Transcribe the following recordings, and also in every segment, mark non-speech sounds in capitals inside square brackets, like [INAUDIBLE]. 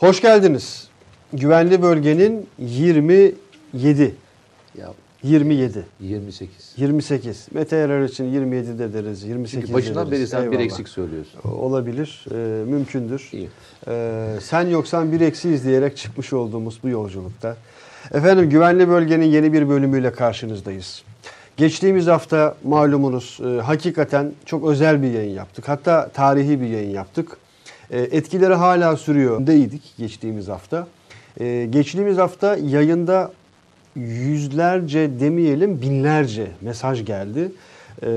Hoş geldiniz. Güvenli bölgenin 27. Ya 27. 28. 28. Mete Erer için 27 de deriz. 28 Çünkü başından deriz. beri sen bir Eyvallah. eksik söylüyorsun. Olabilir. e, mümkündür. İyi. E, sen yoksan bir eksiyiz diyerek çıkmış olduğumuz bu yolculukta. Efendim güvenli bölgenin yeni bir bölümüyle karşınızdayız. Geçtiğimiz hafta malumunuz e, hakikaten çok özel bir yayın yaptık. Hatta tarihi bir yayın yaptık. E, etkileri hala sürüyor. Deydik geçtiğimiz hafta. E, geçtiğimiz hafta yayında yüzlerce demeyelim binlerce mesaj geldi. E,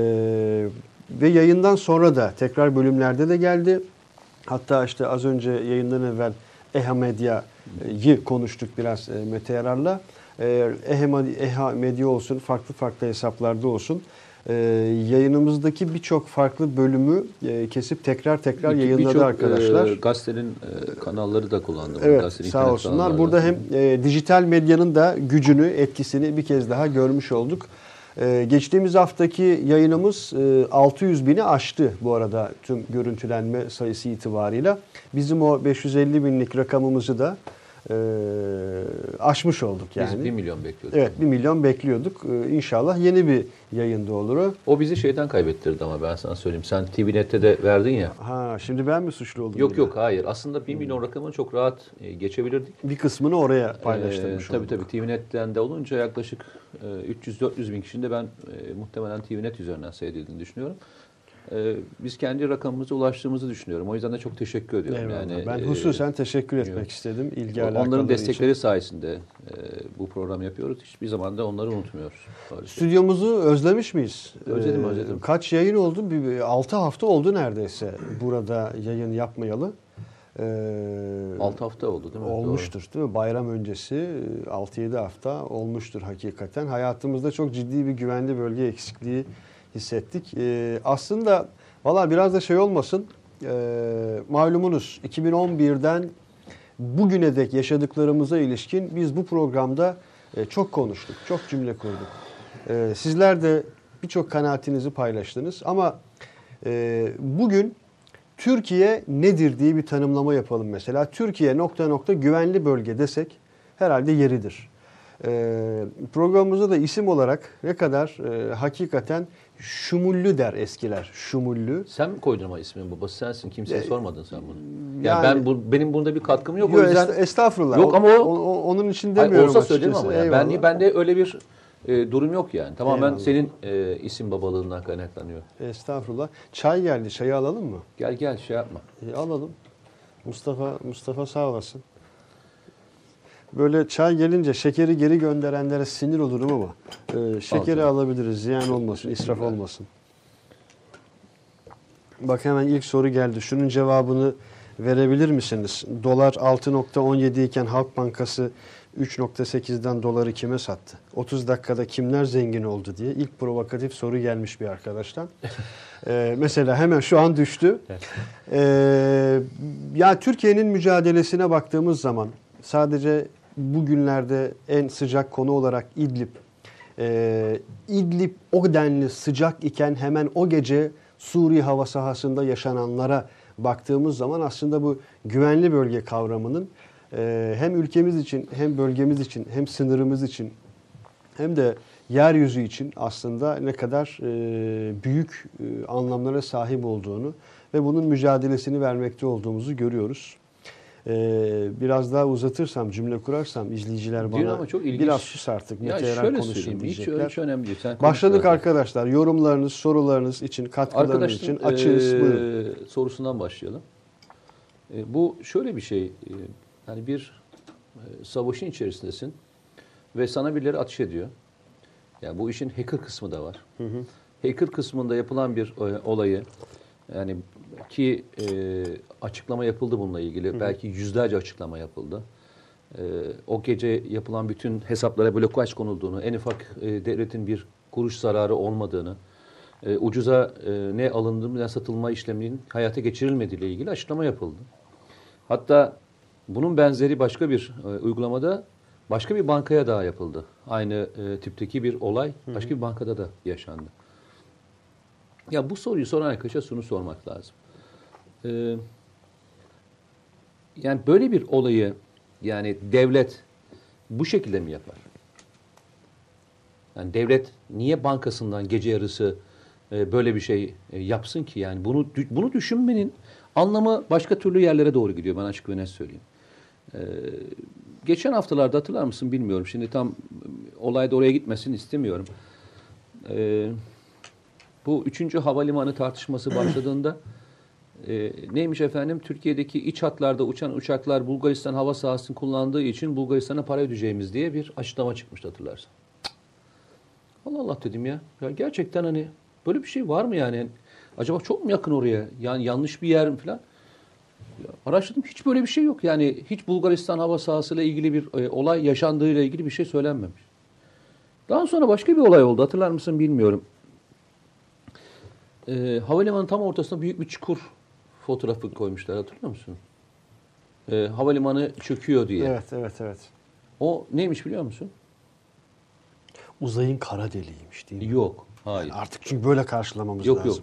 ve yayından sonra da tekrar bölümlerde de geldi. Hatta işte az önce yayından evvel EHA Medya'yı konuştuk biraz Mete Yarar'la. EHA Medya olsun, farklı farklı hesaplarda olsun. E, yayınımızdaki birçok farklı bölümü e, kesip tekrar tekrar Bir- yayınladı birçok, arkadaşlar. e, gazetenin e, kanalları da kullandı. Evet gazetenin sağ olsunlar. Burada hem e, dijital medyanın da gücünü, etkisini bir kez daha görmüş olduk. E, geçtiğimiz haftaki yayınımız e, 600 bini aştı bu arada tüm görüntülenme sayısı itibarıyla. Bizim o 550 binlik rakamımızı da e, aşmış olduk Biz yani. 1 milyon bekliyorduk. Evet 1 milyon bekliyorduk. E, inşallah yeni bir yayında olur o. O bizi şeyden kaybettirdi ama ben sana söyleyeyim. Sen TVNet'te de verdin ya. Ha şimdi ben mi suçlu oldum? Yok yine? yok hayır. Aslında 1 milyon rakamını çok rahat e, geçebilirdik. Bir kısmını oraya paylaştırmış Ee, tabii olduk. tabii TVNet'ten de olunca yaklaşık e, 300-400 bin kişinin de ben e, muhtemelen TVNet üzerinden seyredildiğini düşünüyorum. E, biz kendi rakamımıza ulaştığımızı düşünüyorum. O yüzden de çok teşekkür ediyorum. Eyvallah. Yani ben e, hususen teşekkür etmek yok. istedim ilgi Onların destekleri için. sayesinde e, bu programı yapıyoruz. Hiçbir zaman da onları unutmuyoruz. Şey. Stüdyomuzu özlemiş miyiz? Özledim, Ee, özledim. Kaç yayın oldu? Bir, bir 6 hafta oldu neredeyse burada yayın yapmayalı. Ee, 6 hafta oldu değil mi? Olmuştur değil mi? Bayram öncesi 6-7 hafta olmuştur hakikaten. Hayatımızda çok ciddi bir güvenli bölge eksikliği hissettik. Ee, aslında valla biraz da şey olmasın. Ee, malumunuz 2011'den bugüne dek yaşadıklarımıza ilişkin biz bu programda e, çok konuştuk. Çok cümle kurduk. Ee, sizler de birçok kanaatinizi paylaştınız. Ama e, bugün Türkiye nedir diye bir tanımlama yapalım mesela. Türkiye nokta nokta güvenli bölge desek herhalde yeridir. Ee, programımızda da isim olarak ne kadar e, hakikaten şumullü der eskiler. Şumullü. Sen mi koydun ama ismin babası sensin. Kimseye E, sormadın sen bunu. Yani, yani- ben bu, benim bunda bir katkım yok. Yo, o yüzden est- estağfurullah. Yok ama o- o- onun için Hayır, demiyorum olsa söylerim açıkçası. ama yani. Ben, bende öyle bir e, durum yok yani. Tamamen Eyvallah. senin e, isim babalığından kaynaklanıyor. Estağfurullah. Çay geldi. Çayı alalım mı? Gel gel şey yapma. E, alalım. Mustafa Mustafa sağ olasın. Böyle çay gelince şekeri geri gönderenlere sinir olurum ama e, şekeri canım. alabiliriz. Ziyan olmasın, israf olmasın. Bak hemen ilk soru geldi. Şunun cevabını verebilir misiniz? Dolar 6.17 iken Halk Bankası 3.8'den doları kime sattı? 30 dakikada kimler zengin oldu diye ilk provokatif soru gelmiş bir arkadaştan. Ee, [LAUGHS] mesela hemen şu an düştü. Ee, ya Türkiye'nin mücadelesine baktığımız zaman sadece bugünlerde en sıcak konu olarak İdlib. Ee, İdlib o denli sıcak iken hemen o gece Suriye hava sahasında yaşananlara baktığımız zaman aslında bu güvenli bölge kavramının e, hem ülkemiz için hem bölgemiz için hem sınırımız için hem de yeryüzü için aslında ne kadar e, büyük e, anlamlara sahip olduğunu ve bunun mücadelesini vermekte olduğumuzu görüyoruz. E, biraz daha uzatırsam, cümle kurarsam izleyiciler bana ama çok ilginç. biraz sus artık, Ya şöyle. Hiç, diyecekler. hiç önemli değil. Sen Başladık zaten. arkadaşlar. Yorumlarınız, sorularınız için, katkılarınız Arkadaşın için açığız. e, Buyurun. sorusundan başlayalım. E, bu şöyle bir şey. e, yani bir e, savaşın içerisindesin ve sana birileri ateş ediyor. Yani bu işin hacker kısmı da var. Hacker kısmında yapılan bir e, olayı yani ki e, açıklama yapıldı bununla ilgili. Belki yüzlerce açıklama yapıldı. E, o gece yapılan bütün hesaplara blokaj konulduğunu, en ufak e, devletin bir kuruş zararı olmadığını, e, ucuza e, ne alındı ne satılma işleminin hayata geçirilmediği ile ilgili açıklama yapıldı. Hatta bunun benzeri başka bir e, uygulamada başka bir bankaya daha yapıldı. Aynı e, tipteki bir olay başka bir bankada da yaşandı. Ya bu soruyu soran arkadaşa şunu sormak lazım. Ee, yani böyle bir olayı yani devlet bu şekilde mi yapar? Yani devlet niye bankasından gece yarısı e, böyle bir şey e, yapsın ki? Yani bunu bunu düşünmenin anlamı başka türlü yerlere doğru gidiyor. Ben açık ve net söyleyeyim. E, geçen haftalarda hatırlar mısın bilmiyorum. Şimdi tam e, olay da oraya gitmesin istemiyorum. E, bu üçüncü havalimanı tartışması başladığında [CLEARS THROAT] e, neymiş efendim? Türkiye'deki iç hatlarda uçan uçaklar Bulgaristan hava sahasını kullandığı için Bulgaristan'a para ödeyeceğimiz diye bir açıklama çıkmıştı hatırlarsan. Allah Allah dedim ya. Ya gerçekten hani böyle bir şey var mı yani? Acaba çok mu yakın oraya? Yani yanlış bir yer mi falan? Ya araştırdım hiç böyle bir şey yok. Yani hiç Bulgaristan hava sahasıyla ilgili bir e, olay yaşandığıyla ilgili bir şey söylenmemiş. Daha sonra başka bir olay oldu. Hatırlar mısın bilmiyorum. E, havalimanın tam ortasına büyük bir çukur fotoğrafı koymuşlar. Hatırlıyor musun? E, havalimanı çöküyor diye. Evet, evet, evet. O neymiş biliyor musun? Uzayın kara deliğiymiş değil mi? Yok. Hayır. Artık çünkü böyle karşılamamız Yok lazım. yok.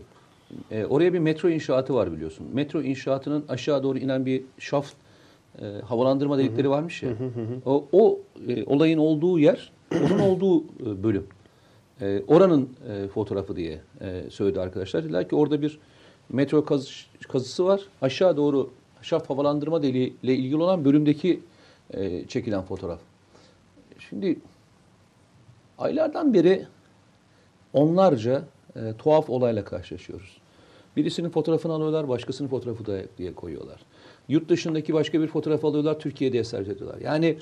Ee, oraya bir metro inşaatı var biliyorsun. Metro inşaatının aşağı doğru inen bir şaft e, havalandırma delikleri varmış ya. O, o e, olayın olduğu yer, onun [CLEARS THROAT] olduğu e, bölüm. E, oranın e, fotoğrafı diye e, söyledi arkadaşlar. Dediler ki orada bir metro kazı, kazısı var. Aşağı doğru şaft havalandırma deliği ile ilgili olan bölümdeki e, çekilen fotoğraf. Şimdi aylardan beri onlarca e, tuhaf olayla karşılaşıyoruz. Birisinin fotoğrafını alıyorlar, başkasının fotoğrafı da diye koyuyorlar. Yurt dışındaki başka bir fotoğraf alıyorlar, Türkiye'de eser ediyorlar. Yani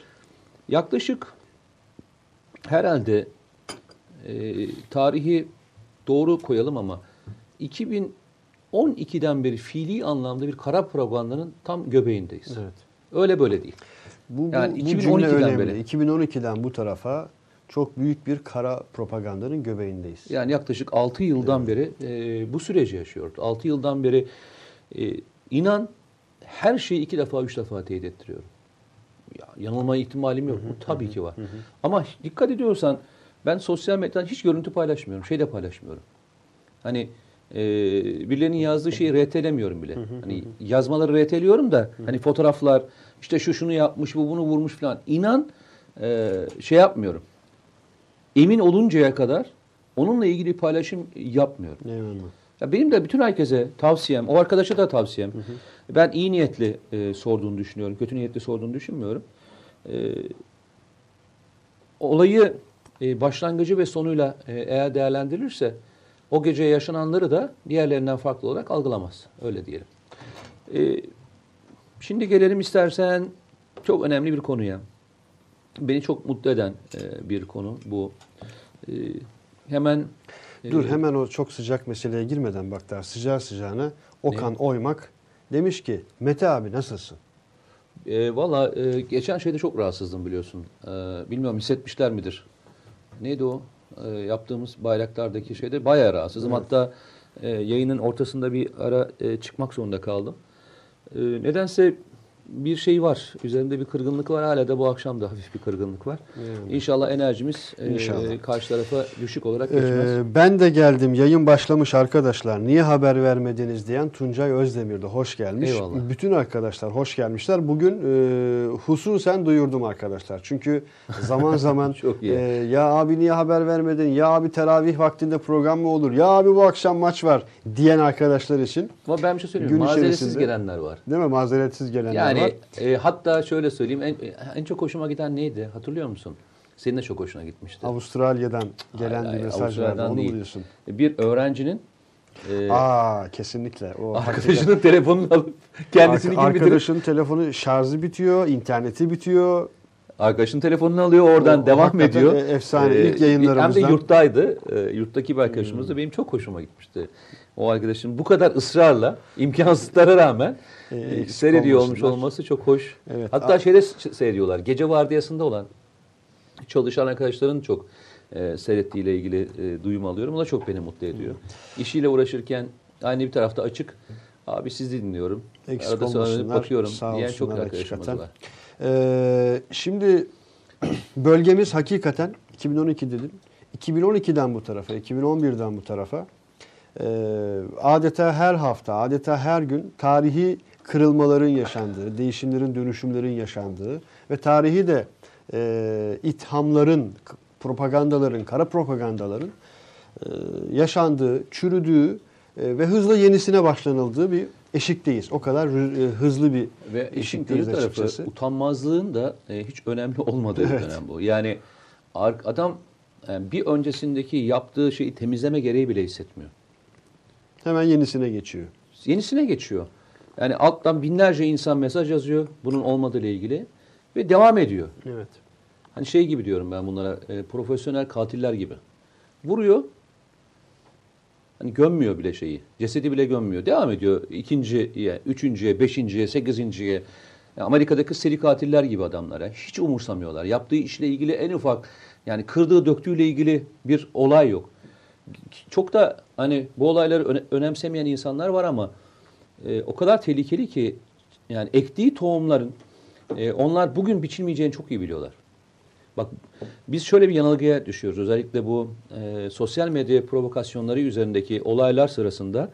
yaklaşık herhalde e, tarihi doğru koyalım ama 2012'den beri fiili anlamda bir kara propagandanın tam göbeğindeyiz. Evet. Öyle böyle değil. Bu, bu, Yani bu cümle 2012'den önemli. beri. 2012'den bu tarafa çok büyük bir kara propagandanın göbeğindeyiz. Yani yaklaşık 6 yıldan beri e, bu süreci yaşıyoruz. 6 yıldan beri e, inan her şeyi iki defa, üç defa teyit ettiriyorum. Ya, yanılma ihtimalim yok. Bu tabii ki var. Ama dikkat ediyorsan ben sosyal medyadan hiç görüntü paylaşmıyorum. Şey de paylaşmıyorum. Hani e, birilerinin yazdığı şeyi RT'lemiyorum bile. Hani yazmaları RT'liyorum da hani fotoğraflar işte şu şunu yapmış, bu bunu vurmuş falan. İnan e, şey yapmıyorum. Emin oluncaya kadar onunla ilgili paylaşım yapmıyorum. Eyvallah. Ya benim de bütün herkese tavsiyem, o arkadaşa da tavsiyem. Ben iyi niyetli e, sorduğunu düşünüyorum. Kötü niyetli sorduğunu düşünmüyorum. E, olayı e, başlangıcı ve sonuyla e, eğer değerlendirilirse o gece yaşananları da diğerlerinden farklı olarak algılamaz. Öyle diyelim. E, şimdi gelelim istersen çok önemli bir konuya. Beni çok mutlu eden e, bir konu bu. E, hemen Dur e, hemen o çok sıcak meseleye girmeden bak daha sıcağı sıcağına Okan Oymak demiş ki Mete abi nasılsın? E, Valla e, geçen şeyde çok rahatsızdım biliyorsun. E, bilmiyorum hissetmişler midir? Neydi o? E, yaptığımız bayraklardaki şeyde bayağı rahatsızım. Hatta e, yayının ortasında bir ara e, çıkmak zorunda kaldım. E, nedense bir şey var. Üzerinde bir kırgınlık var. Hala da bu akşam da hafif bir kırgınlık var. Yani. İnşallah enerjimiz e, İnşallah. karşı tarafa düşük olarak geçmez. Ee, ben de geldim yayın başlamış arkadaşlar niye haber vermediniz diyen Tuncay Özdemir de hoş gelmiş. Eyvallah. Bütün arkadaşlar hoş gelmişler. Bugün e, hususen duyurdum arkadaşlar. Çünkü zaman [LAUGHS] zaman e, ya abi niye haber vermedin ya abi teravih vaktinde program mı olur ya abi bu akşam maç var diyen arkadaşlar için Ama ben bir şey söyleyeyim. gün Mazeretsiz içerisinde- gelenler var. değil mi mazeretsiz gelenler Yani var. E, hatta şöyle söyleyeyim en, en çok hoşuma giden neydi hatırlıyor musun? Senin de çok hoşuna gitmişti. Avustralya'dan gelen Hayır, bir mesaj vardı onu değil. mu diyorsun? Bir öğrencinin e, Aa kesinlikle. O arkadaşının telefonunu alıp kendisini Arka- gibi bitirip Arkadaşın telefonu şarjı bitiyor, interneti bitiyor. arkadaşının telefonunu alıyor oradan O devam hakikaten ediyor. e- efsane. İlk yayınlarımızdan. Hem de yurttaydı. E, yurttaki bir arkadaşımız da benim çok hoşuma gitmişti. O arkadaşın bu kadar ısrarla imkansızlara rağmen E, seyrediyor olmuş olması çok hoş. Evet. Hatta A- şeyde seyrediyorlar. Gece vardiyasında olan çalışan arkadaşların çok e, seyrettiğiyle ilgili e, duyum alıyorum. O da çok beni mutlu ediyor. İşiyle uğraşırken aynı bir tarafta açık. Abi sizi dinliyorum. Eksik Arada sonra bakıyorum sağ diyen çok var. Ee, şimdi [CLEARS THROAT] bölgemiz hakikaten 2012 dedim. 2012'den bu tarafa, 2011'den bu tarafa adeta her hafta, adeta her gün tarihi kırılmaların yaşandığı, değişimlerin, dönüşümlerin yaşandığı ve tarihi de e, ithamların, propagandaların, kara propagandaların e, yaşandığı, çürüdüğü e, ve hızla yenisine başlanıldığı bir eşikteyiz. O kadar e, hızlı bir Ve eşikteyiz tarafı açıkçası. utanmazlığın da e, hiç önemli olmadığı bir Evet. dönem bu. Yani adam e, bir öncesindeki yaptığı şeyi temizleme gereği bile hissetmiyor. Hemen yenisine geçiyor. Yenisine geçiyor. Yani alttan binlerce insan mesaj yazıyor bunun olmadığı ile ilgili ve devam ediyor. Evet. Hani şey gibi diyorum ben bunlara e, profesyonel katiller gibi. Vuruyor. Hani gömmüyor bile şeyi. Cesedi bile gömmüyor. Devam ediyor ikinciye, üçüncüye, beşinciye, sekizinciye. Ya Amerika'daki seri katiller gibi adamlara. Hiç umursamıyorlar. Yaptığı işle ilgili en ufak yani kırdığı döktüğüyle ilgili bir olay yok. Çok da hani bu olayları öne- önemsemeyen insanlar var ama e, o kadar tehlikeli ki yani ektiği tohumların e, onlar bugün biçilmeyeceğini çok iyi biliyorlar. Bak biz şöyle bir yanılgıya düşüyoruz. Özellikle bu e, sosyal medya provokasyonları üzerindeki olaylar sırasında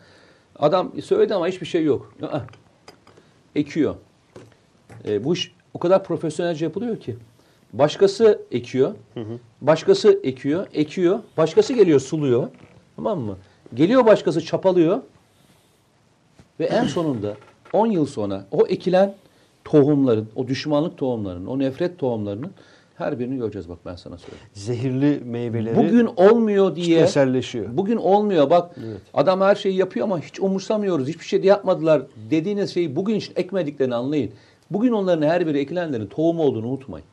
adam söyledi ama hiçbir şey yok. Aa, ekiyor. E, bu iş o kadar profesyonelce yapılıyor ki. Başkası ekiyor, başkası ekiyor, ekiyor, başkası geliyor suluyor. Tamam mı? Geliyor başkası çapalıyor ve en sonunda 10 yıl sonra o ekilen tohumların, o düşmanlık tohumlarının, o nefret tohumlarının her birini göreceğiz bak ben sana söyleyeyim. Zehirli meyveleri Bugün olmuyor diye kitleselleşiyor. Bugün olmuyor bak Evet. adam her şeyi yapıyor ama hiç umursamıyoruz. Hiçbir şey de yapmadılar dediğiniz şeyi bugün için ekmediklerini anlayın. Bugün onların her biri ekilenlerin tohum olduğunu unutmayın.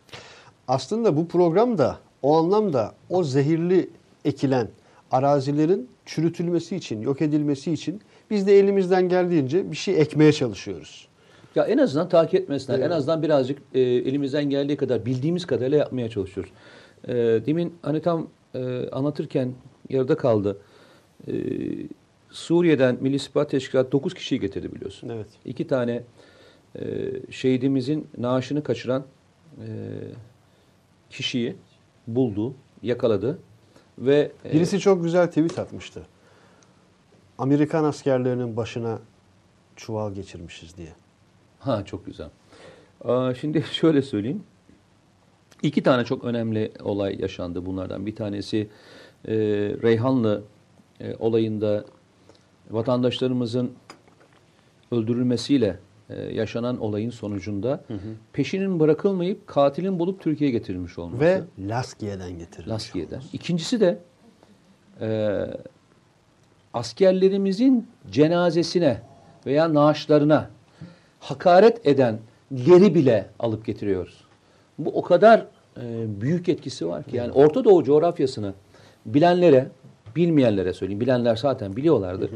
Aslında bu program da o anlamda o zehirli ekilen arazilerin çürütülmesi için, yok edilmesi için biz de elimizden geldiğince bir şey ekmeye çalışıyoruz. Ya en azından takip etmesinler. Evet. En azından birazcık e, elimizden geldiği kadar bildiğimiz kadarıyla yapmaya çalışıyoruz. E, demin hani tam e, anlatırken yarıda kaldı. E, Suriye'den Milli İstihbarat Teşkilatı 9 kişiyi getirdi biliyorsun. Evet. İki tane e, şehidimizin naaşını kaçıran e, kişiyi buldu, yakaladı ve e, Birisi çok güzel tweet atmıştı. Amerikan askerlerinin başına çuval geçirmişiz diye. Ha çok güzel. Şimdi [LAUGHS] şöyle söyleyeyim. İki tane çok önemli olay yaşandı bunlardan. Bir tanesi e, Reyhanlı e, olayında vatandaşlarımızın öldürülmesiyle e, yaşanan olayın sonucunda peşinin bırakılmayıp katilin bulup Türkiye'ye getirilmiş olması. Ve Laskiye'den getirilmiş. Laskiye'den. İkincisi de e, askerlerimizin cenazesine veya naaşlarına hakaret edenleri bile alıp getiriyoruz. Bu o kadar e, büyük etkisi var ki yani Orta Doğu coğrafyasını bilenlere, bilmeyenlere söyleyeyim. Bilenler zaten biliyorlardır.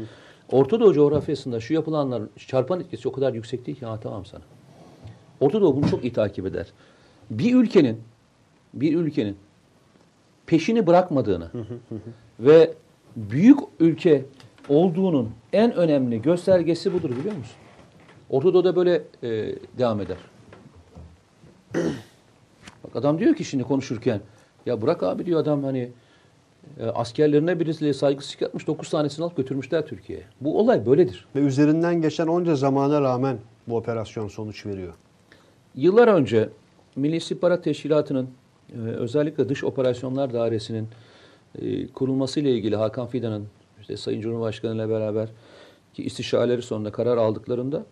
Orta Doğu coğrafyasında şu yapılanların çarpan etkisi o kadar yüksek değil ki anlatamam sana. Orta Doğu bunu çok iyi takip eder. Bir ülkenin bir ülkenin peşini bırakmadığını ve büyük ülke olduğunun en önemli göstergesi budur biliyor musun? Orta Doğu'da böyle e, devam eder. [CLEARS THROAT] Bak adam diyor ki şimdi konuşurken ya bırak abi diyor adam hani e, askerlerine birisiyle saygısızlık yapmış 9 tanesini alıp götürmüşler Türkiye'ye. Bu olay böyledir. Ve üzerinden geçen onca zamana rağmen bu operasyon sonuç veriyor. Yıllar önce Milli İstihbarat Teşkilatı'nın e, özellikle dış operasyonlar dairesinin e, kurulmasıyla ilgili Hakan Fidan'ın işte Sayın Cumhurbaşkanı ile beraber ki istişareleri sonunda karar aldıklarında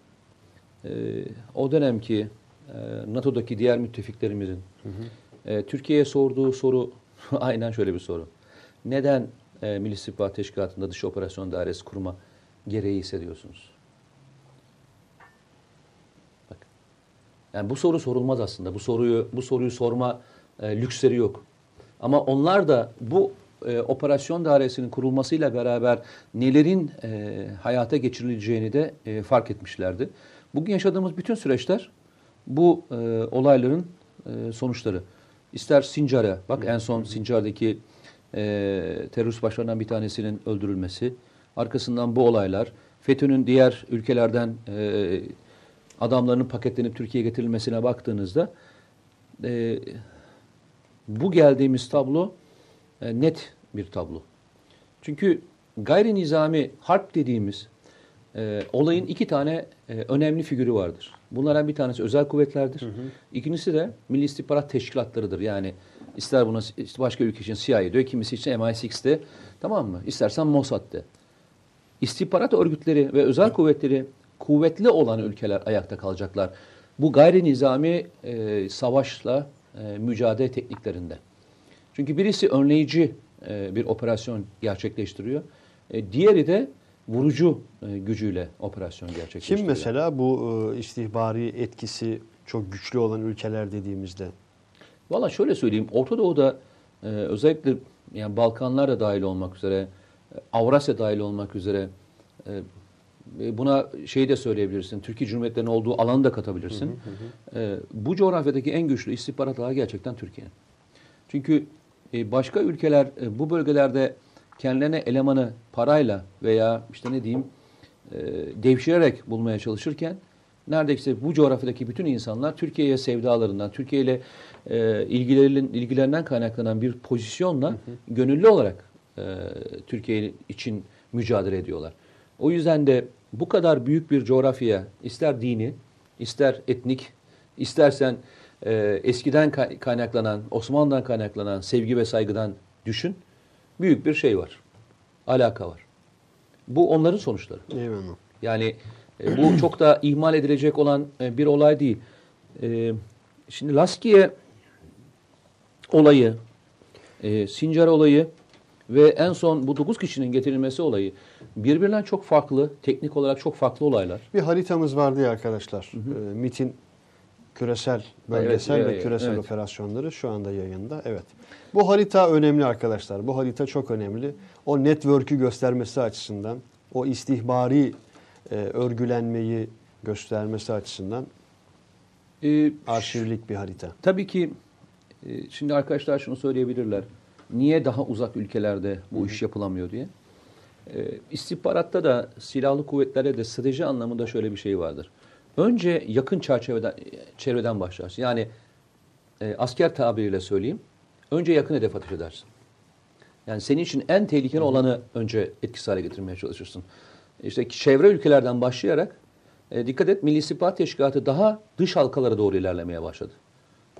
e, o dönemki e, NATO'daki diğer müttefiklerimizin e, Türkiye'ye sorduğu soru [LAUGHS] aynen şöyle bir soru. Neden e, Milli İstihbarat Teşkilatı'nda dış operasyon dairesi kurma gereği hissediyorsunuz? Bak. Yani bu soru sorulmaz aslında. Bu soruyu bu soruyu sorma e, lüksleri yok. Ama onlar da bu e, operasyon dairesinin kurulmasıyla beraber nelerin e, hayata geçirileceğini de e, fark etmişlerdi. Bugün yaşadığımız bütün süreçler bu e, olayların e, sonuçları. İster Sincar'a, bak en son Sincar'daki e, terörist başlarından bir tanesinin öldürülmesi, arkasından bu olaylar, FETÖ'nün diğer ülkelerden e, adamlarının paketlenip Türkiye'ye getirilmesine baktığınızda e, bu geldiğimiz tablo e, net bir tablo. Çünkü gayri nizami harp dediğimiz e, olayın iki tane e, önemli figürü vardır. Bunlardan bir tanesi özel kuvvetlerdir. İkincisi de Milli İstihbarat Teşkilatlarıdır. Yani ister buna işte başka ülke için CIA diyor, kimisi için MI6'de tamam mı? İstersen Mossad'de. İstihbarat örgütleri ve özel kuvvetleri kuvvetli olan ülkeler ayakta kalacaklar. Bu gayri nizami e, savaşla e, mücadele tekniklerinde. Çünkü birisi önleyici e, bir operasyon gerçekleştiriyor. E, diğeri de vurucu e, gücüyle operasyon gerçekleştiriyor. Kim mesela bu e, istihbari etkisi çok güçlü olan ülkeler dediğimizde? Valla şöyle söyleyeyim. Orta Doğu'da e, özellikle yani Balkanlar da dahil olmak üzere, Avrasya dahil olmak üzere buna şeyi de söyleyebilirsin. Türkiye Cumhuriyetlerinin olduğu alanı da katabilirsin. E, bu coğrafyadaki en güçlü istihbarat ağı gerçekten Türkiye. Çünkü başka ülkeler bu bölgelerde kendilerine elemanı parayla veya işte ne diyeyim e, devşirerek bulmaya çalışırken neredeyse bu coğrafyadaki bütün insanlar Türkiye'ye sevdalarından, Türkiye ile e, ilgilerin, ilgilerinden kaynaklanan bir pozisyonla gönüllü olarak e, Türkiye için mücadele ediyorlar. O yüzden de bu kadar büyük bir coğrafyaya ister dini, ister etnik, istersen e, eskiden kay- kaynaklanan, Osmanlı'dan kaynaklanan sevgi ve saygıdan düşün. Büyük bir şey var. Alaka var. Bu onların sonuçları. Eyvallah. Yani e, bu çok da ihmal edilecek olan e, bir olay değil. E, şimdi Laskiye olayı, e, Sincar olayı ve en son bu 9 kişinin getirilmesi olayı birbirinden çok farklı, teknik olarak çok farklı olaylar. Bir haritamız vardı ya arkadaşlar. E, MIT'in küresel, bölgesel Evet, ve küresel evet. operasyonları şu anda yayında. Evet. Bu harita önemli arkadaşlar. Bu harita çok önemli. O network'ü göstermesi açısından, o istihbari e, örgülenmeyi göstermesi açısından E, arşivlik bir harita. Tabii ki e, şimdi arkadaşlar şunu söyleyebilirler. Niye daha uzak ülkelerde bu iş yapılamıyor diye. E, istihbaratta da silahlı kuvvetlerde de strateji anlamında şöyle bir şey vardır. Önce yakın çerçeveden çevreden başlarsın. Yani e, asker tabiriyle söyleyeyim. Önce yakın hedef ateş edersin. Yani senin için en tehlikeli olanı önce etkisiz hale getirmeye çalışırsın. İşte çevre ülkelerden başlayarak e, dikkat et Milli İstihbarat Teşkilatı daha dış halkalara doğru ilerlemeye başladı.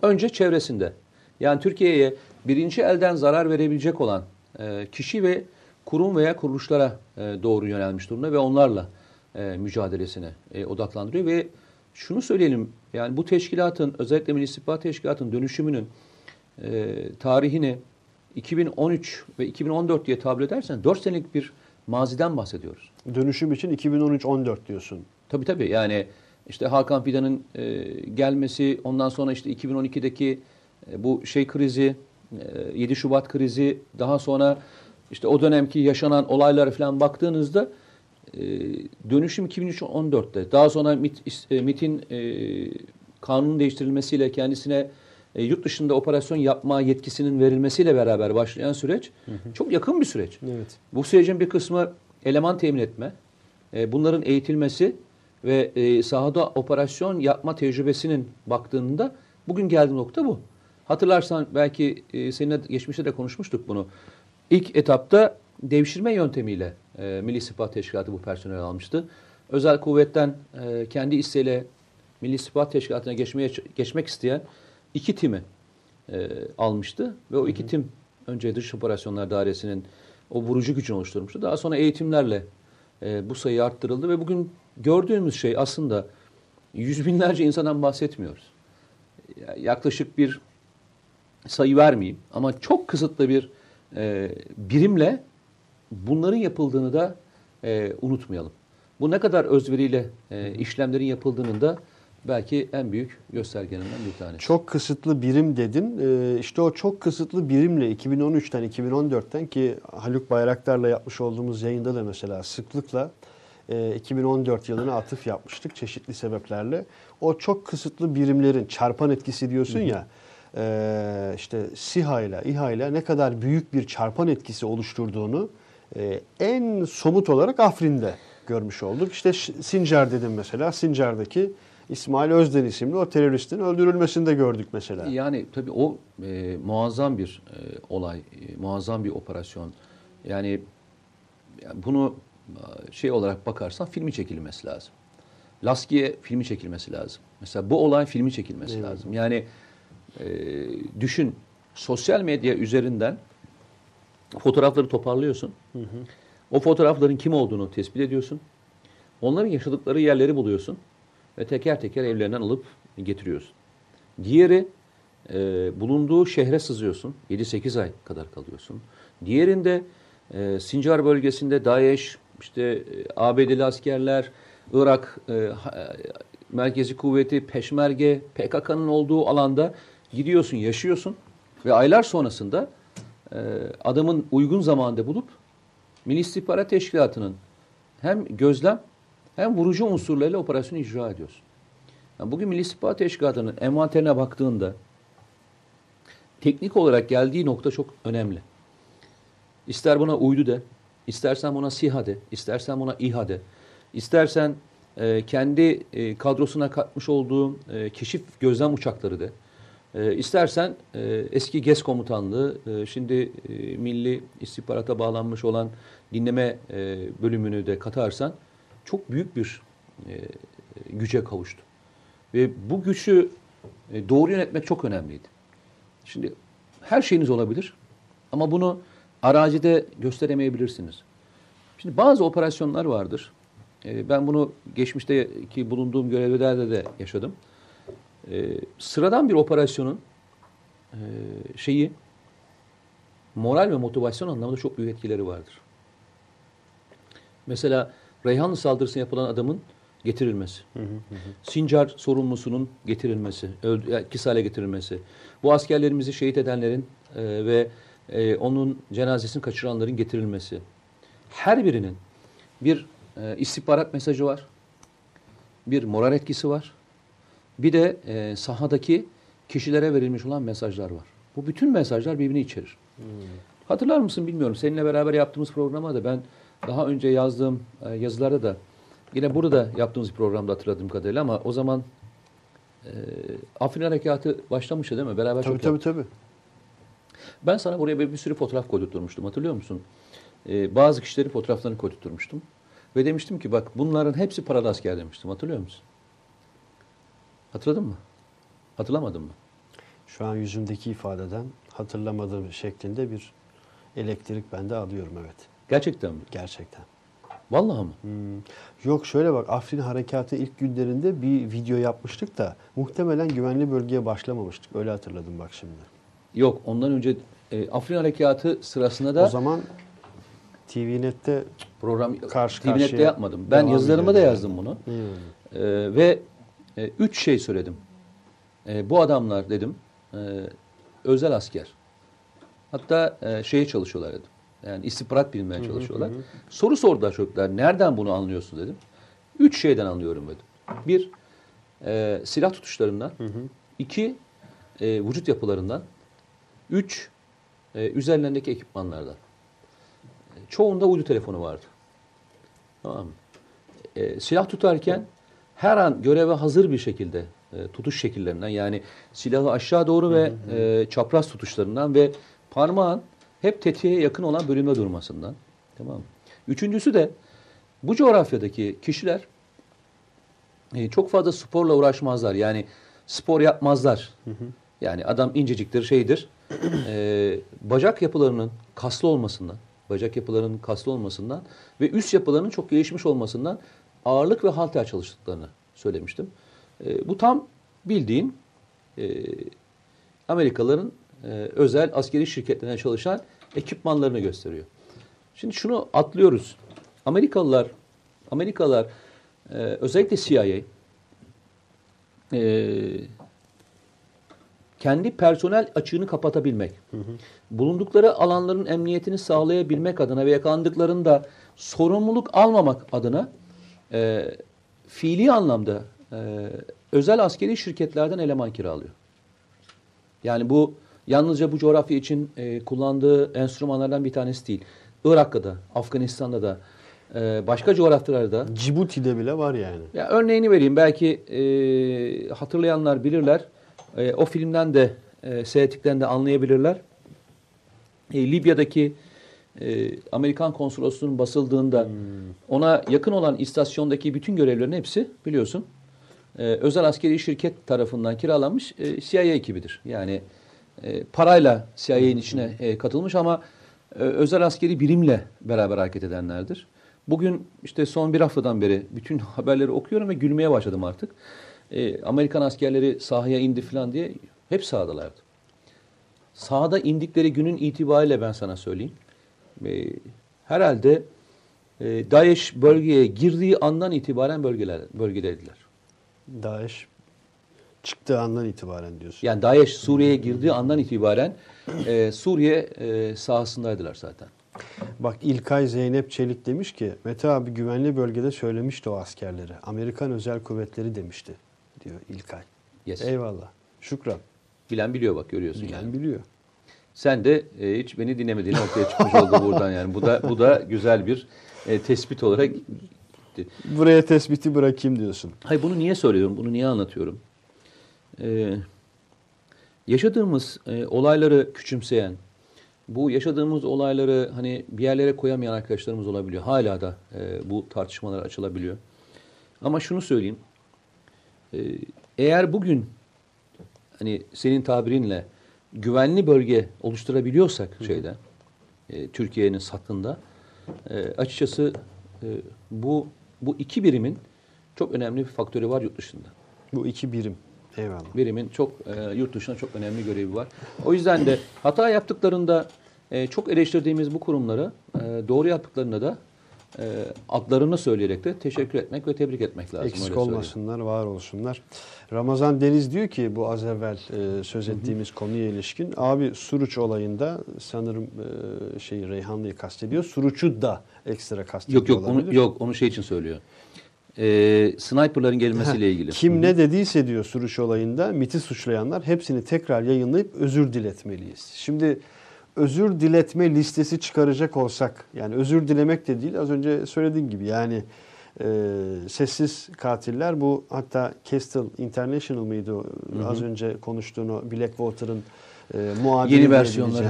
Önce çevresinde. Yani Türkiye'ye birinci elden zarar verebilecek olan e, kişi ve kurum veya kuruluşlara e, doğru yönelmiş durumda ve onlarla e, mücadelesine e, odaklandırıyor ve şunu söyleyelim yani bu teşkilatın özellikle Milli İstihbarat Teşkilatı'nın dönüşümünün e, tarihini 2013 ve 2014 diye tabir edersen 4 senelik bir maziden bahsediyoruz. Dönüşüm için 2013-14 diyorsun. Tabii tabii yani işte Hakan Fidan'ın e, gelmesi ondan sonra işte 2012'deki e, bu şey krizi e, 7 Şubat krizi daha sonra işte o dönemki yaşanan olaylara falan baktığınızda e, dönüşüm 2013-14'te daha sonra MIT, e, MIT'in e, kanunun değiştirilmesiyle kendisine e, yurt dışında operasyon yapma yetkisinin verilmesiyle beraber başlayan süreç çok yakın bir süreç. Evet. Bu sürecin bir kısmı eleman temin etme, e, bunların eğitilmesi ve e, sahada operasyon yapma tecrübesinin baktığında bugün geldiği nokta bu. Hatırlarsan belki e, seninle geçmişte de konuşmuştuk bunu. İlk etapta devşirme yöntemiyle e, Milli İstihbarat Teşkilatı bu personel almıştı. Özel kuvvetten e, kendi isteğiyle Milli İstihbarat Teşkilatı'na geçmeye geçmek isteyen iki timi e, almıştı ve o iki tim önce dış operasyonlar dairesinin o vurucu gücünü oluşturmuştu. Daha sonra eğitimlerle e, bu sayı arttırıldı ve bugün gördüğümüz şey aslında yüz binlerce insandan bahsetmiyoruz. Ya- Yaklaşık bir sayı vermeyeyim ama çok kısıtlı bir e, birimle bunların yapıldığını da e, unutmayalım. Bu ne kadar özveriyle e, işlemlerin yapıldığının da belki en büyük göstergelerinden bir tanesi. Çok kısıtlı birim dedin. Ee, işte o çok kısıtlı birimle 2013'ten 2014'ten ki Haluk Bayraktar'la yapmış olduğumuz yayında da mesela sıklıkla e, 2014 yılına atıf yapmıştık çeşitli sebeplerle. O çok kısıtlı birimlerin çarpan etkisi diyorsun ya e, işte SİHA ile İHA ile ne kadar büyük bir çarpan etkisi oluşturduğunu e, en somut olarak Afrin'de görmüş olduk. İşte Sincar dedim mesela. Sincar'daki İsmail Özden isimli o teröristin öldürülmesini de gördük mesela. Yani tabii o e, muazzam bir e, olay, e, muazzam bir operasyon. Yani yani bunu e, şey olarak bakarsan filmi çekilmesi lazım. Laskiye filmi çekilmesi lazım. Mesela bu olay filmi çekilmesi Evet. lazım. Yani e, düşün sosyal medya üzerinden fotoğrafları toparlıyorsun. O fotoğrafların kim olduğunu tespit ediyorsun. Onların yaşadıkları yerleri buluyorsun ve teker teker evlerinden alıp getiriyorsun. Diğeri e, bulunduğu şehre sızıyorsun. 7-8 ay kadar kalıyorsun. Diğerinde e, Sincar bölgesinde DAEŞ, işte e, ABD'li askerler, Irak e, e, merkezi kuvveti, Peşmerge, PKK'nın olduğu alanda gidiyorsun, yaşıyorsun ve aylar sonrasında adamın uygun zamanda bulup Milli İstihbarat Teşkilatı'nın hem gözlem hem vurucu unsurlarıyla operasyonu icra ediyorsun. Yani bugün Milli İstihbarat Teşkilatı'nın envanterine baktığında teknik olarak geldiği nokta çok önemli. İster buna uydu de, istersen buna SİHA de, istersen buna İHA de, istersen e, kendi e, kadrosuna katmış olduğu e, keşif gözlem uçakları de, e, istersen e, eski GES komutanlığı, e, şimdi e, Milli İstihbarata bağlanmış olan dinleme e, bölümünü de katarsan çok büyük bir e, güce kavuştu. Ve bu gücü e, doğru yönetmek çok önemliydi. Şimdi her şeyiniz olabilir ama bunu arazide gösteremeyebilirsiniz. Şimdi bazı operasyonlar vardır. E, ben bunu geçmişteki bulunduğum görevlerde de yaşadım. E, sıradan bir operasyonun e, şeyi moral ve motivasyon anlamında çok büyük etkileri vardır. Mesela Reyhanlı saldırısına yapılan adamın getirilmesi. Sincar sorumlusunun getirilmesi, etkisiz hale getirilmesi. Bu askerlerimizi şehit edenlerin e, ve e, onun cenazesini kaçıranların getirilmesi. Her birinin bir e, istihbarat mesajı var. Bir moral etkisi var. Bir de e, sahadaki kişilere verilmiş olan mesajlar var. Bu bütün mesajlar birbirini içerir. Hatırlar mısın bilmiyorum. Seninle beraber yaptığımız programda da ben daha önce yazdığım e, yazılarda da yine burada yaptığımız bir programda hatırladığım kadarıyla ama o zaman e, Afrin Harekatı başlamıştı değil mi? Beraber Tabii çok tabii tabii. Ben sana buraya bir, bir sürü fotoğraf koydurtmuştum. Hatırlıyor musun? Ee, bazı kişilerin fotoğraflarını koydurtmuştum. Ve demiştim ki bak bunların hepsi paralı asker demiştim. Hatırlıyor musun? Hatırladın mı? Hatırlamadın mı? Şu an yüzümdeki ifadeden hatırlamadığım şeklinde bir elektrik bende alıyorum evet. Gerçekten mi? Gerçekten. Vallahi mı? Hmm. Yok şöyle bak Afrin Harekatı ilk günlerinde bir video yapmıştık da muhtemelen güvenli bölgeye başlamamıştık. Öyle hatırladım bak şimdi. Yok ondan önce e, Afrin Harekatı sırasında da O zaman TVNet'te program karşı TVNet'te yapmadım. Ben yazılarıma da yazdım bunu. Hmm. Ee, ve e, üç şey söyledim. E, bu adamlar dedim e, özel asker. Hatta e, şeye çalışıyorlar dedim. Yani istihbarat bilmeye çalışıyorlar. Soru sordular çocuklar. Nereden bunu anlıyorsun dedim. Üç şeyden anlıyorum dedim. Bir, e, silah tutuşlarından. iki e, vücut yapılarından. Üç, e, üzerlerindeki ekipmanlardan. E, Çoğunda uydu telefonu vardı. Tamam mı? E, silah tutarken her an göreve hazır bir şekilde e, tutuş şekillerinden yani silahı aşağı doğru ve e, çapraz tutuşlarından ve parmağın hep tetiğe yakın olan bölüme durmasından. Tamam mı? Üçüncüsü de bu coğrafyadaki kişiler e, çok fazla sporla uğraşmazlar. Yani spor yapmazlar. Yani adam inceciktir, şeydir. E, bacak yapılarının kaslı olmasından, bacak yapılarının kaslı olmasından ve üst yapılarının çok gelişmiş olmasından ağırlık ve halter çalıştıklarını söylemiştim. E, bu tam bildiğin e, Amerikalıların e, özel askeri şirketlerine çalışan ekipmanlarını gösteriyor. Şimdi şunu atlıyoruz. Amerikalılar, Amerikalılar e, özellikle CIA e, kendi personel açığını kapatabilmek, bulundukları alanların emniyetini sağlayabilmek adına ve yakalandıklarında sorumluluk almamak adına e, fiili anlamda e, özel askeri şirketlerden eleman kiralıyor. Yani bu yalnızca bu coğrafya için e, kullandığı enstrümanlardan bir tanesi değil. Irak'ta da, Afganistan'da da, e, başka coğrafyalarda Cibuti'de bile var yani. ya örneğini vereyim. Belki e, hatırlayanlar bilirler. E, o filmden de e, seyrettiklerinde anlayabilirler. E, Libya'daki e, Amerikan konsolosluğunun basıldığında ona yakın olan istasyondaki bütün görevlerin hepsi biliyorsun e, özel askeri şirket tarafından kiralanmış e, CIA ekibidir. Yani e, parayla CIA'nin içine e, katılmış ama e, özel askeri birimle beraber hareket edenlerdir. Bugün işte son bir haftadan beri bütün [LAUGHS] haberleri okuyorum ve gülmeye başladım artık. E, Amerikan askerleri sahaya indi falan diye hep sahadalardı. Sahada indikleri günün itibariyle ben sana söyleyeyim. E, herhalde e, DAEŞ bölgeye girdiği andan itibaren bölgeler, bölgedeydiler. Daesh çıktığı andan itibaren diyorsun. Yani DAEŞ Suriye'ye girdiği andan itibaren e, Suriye e, sahasındaydılar zaten. Bak İlkay Zeynep Çelik demiş ki Mete abi güvenli bölgede söylemişti o askerleri. Amerikan özel kuvvetleri demişti diyor İlkay. Yes. Eyvallah. Şükran. Bilen biliyor bak görüyorsun Bilen yani. biliyor. Sen de e, hiç beni dinlemediğin ortaya çıkmış oldu buradan yani. Bu da bu da güzel bir e, tespit olarak. Buraya tespiti bırakayım diyorsun. Hayır bunu niye söylüyorum? Bunu niye anlatıyorum? Ee, yaşadığımız e, olayları küçümseyen, bu yaşadığımız olayları hani bir yerlere koyamayan arkadaşlarımız olabiliyor. Hala da e, bu tartışmalar açılabiliyor. Ama şunu söyleyeyim. E, eğer bugün hani senin tabirinle güvenli bölge oluşturabiliyorsak şeyde e, Türkiye'nin satında e, açıkçası e, bu bu iki birimin çok önemli bir faktörü var yurt dışında. Bu iki birim. Eyvallah. Birimin çok e, yurt dışında çok önemli görevi var. O yüzden de hata yaptıklarında e, çok eleştirdiğimiz bu kurumları e, doğru yaptıklarında da e, adlarını söyleyerek de teşekkür etmek ve tebrik etmek lazım. Eksik öyle söyleyeyim. olmasınlar, var olsunlar. Ramazan Deniz diyor ki bu az evvel e, söz ettiğimiz konuya ilişkin. Abi Suruç olayında sanırım e, şey Reyhanlı'yı kastediyor. Suruç'u da ekstra kastediyor Yok yok olabilir. onu yok onu şey için söylüyor. E, sniperların gelmesiyle ilgili. Kim ne dediyse diyor Suruç olayında MIT'i suçlayanlar hepsini tekrar yayınlayıp özür diletmeliyiz. Şimdi özür diletme listesi çıkaracak olsak yani özür dilemek de değil az önce söylediğim gibi yani e, sessiz katiller bu hatta Kestel International mıydı o, az önce konuştuğunu Blackwater'ın e, muadili Yeni versiyonları.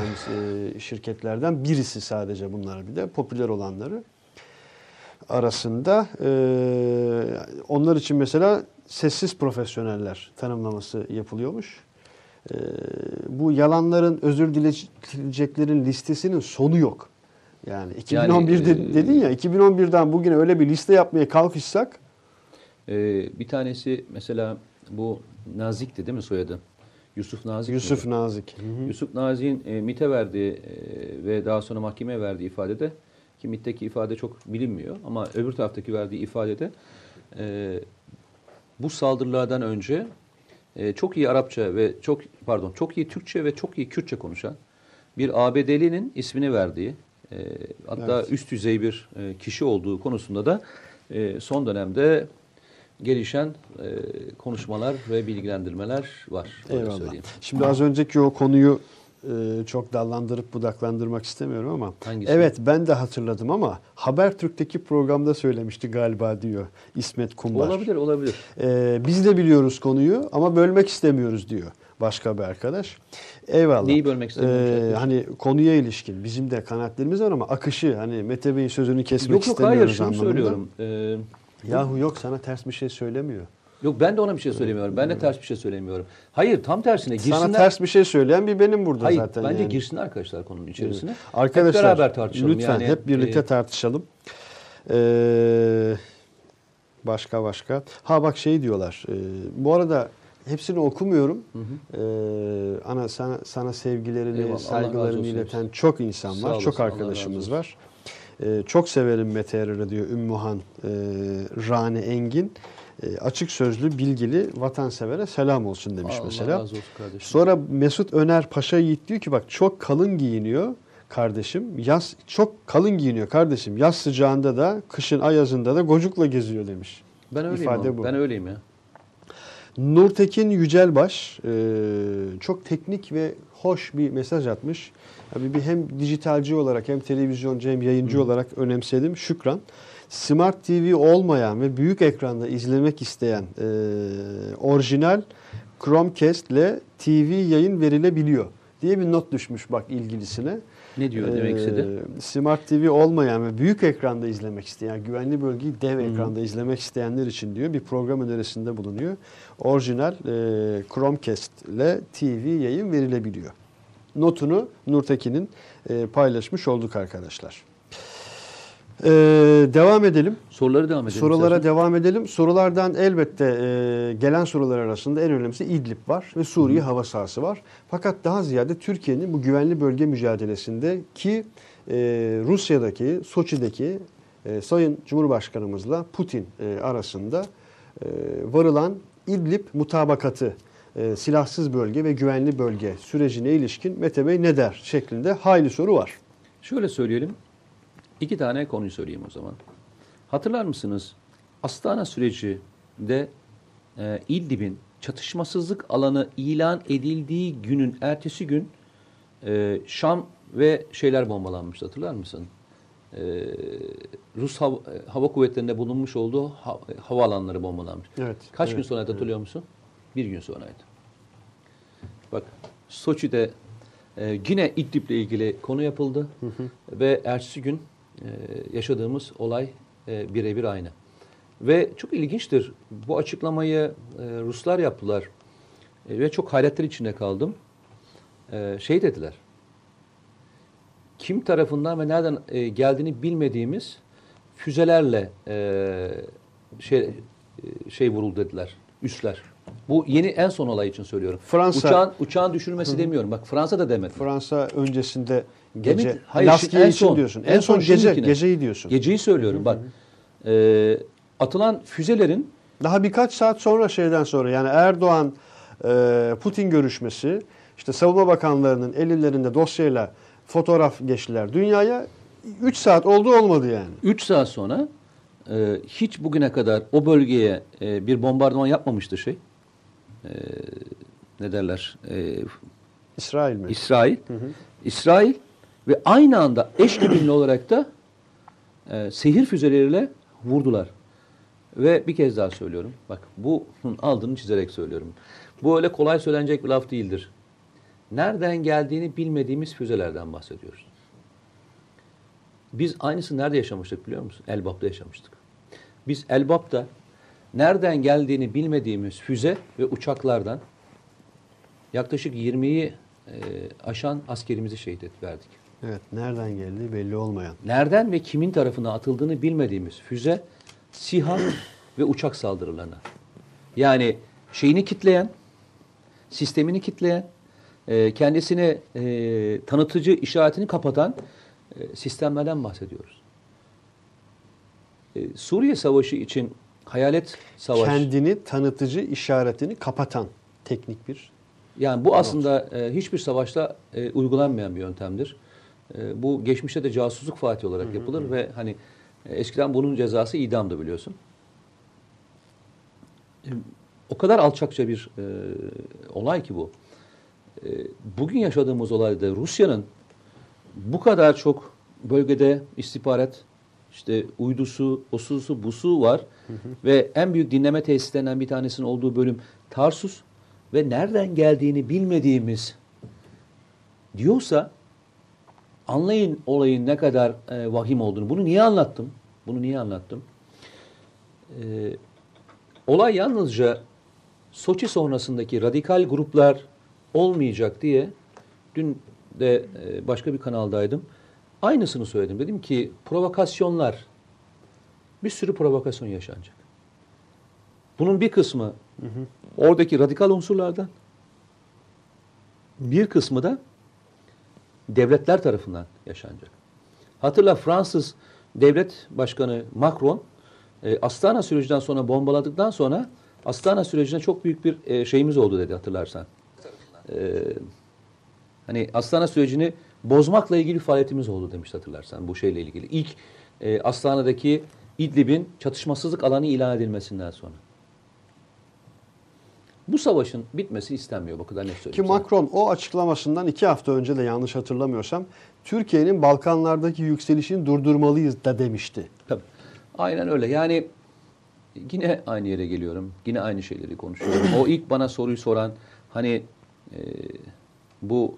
e, şirketlerden birisi sadece bunlar bir de popüler olanları arasında e, onlar için mesela sessiz profesyoneller tanımlaması yapılıyormuş. E, bu yalanların özür dileyeceklerin listesinin sonu yok. Yani 2011 de- e, dedin ya 2011'den bugüne öyle bir liste yapmaya kalkışsak E, bir tanesi mesela bu Nazik'ti değil mi soyadı? Yusuf Nazik. Yusuf miydi? Nazik. Hı hı. Yusuf Nazik'in e, MIT'e verdiği e, ve daha sonra mahkemeye verdiği ifadede ki MIT'teki ifade çok bilinmiyor ama öbür taraftaki verdiği ifadede e, bu saldırılardan önce e, çok iyi Arapça ve çok pardon çok iyi Türkçe ve çok iyi Kürtçe konuşan bir ABD'linin ismini verdiği e, hatta Evet. üst düzey bir e, kişi olduğu konusunda da e, son dönemde gelişen e, konuşmalar ve bilgilendirmeler var. Eyvallah. söyleyeyim. Şimdi az önceki o konuyu çok dallandırıp budaklandırmak istemiyorum ama Hangisi? evet ben de hatırladım ama Habertürk'teki programda söylemişti galiba diyor İsmet Kumbar. Olabilir, olabilir. E, biz de biliyoruz konuyu ama bölmek istemiyoruz diyor başka bir arkadaş. Eyvallah. Neyi bölmek istemiyormuş E, arkadaş? hani konuya ilişkin bizim de kanaatlerimiz var ama akışı hani Mete Bey'in sözünü kesmek Yok yok hayır istemiyoruz şunu anlamında. söylüyorum. Ee, Yahu yok sana ters bir şey söylemiyor. Yok ben de ona bir şey söylemiyorum. Ben de ters bir şey söylemiyorum. Hayır tam tersine girsinler. Sana ters bir şey söyleyen bir benim burada Hayır zaten. bence yani. girsinler arkadaşlar konunun içerisine. Arkadaşlar Hep beraber tartışalım. lütfen yani, hep birlikte e, tartışalım. Ee, başka başka. Ha bak şey diyorlar. e, bu arada hepsini okumuyorum. Ee, ana sana, sana sevgilerini, Eyvallah, saygılarını ileten çok insan var. olasın, çok arkadaşımız var. Ee, çok severim Mete Erer'i diyor Ümmühan e, Rane Engin. E, açık sözlü, bilgili, vatansevere selam olsun demiş Allah mesela. razı olsun kardeşim. Sonra Mesut Öner Paşa Yiğit diyor ki bak çok kalın giyiniyor kardeşim. Yaz çok kalın giyiniyor kardeşim. Yaz sıcağında da kışın ayazında da gocukla geziyor demiş. ben öyleyim ifade abi, bu. Ben öyleyim ya. Nurtekin Yücelbaş e, çok teknik ve hoş bir mesaj atmış. Abi bir hem dijitalci olarak hem televizyoncu hem yayıncı olarak önemsedim. Şükran. Smart TV olmayan ve büyük ekranda izlemek isteyen e, orijinal Chromecast ile TV yayın verilebiliyor diye bir not düşmüş bak ilgilisine. Ne diyor demek istedi? Ee, Smart TV olmayan ve büyük ekranda izlemek isteyen, güvenli bölgeyi dev ekranda izlemek isteyenler için diyor bir program önerisinde bulunuyor. Orijinal e, Chromecast ile TV yayın verilebiliyor. Notunu Nurtekin'in e, paylaşmış olduk arkadaşlar. Ee, devam edelim. Soruları devam edelim. Sorulara istersen. devam edelim. Sorulardan elbette e, gelen sorular arasında en önemlisi İdlib var ve Suriye hava sahası var. Fakat daha ziyade Türkiye'nin bu güvenli bölge mücadelesinde ki e, Rusya'daki, Soçi'deki e, Sayın Cumhurbaşkanımızla Putin e, arasında e, varılan İdlib mutabakatı, e, silahsız bölge ve güvenli bölge sürecine ilişkin Mete Bey ne der şeklinde hayli soru var. Şöyle söyleyelim. İki tane konuyu söyleyeyim o zaman. Hatırlar mısınız? Astana sürecinde e, İdlib'in çatışmasızlık alanı ilan edildiği günün ertesi gün e, Şam ve şeyler bombalanmıştı. Hatırlar mısın? E, Rus hava, e, hava kuvvetlerinde bulunmuş olduğu ha, havaalanları bombalanmış. Evet. Kaç evet, gün sonra hatırlıyor musun? Bir gün sonraydı. Bak Soçi'de e, yine İdlib'le ilgili konu yapıldı ve ertesi gün e, yaşadığımız olay e, birebir aynı. Ve çok ilginçtir. Bu açıklamayı e, Ruslar yaptılar E, ve çok hayretler içinde kaldım. E, şey dediler. Kim tarafından ve nereden e, geldiğini bilmediğimiz füzelerle e, şey e, şey vuruldu dediler. Üsler. Bu yeni en son olay için söylüyorum. Fransa- uçağın uçağın düşürmesi demiyorum. Bak Fransa da demedi. Fransa öncesinde gece Demek- hayır, Laskiye en son. diyorsun. En En, son, son gece geceyi diyorsun. Geceyi söylüyorum bak. E, atılan füzelerin Daha birkaç saat sonra şeyden sonra yani Erdoğan e, Putin görüşmesi işte savunma bakanlarının ellerinde dosyayla fotoğraf geçtiler dünyaya. 3 saat oldu olmadı yani. 3 saat sonra e, hiç bugüne kadar o bölgeye e, bir bombardıman yapmamıştı şey. E, ne derler? E, İsrail mi? İsrail. İsrail ve aynı anda eş güdümlü olarak da e, sehir füzeleriyle vurdular. Ve bir kez daha söylüyorum. Bak bunun aldığını çizerek söylüyorum. Bu öyle kolay söylenecek bir laf değildir. Nereden geldiğini bilmediğimiz füzelerden bahsediyoruz. Biz aynısını nerede yaşamıştık biliyor musun? Elbap'ta yaşamıştık. Biz Elbap'ta nereden geldiğini bilmediğimiz füze ve uçaklardan yaklaşık 20'yi e, aşan askerimizi şehit et verdik. Evet, nereden geldiği belli olmayan. Nereden ve kimin tarafına atıldığını bilmediğimiz füze, SİHA ve uçak saldırılarına. Yani şeyini kitleyen, sistemini kitleyen, e, kendisine e, tanıtıcı işaretini kapatan e, sistemlerden bahsediyoruz. E, Suriye Savaşı için hayalet savaş. Kendini tanıtıcı işaretini kapatan teknik bir Yani bu aslında e, hiçbir savaşta e, uygulanmayan bir yöntemdir. E, bu geçmişte de casusluk faati olarak yapılır ve hani e, eskiden bunun cezası idamdı biliyorsun. E, o kadar alçakça bir e, olay ki bu. E, bugün yaşadığımız olayda Rusya'nın bu kadar çok bölgede istihbarat, işte uydusu, osusu, busu var ve en büyük dinleme tesislerinden bir tanesinin olduğu bölüm Tarsus ve nereden geldiğini bilmediğimiz diyorsa anlayın olayın ne kadar e, vahim olduğunu. Bunu niye anlattım? Bunu niye anlattım? E, olay yalnızca Soçi sonrasındaki radikal gruplar olmayacak diye dün de e, başka bir kanaldaydım. Aynısını söyledim. Dedim ki provokasyonlar bir sürü provokasyon yaşanacak. Bunun bir kısmı oradaki radikal unsurlardan bir kısmı da devletler tarafından yaşanacak. Hatırla Fransız devlet başkanı Macron e, Astana sürecinden sonra bombaladıktan sonra Astana sürecine çok büyük bir e, şeyimiz oldu dedi hatırlarsan. E, hani Astana sürecini bozmakla ilgili faaliyetimiz oldu demiş hatırlarsan bu şeyle ilgili. İlk e, Astana'daki İdlib'in çatışmasızlık alanı ilan edilmesinden sonra. Bu savaşın bitmesi istenmiyor. Net Ki söyleyeyim sana. Macron o açıklamasından iki hafta önce de yanlış hatırlamıyorsam Türkiye'nin Balkanlardaki yükselişini durdurmalıyız da demişti. Tabii. Aynen öyle. Yani yine aynı yere geliyorum. Yine aynı şeyleri konuşuyorum. o ilk bana soruyu soran hani e, bu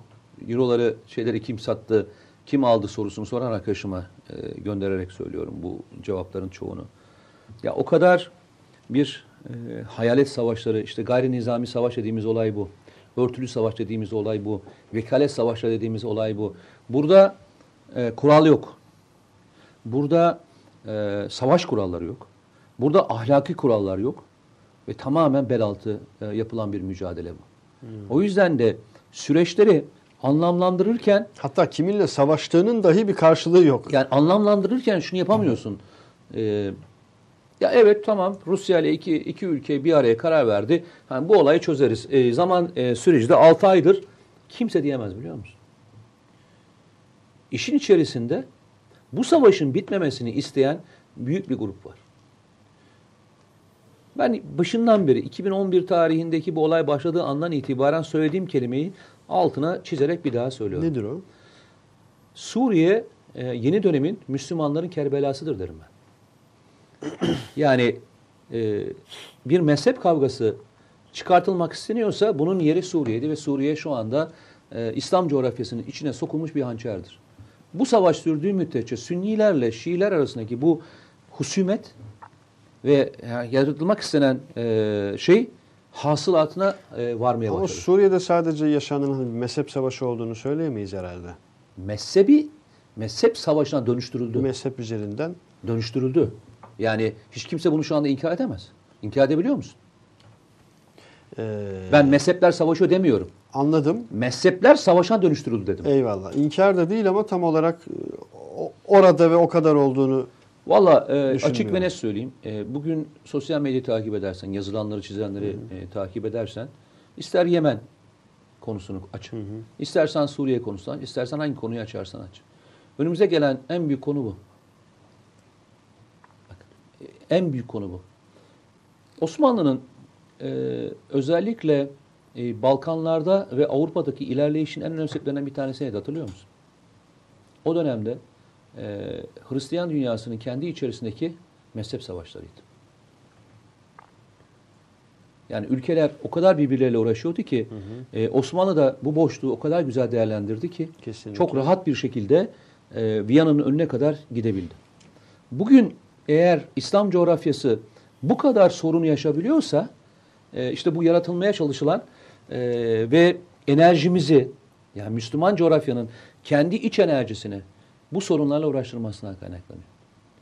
euroları şeyleri kim sattı kim aldı sorusunu soran arkadaşıma e, göndererek söylüyorum bu cevapların çoğunu. Ya o kadar bir e, hayalet savaşları, işte gayri nizami savaş dediğimiz olay bu. Örtülü savaş dediğimiz olay bu. Vekalet savaşları dediğimiz olay bu. Burada e, kural yok. Burada e, savaş kuralları yok. Burada ahlaki kurallar yok. Ve tamamen bel altı e, yapılan bir mücadele bu. O yüzden de süreçleri anlamlandırırken Hatta kiminle savaştığının dahi bir karşılığı yok. yani anlamlandırırken şunu yapamıyorsun. Ee, ya evet tamam Rusya ile iki, iki ülke bir araya karar verdi. Yani bu olayı çözeriz. Ee, zaman e, süreci de 6 aydır kimse diyemez biliyor musun? İşin içerisinde bu savaşın bitmemesini isteyen büyük bir grup var. Ben başından beri 2011 tarihindeki bu olay başladığı andan itibaren söylediğim kelimeyi altına çizerek bir daha söylüyorum. Nedir o? Suriye e, yeni dönemin Müslümanların Kerbelasıdır derim ben. [CLEARS THROAT] yani e, bir mezhep kavgası çıkartılmak isteniyorsa bunun yeri Suriye'di ve Suriye şu anda e, İslam coğrafyasının içine sokulmuş bir hançerdir. Bu savaş sürdüğü müddetçe Sünnilerle Şiiler arasındaki bu husumet ve yani yaratılmak istenen e, şey hasılatına e, varmaya Ama başladı. Suriye'de sadece yaşanan bir mezhep savaşı olduğunu söyleyemeyiz herhalde. Mezhebi mezhep savaşına dönüştürüldü. Mezhep üzerinden dönüştürüldü. Yani hiç kimse bunu şu anda inkar edemez. İnkar edebiliyor musun? e, Ben mezhepler savaşıyor demiyorum. anladım. Mezhepler savaşa dönüştürüldü dedim. Eyvallah. İnkar da değil ama tam olarak e, orada ve o kadar olduğunu Valla e, açık ve net söyleyeyim. E, bugün sosyal medyayı takip edersen, yazılanları, çizenleri e, takip edersen, ister Yemen konusunu aç, istersen Suriye konusunu aç, istersen hangi konuyu açarsan aç. Önümüze gelen en büyük konu bu. En büyük konu bu. Osmanlı'nın e, özellikle e, Balkanlarda ve Avrupa'daki ilerleyişin en önemli sebeplerinden bir tanesi neydi hatırlıyor musun? O dönemde e, Hristiyan dünyasının kendi içerisindeki mezhep savaşlarıydı. Yani ülkeler o kadar birbirleriyle uğraşıyordu ki e, Osmanlı da bu boşluğu o kadar güzel değerlendirdi ki Kesinlikle. çok rahat bir şekilde e, Viyana'nın önüne kadar gidebildi. Bugün eğer İslam coğrafyası bu kadar sorun yaşabiliyorsa e, işte bu yaratılmaya çalışılan e, ve enerjimizi yani Müslüman coğrafyanın kendi iç enerjisini bu sorunlarla uğraştırmasına kaynaklanıyor.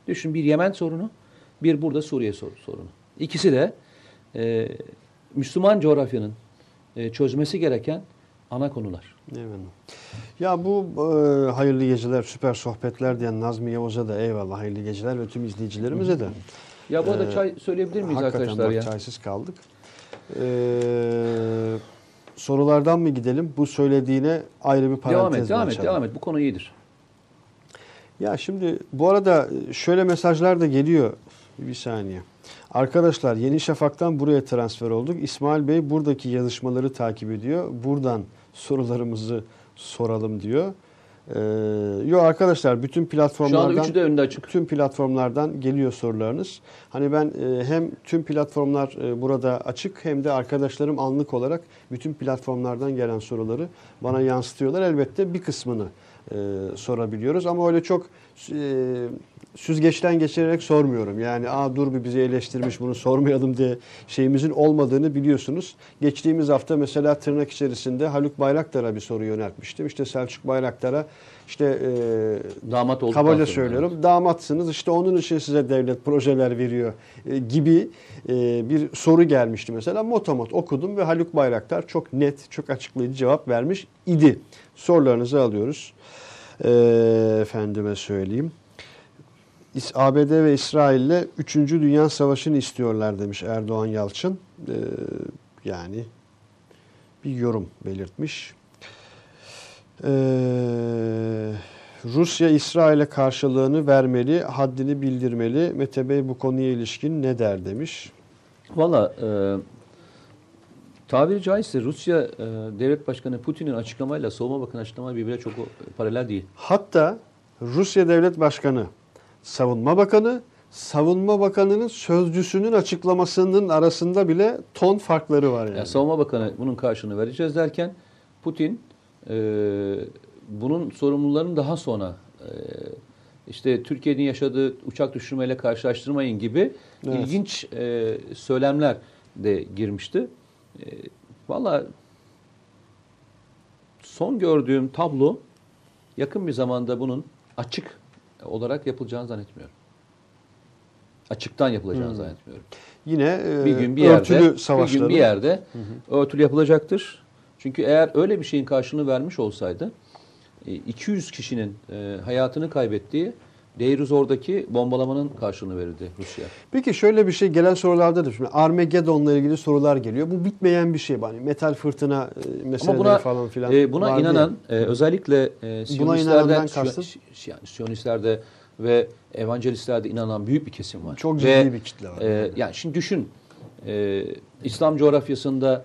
Düşün bir Yemen sorunu, bir burada Suriye sor- sorunu. İkisi de e, Müslüman coğrafyanın e, çözmesi gereken ana konular. Eyvallah. Ya bu e, hayırlı geceler, süper sohbetler diyen Nazmi Yavuz'a da eyvallah hayırlı geceler ve tüm izleyicilerimize de. Ya bu arada Ee, çay söyleyebilir miyiz arkadaşlar bak ya? çaysız kaldık. Ee, sorulardan mı gidelim? Bu söylediğine ayrı bir parantez Devam et, devam et, açalım? devam et. Bu konu iyidir. Ya şimdi bu arada şöyle mesajlar da geliyor. Bir saniye. Arkadaşlar Yeni Şafak'tan buraya transfer olduk. İsmail Bey buradaki yazışmaları takip ediyor. Buradan sorularımızı soralım diyor. Ee, yo arkadaşlar bütün Şu platformlardan anda üçü de önünde açık. tüm platformlardan geliyor sorularınız. Hani ben e, hem tüm platformlar e, burada açık hem de arkadaşlarım anlık olarak bütün platformlardan gelen soruları bana yansıtıyorlar. Elbette bir kısmını e, sorabiliyoruz ama öyle çok e, süzgeçten geçirerek sormuyorum. Yani aa dur bir bizi eleştirmiş bunu sormayalım diye şeyimizin olmadığını biliyorsunuz. Geçtiğimiz hafta mesela tırnak içerisinde Haluk Bayraktar'a bir soru yöneltmiştim. İşte Selçuk Bayraktar'a işte e, Damat olduktan kabaca söylüyorum damatsınız işte onun için size devlet projeler veriyor e, gibi e, bir soru gelmişti mesela. Motomot okudum ve Haluk Bayraktar çok net, çok açıklayıcı cevap vermiş idi. Sorularınızı alıyoruz. E, efendime söyleyeyim. ABD ve İsrail'le 3. Dünya Savaşı'nı istiyorlar demiş Erdoğan Yalçın. E, yani bir yorum belirtmiş. Ee, Rusya İsrail'e karşılığını vermeli, haddini bildirmeli. Mete Bey bu konuya ilişkin ne der demiş. Valla e, tabiri caizse Rusya e, devlet başkanı Putin'in açıklamayla Savunma Bakanı açıklama birbirine çok paralel değil. Hatta Rusya Devlet Başkanı, Savunma Bakanı, Savunma Bakanı'nın sözcüsünün açıklamasının arasında bile ton farkları var yani. Yani Savunma Bakanı bunun karşılığını vereceğiz derken Putin e, bunun sorumlularını daha sonra e, işte Türkiye'nin yaşadığı uçak düşürmeyle karşılaştırmayın gibi Evet. ilginç e, söylemler de girmişti. E, Valla son gördüğüm tablo yakın bir zamanda bunun açık olarak yapılacağını zannetmiyorum. Açıktan yapılacağını Hmm. zannetmiyorum. Yine e, Bir gün bir yerde, örtülü bir savaşları. gün bir yerde örtülü yapılacaktır. Çünkü eğer öyle bir şeyin karşılığını vermiş olsaydı e, 200 kişinin e, hayatını kaybettiği Deir ez-Zor'daki bombalamanın karşılığını verirdi Rusya. Peki şöyle bir şey gelen sorularda da şimdi Armageddon'la ilgili sorular geliyor. Bu bitmeyen bir şey. Hani metal fırtına e, meseleleri buna falan filan. e, buna inanan e, özellikle e, inanandan Siyonistlerde kastın? Siyo- yani Siyonistlerde ve evangelistlerde inanan büyük bir kesim var. Çok ciddi Ve, bir kitle var. e, yani şimdi düşün e, İslam coğrafyasında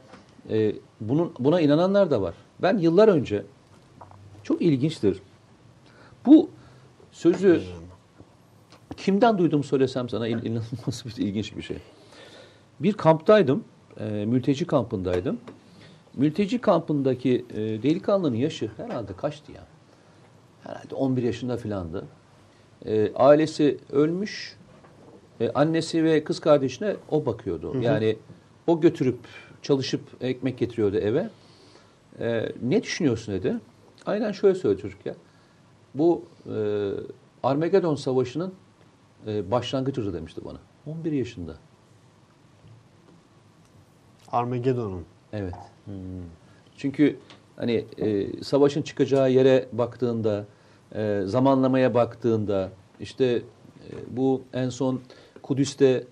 e, bunun buna inananlar da var. Ben yıllar önce çok ilginçtir. Bu sözü kimden duydum söylesem sana in- inanılmaz bir ilginç bir şey. Bir kamptaydım. e, mülteci kampındaydım. Mülteci kampındaki e, delikanlının yaşı herhalde kaçtı ya? Herhalde 11 yaşında filandı. E, ailesi ölmüş. E, annesi ve kız kardeşine o bakıyordu. Yani o götürüp çalışıp ekmek getiriyordu eve. E, ne düşünüyorsun dedi. Aynen şöyle söyledi çocuk ya. Bu e, Armageddon Savaşı'nın e, başlangıcıdır demişti bana. 11 yaşında. Armageddon'un. Evet. Çünkü hani e, savaşın çıkacağı yere baktığında, e, zamanlamaya baktığında, işte e, bu en son Kudüs'te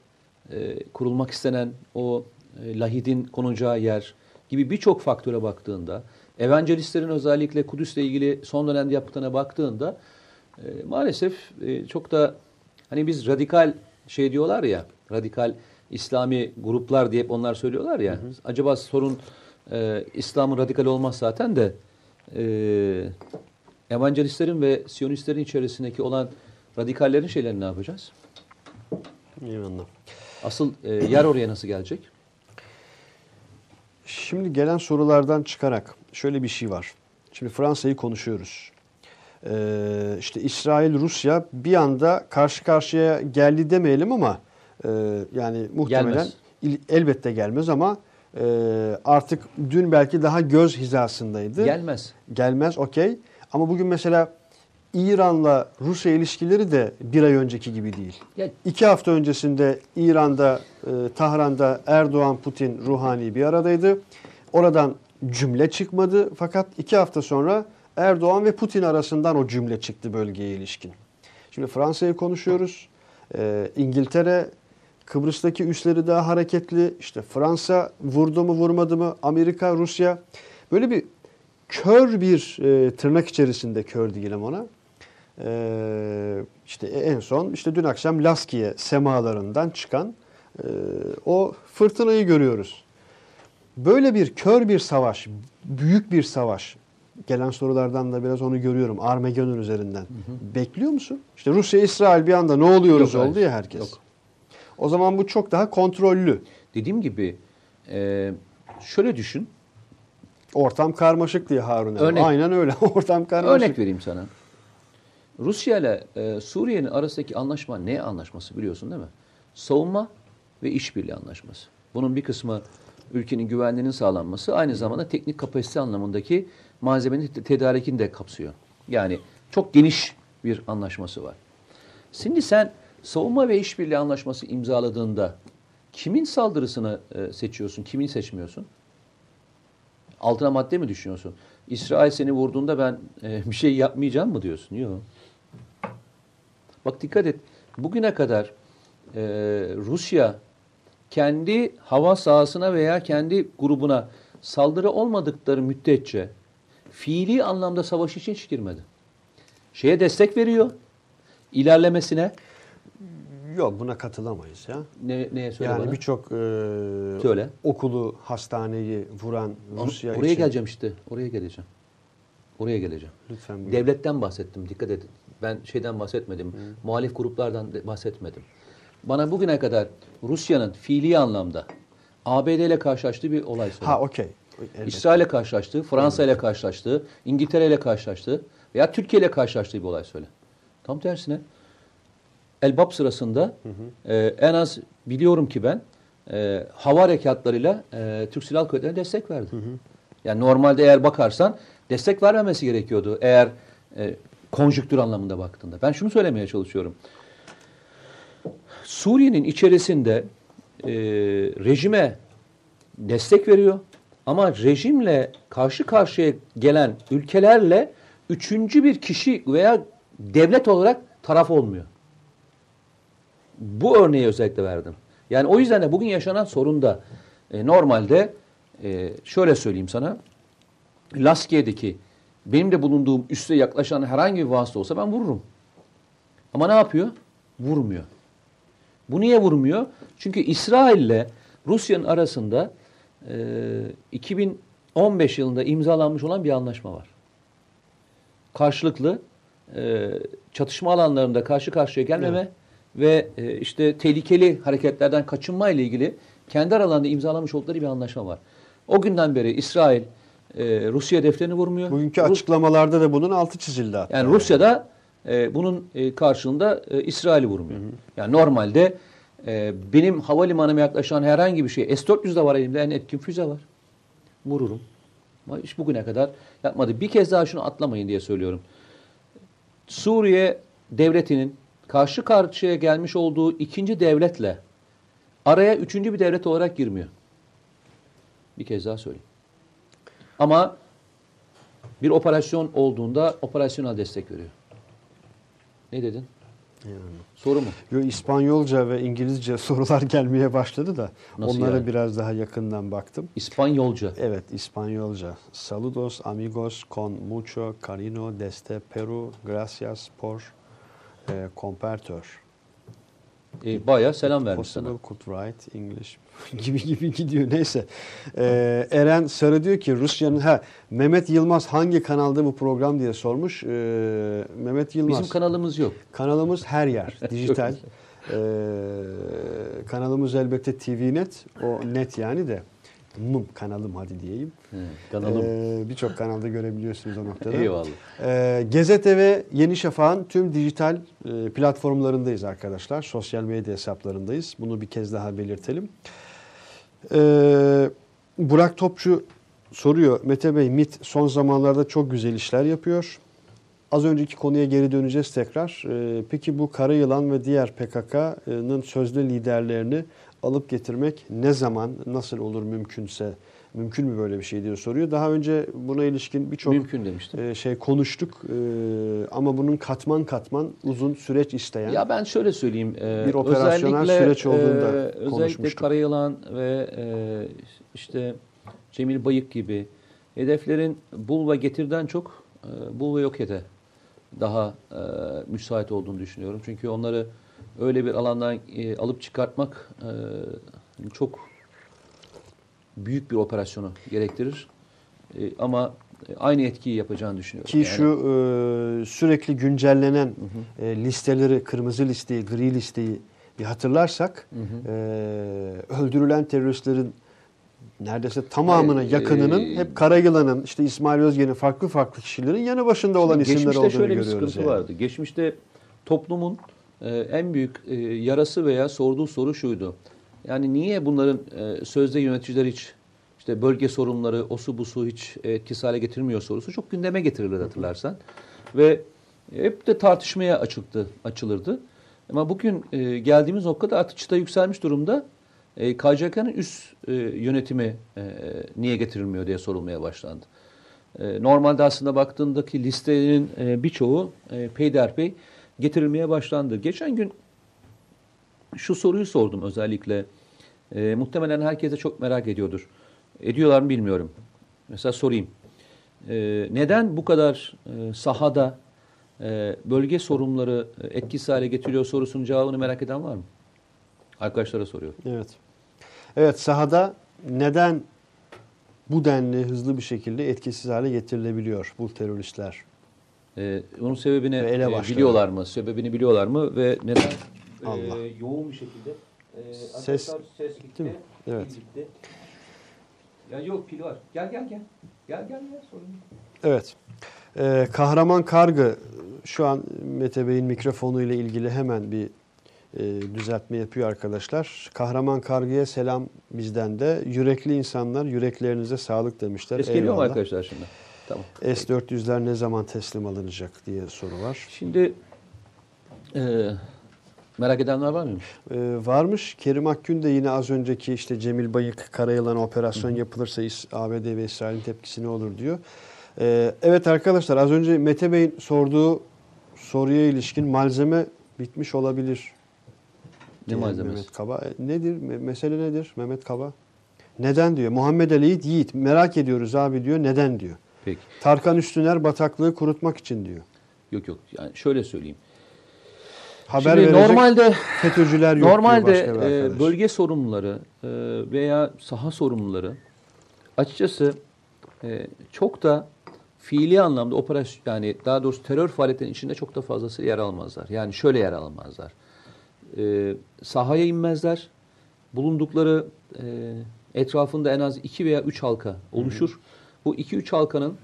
e, kurulmak istenen o e, lahidin konacağı yer gibi birçok faktöre baktığında, evangelistlerin özellikle Kudüs'le ilgili son dönemde yaptıklarına baktığında e, maalesef e, çok da hani biz radikal şey diyorlar ya, radikal İslami gruplar diye hep onlar söylüyorlar ya. Acaba sorun e, İslam'ın radikal olmaz zaten de e, evangelistlerin ve siyonistlerin içerisindeki olan radikallerin şeylerini ne yapacağız? Eyvallah. Asıl e, yer oraya nasıl gelecek? Şimdi gelen sorulardan çıkarak şöyle bir şey var. Şimdi Fransa'yı konuşuyoruz. Ee, işte İsrail, Rusya bir anda karşı karşıya geldi demeyelim ama e, yani muhtemelen Gelmez. il- elbette gelmez ama e, artık dün belki daha göz hizasındaydı. Gelmez. Gelmez okey. Ama bugün mesela İran'la Rusya ilişkileri de bir ay önceki gibi değil. Ya, İki hafta öncesinde İran'da, e, Tahran'da Erdoğan, Putin, Ruhani bir aradaydı. Oradan cümle çıkmadı. Fakat iki hafta sonra Erdoğan ve Putin arasından o cümle çıktı bölgeye ilişkin. Şimdi Fransa'yı konuşuyoruz. E, İngiltere, Kıbrıs'taki üsleri daha hareketli. İşte Fransa vurdu mu vurmadı mı? Amerika, Rusya. Böyle bir kör bir e, tırnak içerisinde kör diyelim ona. Ee, işte en son işte dün akşam Laskiye semalarından çıkan e, o fırtınayı görüyoruz. Böyle bir kör bir savaş, büyük bir savaş. Gelen sorulardan da biraz onu görüyorum Armageddon üzerinden. Bekliyor musun? İşte Rusya, İsrail bir anda ne oluyoruz Yok, hayır. oldu ya herkes. Yok. O zaman bu çok daha kontrollü. Dediğim gibi e, şöyle düşün. Ortam karmaşık diye Harun. Örnek- Aynen öyle. [LAUGHS] Ortam karmaşık. Örnek vereyim sana. Rusya ile e, Suriye'nin arasındaki anlaşma ne anlaşması biliyorsun değil mi? Savunma ve işbirliği anlaşması. Bunun bir kısmı ülkenin güvenliğinin sağlanması, aynı zamanda teknik kapasite anlamındaki malzemenin te- tedarikini de kapsıyor. Yani çok geniş bir anlaşması var. Şimdi sen savunma ve işbirliği anlaşması imzaladığında kimin saldırısını e, seçiyorsun, kimin seçmiyorsun? Altına madde mi düşünüyorsun? İsrail seni vurduğunda ben e, [LAUGHS] bir şey yapmayacağım mı diyorsun? Yok. Bak dikkat et. Bugüne kadar e, Rusya kendi hava sahasına veya kendi grubuna saldırı olmadıkları müddetçe fiili anlamda savaş için hiç girmedi. Şeye destek veriyor. ilerlemesine. Yok buna katılamayız ya. Ne, neye söyle yani birçok e, Söyle. okulu, hastaneyi vuran Rusya Oraya için. geleceğim işte. Oraya geleceğim. Oraya geleceğim. Lütfen buyurun. Devletten bahsettim. Dikkat edin. Ben şeyden bahsetmedim. Muhalif gruplardan bahsetmedim. Bana bugüne kadar Rusya'nın fiili anlamda ABD ile karşılaştığı bir olay söyle. Ha okey. Evet. İsrail'le karşılaştığı, Fransa ile karşılaştığı, İngiltere ile karşılaştığı veya Türkiye ile karşılaştığı bir olay söyle. Tam tersine Elbap sırasında e, en az biliyorum ki ben e, hava harekatlarıyla e, Türk Silahlı Kuvvetleri'ne destek verdi. Yani normalde eğer bakarsan destek vermemesi gerekiyordu eğer e, konjüktür anlamında baktığında. Ben şunu söylemeye çalışıyorum. Suriye'nin içerisinde e, rejime destek veriyor ama rejimle karşı karşıya gelen ülkelerle üçüncü bir kişi veya devlet olarak taraf olmuyor. Bu örneği özellikle verdim. Yani o yüzden de bugün yaşanan sorun da e, normalde e, şöyle söyleyeyim sana. Laskiye'deki benim de bulunduğum üste yaklaşan herhangi bir vasıta olsa ben vururum. Ama ne yapıyor? Vurmuyor. Bu niye vurmuyor? Çünkü İsrail ile Rusya'nın arasında 2015 yılında imzalanmış olan bir anlaşma var. Karşılıklı e, çatışma alanlarında karşı karşıya gelmeme ve e, işte tehlikeli hareketlerden kaçınma ile ilgili kendi aralarında imzalamış oldukları bir anlaşma var. O günden beri İsrail e, Rusya hedeflerini vurmuyor. Bugünkü Rus- açıklamalarda da bunun altı çizildi hatta. yani Rusya'da e, bunun e, karşılığında e, İsrail'i vurmuyor. Yani normalde e, benim havalimanıma yaklaşan herhangi bir şey, S-400 de var elimde, en etkin füze var. Vururum. Ama hiç bugüne kadar yapmadı. Bir kez daha şunu atlamayın diye söylüyorum. Suriye devletinin karşı karşıya gelmiş olduğu ikinci devletle araya üçüncü bir devlet olarak girmiyor. Bir kez daha söyleyeyim. Ama bir operasyon olduğunda operasyonel destek veriyor. Ne dedin? Soru mu? Yo, İspanyolca ve İngilizce [LAUGHS] sorular gelmeye başladı da Nasıl onlara yani? biraz daha yakından baktım. İspanyolca. Evet, İspanyolca. Saludos amigos con mucho cariño desde Peru. Gracias por eh, compartir. E, bayağı selam vermiş Possible sana. could write English [LAUGHS] gibi gibi gidiyor. Neyse. Ee, Eren Sarı diyor ki Rusya'nın ha Mehmet Yılmaz hangi kanalda bu program diye sormuş. Ee, Mehmet Yılmaz. Bizim kanalımız yok. Kanalımız her yer. [LAUGHS] Dijital. Ee, kanalımız elbette TVNet. O net yani de. Mum kanalım hadi diyeyim. kanalım. Ee, Birçok kanalda görebiliyorsunuz o noktada. Eyvallah. Ee, Gezete ve Yeni Şafak'ın tüm dijital e, platformlarındayız arkadaşlar. Sosyal medya hesaplarındayız. Bunu bir kez daha belirtelim. Ee, Burak Topçu soruyor. Mete Bey MIT son zamanlarda çok güzel işler yapıyor. Az önceki konuya geri döneceğiz tekrar. Ee, peki bu Kara Yılan ve diğer PKK'nın sözde liderlerini alıp getirmek ne zaman, nasıl olur mümkünse, mümkün mü böyle bir şey diye soruyor. Daha önce buna ilişkin birçok Mümkün demiştim. e, şey konuştuk Ee, ama bunun katman katman uzun süreç isteyen Ya ben şöyle söyleyeyim. e, Bir operasyonel süreç olduğunda e, Özellikle konuşmuştuk. Karayılan ve e, işte Cemil Bayık gibi hedeflerin bul ve getirden çok e, bul ve yok ede daha e, müsait olduğunu düşünüyorum. Çünkü onları öyle bir alandan e, alıp çıkartmak e, çok büyük bir operasyonu gerektirir. E, ama aynı etkiyi yapacağını düşünüyorum. ki Yani- şu e, sürekli güncellenen e, listeleri, kırmızı listeyi, gri listeyi bir hatırlarsak e, öldürülen teröristlerin neredeyse tamamına E, yakınının e, hep Karayılan'ın, işte İsmail Özge'nin farklı farklı kişilerin yanı başında olan isimler Geçmişte olduğunu şöyle bir görüyoruz. sıkıntı yani. vardı. Geçmişte toplumun e, en büyük e, yarası veya sorduğu soru şuydu. Yani niye bunların e, sözde yöneticiler hiç işte bölge sorunları, osu busu hiç etkisiz hale getirmiyor sorusu çok gündeme getirilirdi hatırlarsan. Ve hep de tartışmaya açıktı, açılırdı. Ama bugün e, geldiğimiz noktada artık çıta yükselmiş durumda. E, KCK'nın üst e, yönetimi niye getirilmiyor diye sorulmaya başlandı. Normalde aslında baktığındaki listenin e, birçoğu e, peyderpey getirilmeye başlandı. Geçen gün şu soruyu sordum özellikle. E, muhtemelen herkes de çok merak ediyordur. Ediyorlar mı bilmiyorum. Mesela sorayım. E, neden bu kadar e, sahada e, bölge sorunları etkisiz hale getiriyor sorusunun cevabını merak eden var mı? Arkadaşlara soruyorum. Evet. Evet sahada neden bu denli hızlı bir şekilde etkisiz hale getirilebiliyor bu teröristler? Ee, onun sebebini e, biliyorlar mı? Sebebini biliyorlar mı? Ve neden e, Allah. yoğun bir şekilde e, Ses arkadaşlar ses gitti. mi? Evet. gitti. Ya yok pil var. Gel gel gel. Gel gel gel sorun yok. Evet. Ee, Kahraman Kargı şu an Mete Bey'in mikrofonu ile ilgili hemen bir e, düzeltme yapıyor arkadaşlar. Kahraman Kargı'ya selam bizden de. Yürekli insanlar yüreklerinize sağlık demişler. Ses geliyor mu arkadaşlar şimdi? Tamam. S-400'ler ne zaman teslim alınacak diye soru var. Şimdi e, merak edenler var mıymış? Ee, varmış. Kerim Akgün de yine az önceki işte Cemil Bayık Karayılan operasyon yapılırsa İs- ABD ve İsrail'in tepkisi ne olur diyor. Ee, evet arkadaşlar az önce Mete Bey'in sorduğu soruya ilişkin malzeme bitmiş olabilir. Ne malzemesi? Mehmet Kaba. E, Nedir? Me- Mesele nedir Mehmet Kaba? Neden diyor. Muhammed Ali Yiğit merak ediyoruz abi diyor. Neden diyor. Peki. Tarkan Üstüner bataklığı kurutmak için diyor. Yok yok. Yani şöyle söyleyeyim. Haber Şimdi verecek normalde FETÖ'cüler yok normalde e, bölge sorumluları e, veya saha sorumluları açıkçası e, çok da fiili anlamda operasyon yani daha doğrusu terör faaliyetlerinin içinde çok da fazlası yer almazlar. Yani şöyle yer almazlar. E, sahaya inmezler. Bulundukları e, etrafında en az iki veya üç halka oluşur. Bu iki üç halkanın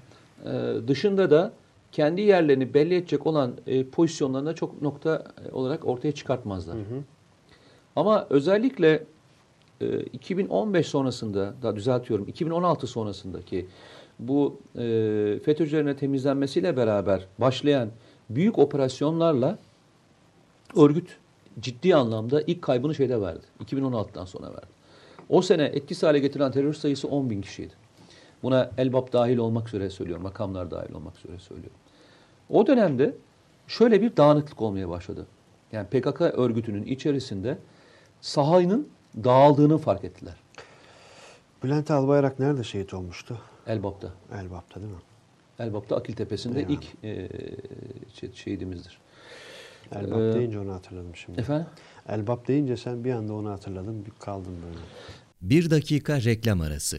e, dışında da kendi yerlerini belli edecek olan e, pozisyonlarına çok nokta e, olarak ortaya çıkartmazlar. Ama özellikle e, 2015 sonrasında, daha düzeltiyorum, 2016 sonrasındaki bu e, FETÖ'cülerin temizlenmesiyle beraber başlayan büyük operasyonlarla örgüt ciddi anlamda ilk kaybını şeyde verdi. 2016'dan sonra verdi. O sene etkisiz hale getirilen terörist sayısı 10 bin kişiydi. Buna Elbap dahil olmak üzere söylüyorum, makamlar dahil olmak üzere söylüyorum. O dönemde şöyle bir dağınıklık olmaya başladı. Yani PKK örgütünün içerisinde sahanın dağıldığını fark ettiler. Bülent Albayrak nerede şehit olmuştu? Elbap'ta. Elbap'ta değil mi? Elbap'ta Akil Tepesi'nde ilk e, şey- şehidimizdir. Elbap Ee, deyince onu hatırladım şimdi. Efendim? Elbap deyince sen bir anda onu hatırladın, bir kaldın böyle. Bir dakika reklam arası.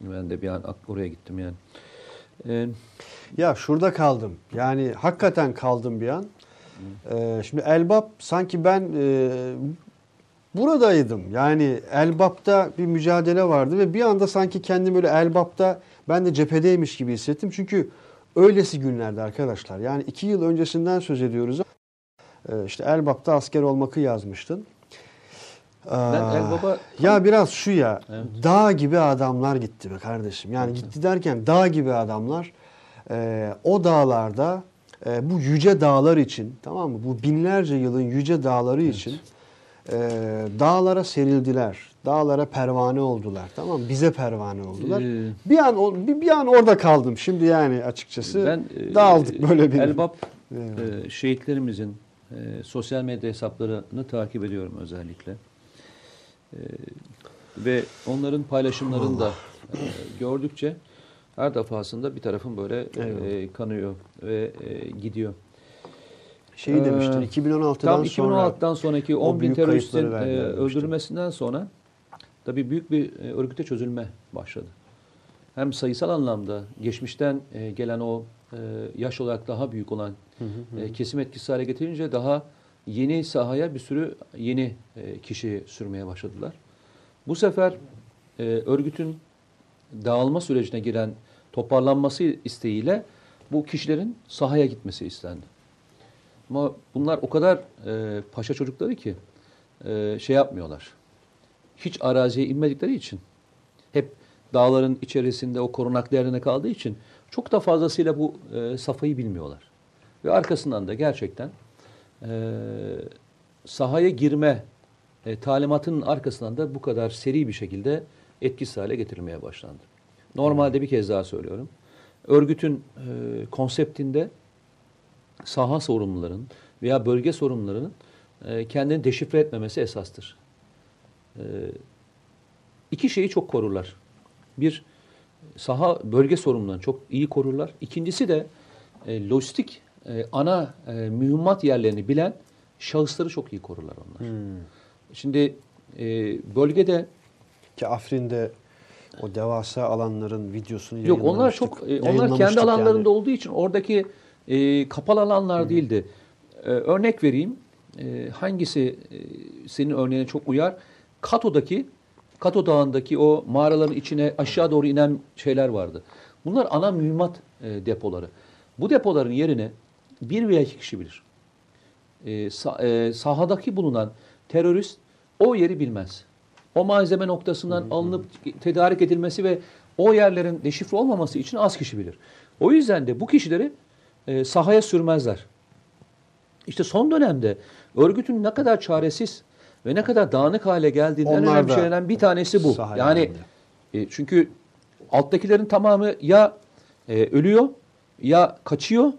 Ben de bir an oraya gittim yani. Ee, Ya şurada kaldım. Yani hakikaten kaldım bir an. Ee, şimdi Elbap sanki ben e, buradaydım. Yani Elbap'ta bir mücadele vardı ve bir anda sanki kendimi böyle Elbap'ta ben de cephedeymiş gibi hissettim. Çünkü öylesi günlerde arkadaşlar. Yani iki yıl öncesinden söz ediyoruz. Ee, işte Elbap'ta asker olmakı yazmıştın. Ben Elbap'a ya biraz şu ya, Evet. dağ gibi adamlar gitti be kardeşim. Yani gitti derken dağ gibi adamlar e, o dağlarda e, bu yüce dağlar için tamam mı? Bu binlerce yılın yüce dağları için e, dağlara serildiler. Dağlara pervane oldular. Tamam mı? Bize pervane oldular. Ee, bir an bir, bir an orada kaldım. Şimdi yani açıkçası ben e, dağıldık böyle bir. Elbap Evet. e, şehitlerimizin e, sosyal medya hesaplarını takip ediyorum özellikle. E, ve onların paylaşımlarını da e, gördükçe her defasında bir tarafım böyle e, Eyvallah. kanıyor ve e, gidiyor. Şey demiştin Ee, 2016'dan Tam sonra 2016'dan sonraki o 10 bin teröristin e, öldürülmesinden sonra tabii büyük bir e, örgüte çözülme başladı. Hem sayısal anlamda geçmişten e, gelen o e, yaş olarak daha büyük olan e, kesim etkisi hale getirince daha yeni sahaya bir sürü yeni e, kişi sürmeye başladılar. Bu sefer e, örgütün dağılma sürecine giren toparlanması isteğiyle bu kişilerin sahaya gitmesi istendi. Ama bunlar o kadar e, paşa çocukları ki e, şey yapmıyorlar. Hiç araziye inmedikleri için hep dağların içerisinde o korunaklı yerine kaldığı için çok da fazlasıyla bu e, safhayı bilmiyorlar. Ve arkasından da gerçekten e, sahaya girme e, talimatının arkasından da bu kadar seri bir şekilde etkisiz hale getirilmeye başlandı. Normalde bir kez daha söylüyorum. Örgütün e, konseptinde saha sorumlularının veya bölge sorumlularının e, kendini deşifre etmemesi esastır. E, iki şeyi çok korurlar. Bir, saha bölge sorumlularını çok iyi korurlar. İkincisi de e, lojistik e, ana e, mühimmat yerlerini bilen şahısları çok iyi korurlar onlar. Şimdi e, bölgede Ki Afrin'de o devasa alanların videosunu Yok onlar çok e, onlar kendi alanlarında yani. olduğu için oradaki e, kapalı alanlar değildi. E, örnek vereyim. E, hangisi e, senin örneğine çok uyar? Kato'daki Kato Dağı'ndaki o mağaraların içine aşağı doğru inen şeyler vardı. Bunlar ana mühimmat e, depoları. Bu depoların yerine bir veya iki kişi bilir. E, sa- e, sahadaki bulunan terörist o yeri bilmez. O malzeme noktasından alınıp tedarik edilmesi ve o yerlerin deşifre olmaması için az kişi bilir. O yüzden de bu kişileri e, sahaya sürmezler. İşte son dönemde örgütün ne kadar çaresiz ve ne kadar dağınık hale geldiğinden en Onlar önemli şeylerden bir tanesi bu. Yani e, çünkü alttakilerin tamamı ya e, ölüyor ya kaçıyor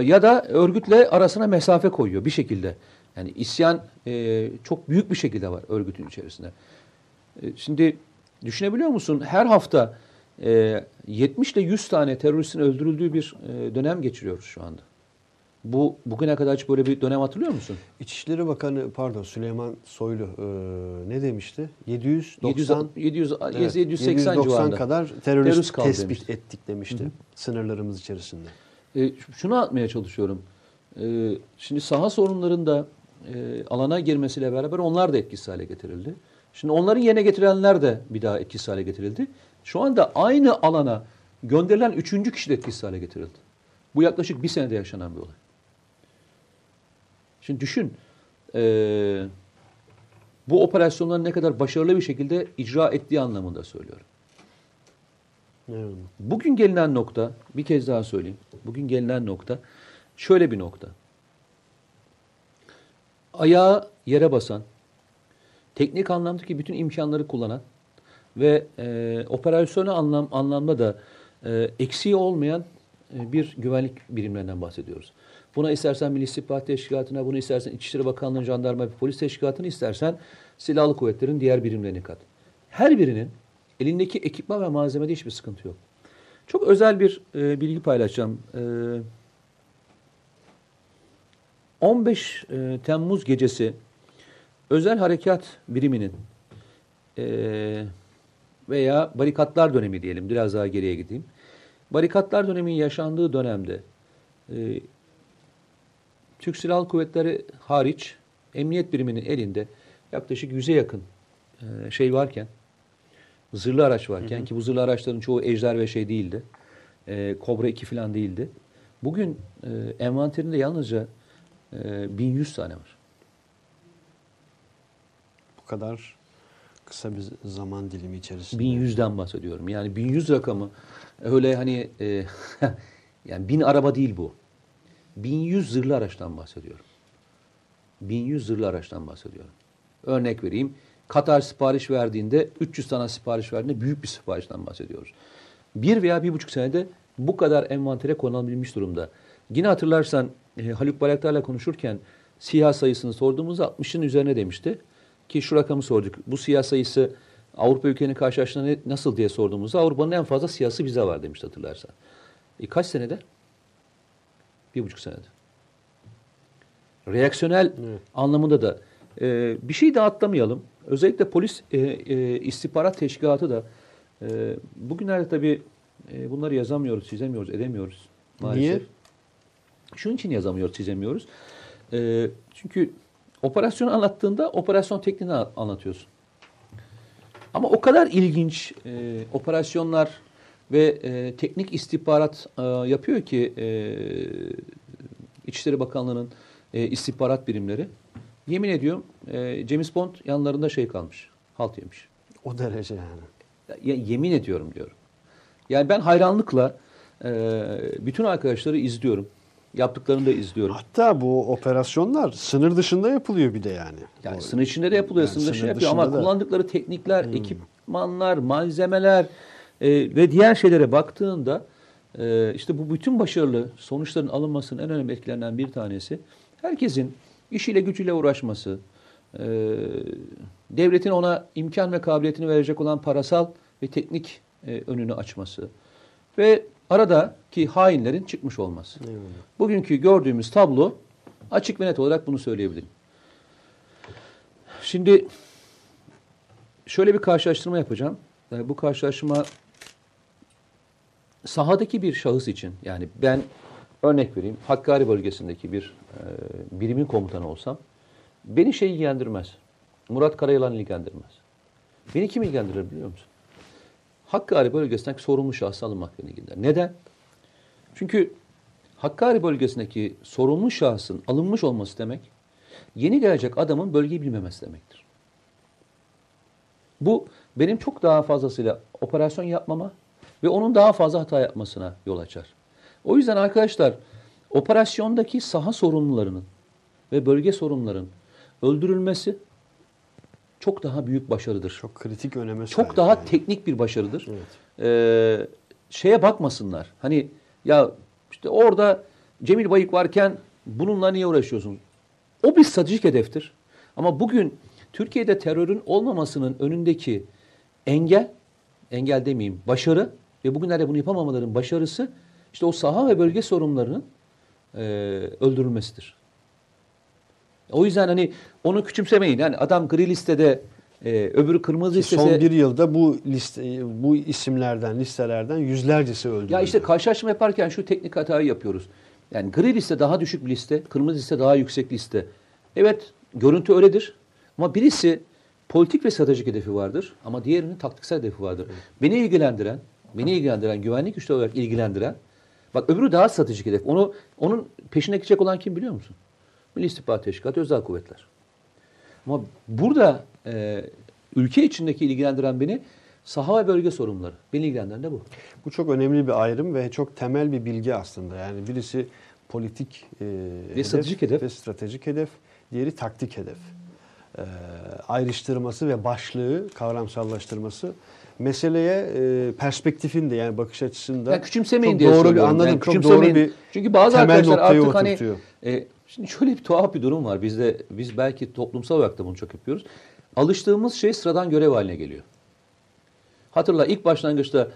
ya da örgütle arasına mesafe koyuyor bir şekilde. Yani isyan e, çok büyük bir şekilde var örgütün içerisinde. E, şimdi düşünebiliyor musun? Her hafta e, 70 ile 100 tane teröristin öldürüldüğü bir e, dönem geçiriyoruz şu anda. Bu bugüne kadar hiç böyle bir dönem hatırlıyor musun? İçişleri Bakanı pardon Süleyman Soylu e, ne demişti? 790 700, 700 evet, 780 790 civarında. kadar terörist, terörist tespit demişti. ettik demişti. Sınırlarımız içerisinde. E, şunu atmaya çalışıyorum. E, şimdi saha sorunlarında e, alana girmesiyle beraber onlar da etkisiz hale getirildi. Şimdi onların yerine getirenler de bir daha etkisiz hale getirildi. Şu anda aynı alana gönderilen üçüncü kişi de etkisiz hale getirildi. Bu yaklaşık bir senede yaşanan bir olay. Şimdi düşün, e, bu operasyonları ne kadar başarılı bir şekilde icra ettiği anlamında söylüyorum. Evet. Bugün gelinen nokta, bir kez daha söyleyeyim. Bugün gelinen nokta şöyle bir nokta. Ayağı yere basan, teknik anlamdaki bütün imkanları kullanan ve e, operasyonu anlam, anlamda da e, eksiği olmayan e, bir güvenlik birimlerinden bahsediyoruz. Buna istersen Milli İstihbarat Teşkilatı'na, bunu istersen İçişleri Bakanlığı, Jandarma ve Polis Teşkilatı'nı istersen Silahlı Kuvvetlerin diğer birimlerini kat. Her birinin elindeki ekipman ve malzemede hiçbir sıkıntı yok. Çok özel bir e, bilgi paylaşacağım. E, 15 e, Temmuz gecesi özel harekat biriminin e, veya barikatlar dönemi diyelim biraz daha geriye gideyim. Barikatlar döneminin yaşandığı dönemde e, Türk Silahlı Kuvvetleri hariç emniyet biriminin elinde yaklaşık 100'e yakın e, şey varken zırhlı araç varken ki bu zırhlı araçların çoğu ejder ve şey değildi. E, Kobra 2 falan değildi. Bugün e, envanterinde yalnızca e, 1100 tane var. Bu kadar kısa bir zaman dilimi içerisinde. 1100'den bahsediyorum. Yani 1100 rakamı öyle hani e, [LAUGHS] yani 1000 araba değil bu. 1100 zırhlı araçtan bahsediyorum. 1100 zırhlı araçtan bahsediyorum. Örnek vereyim. Katar sipariş verdiğinde 300 tane sipariş verdiğinde büyük bir siparişten bahsediyoruz. Bir veya bir buçuk senede bu kadar envantere konulabilmiş durumda. Yine hatırlarsan e, Haluk Bayraktar'la konuşurken siyah sayısını sorduğumuzda 60'ın üzerine demişti. Ki şu rakamı sorduk. Bu siyah sayısı Avrupa ülkelerinin karşılaştığında ne- nasıl diye sorduğumuzda Avrupa'nın en fazla siyasi bize var demişti hatırlarsan. E, kaç senede? Bir buçuk senede. Reaksiyonel Evet. anlamında da e, bir şey de atlamayalım. Özellikle polis e, e, istihbarat teşkilatı da e, bugünlerde tabii e, bunları yazamıyoruz, çizemiyoruz, edemiyoruz maalesef. Niye? Şunun için yazamıyoruz, çizemiyoruz. E, çünkü operasyonu anlattığında operasyon tekniğini anlatıyorsun. Ama o kadar ilginç e, operasyonlar ve e, teknik istihbarat e, yapıyor ki e, İçişleri Bakanlığı'nın e, istihbarat birimleri. Yemin ediyorum e, James Bond yanlarında şey kalmış. Halt yemiş. O derece yani. Ya, yemin ediyorum diyorum. Yani ben hayranlıkla e, bütün arkadaşları izliyorum. Yaptıklarını da izliyorum. Hatta bu operasyonlar sınır dışında yapılıyor bir de yani. Yani O- sınır içinde de yapılıyor, Yani sınır sınır yapıyor ama dışında da. kullandıkları teknikler, ekipmanlar, malzemeler e, ve diğer şeylere baktığında e, işte bu bütün başarılı sonuçların alınmasının en önemli etkilerinden bir tanesi herkesin işiyle gücüyle uğraşması, e, devletin ona imkan ve kabiliyetini verecek olan parasal ve teknik e, önünü açması ve aradaki hainlerin çıkmış olması. Eyvallah. Bugünkü gördüğümüz tablo açık ve net olarak bunu söyleyebilirim. Şimdi şöyle bir karşılaştırma yapacağım. Yani bu karşılaştırma sahadaki bir şahıs için yani ben örnek vereyim Hakkari bölgesindeki bir e, birimin komutanı olsam beni şey ilgilendirmez. Murat Karayılan ilgilendirmez. Beni kim ilgilendirir biliyor musun? Hakkari bölgesindeki sorumlu şahsı alınmak beni ilgilendirir. Neden? Çünkü Hakkari bölgesindeki sorumlu şahsın alınmış olması demek, yeni gelecek adamın bölgeyi bilmemesi demektir. Bu benim çok daha fazlasıyla operasyon yapmama ve onun daha fazla hata yapmasına yol açar. O yüzden arkadaşlar operasyondaki saha sorumlularının ve bölge sorumluların öldürülmesi çok daha büyük başarıdır. Çok kritik öneme Çok sahip daha yani. teknik bir başarıdır. Evet. Ee, şeye bakmasınlar. Hani ya işte orada Cemil Bayık varken bununla niye uğraşıyorsun? O bir stratejik hedeftir. Ama bugün Türkiye'de terörün olmamasının önündeki engel, engel demeyeyim, başarı ve bugünlerde bunu yapamamaların başarısı işte o saha ve bölge sorumlularının e, öldürülmesidir. O yüzden hani onu küçümsemeyin. Yani adam gri listede, e, öbürü kırmızı listede. Son bir yılda bu liste, bu isimlerden, listelerden yüzlercesi öldürüldü. Ya işte karşılaştırma yaparken şu teknik hatayı yapıyoruz. Yani gri liste daha düşük bir liste, kırmızı liste daha yüksek liste. Evet, görüntü öyledir. Ama birisi politik ve stratejik hedefi vardır ama diğerinin taktiksel hedefi vardır. Beni ilgilendiren, beni ilgilendiren, güvenlik güçleri olarak ilgilendiren, bak öbürü daha stratejik hedef. Onu onun peşine gidecek olan kim biliyor musun? Milli İstihbarat Teşkilatı, Özel Kuvvetler. Ama burada e, ülke içindeki ilgilendiren beni saha ve bölge sorumluları. Beni ilgilendiren de bu. Bu çok önemli bir ayrım ve çok temel bir bilgi aslında. Yani birisi politik e, stratejik hedef. ve stratejik hedef, diğeri taktik hedef. E, ayrıştırması ve başlığı, kavramsallaştırması meseleye e, perspektifin de yani bakış açısında Yani küçümsemeyin çok diye doğru bir anladım. Yani çok doğru bir Çünkü bazı arkadaşlar artık hani oturtuyor. e, şimdi şöyle bir tuhaf bir durum var. Bizde biz belki toplumsal olarak da bunu çok yapıyoruz. Alıştığımız şey sıradan görev haline geliyor. Hatırla ilk başlangıçta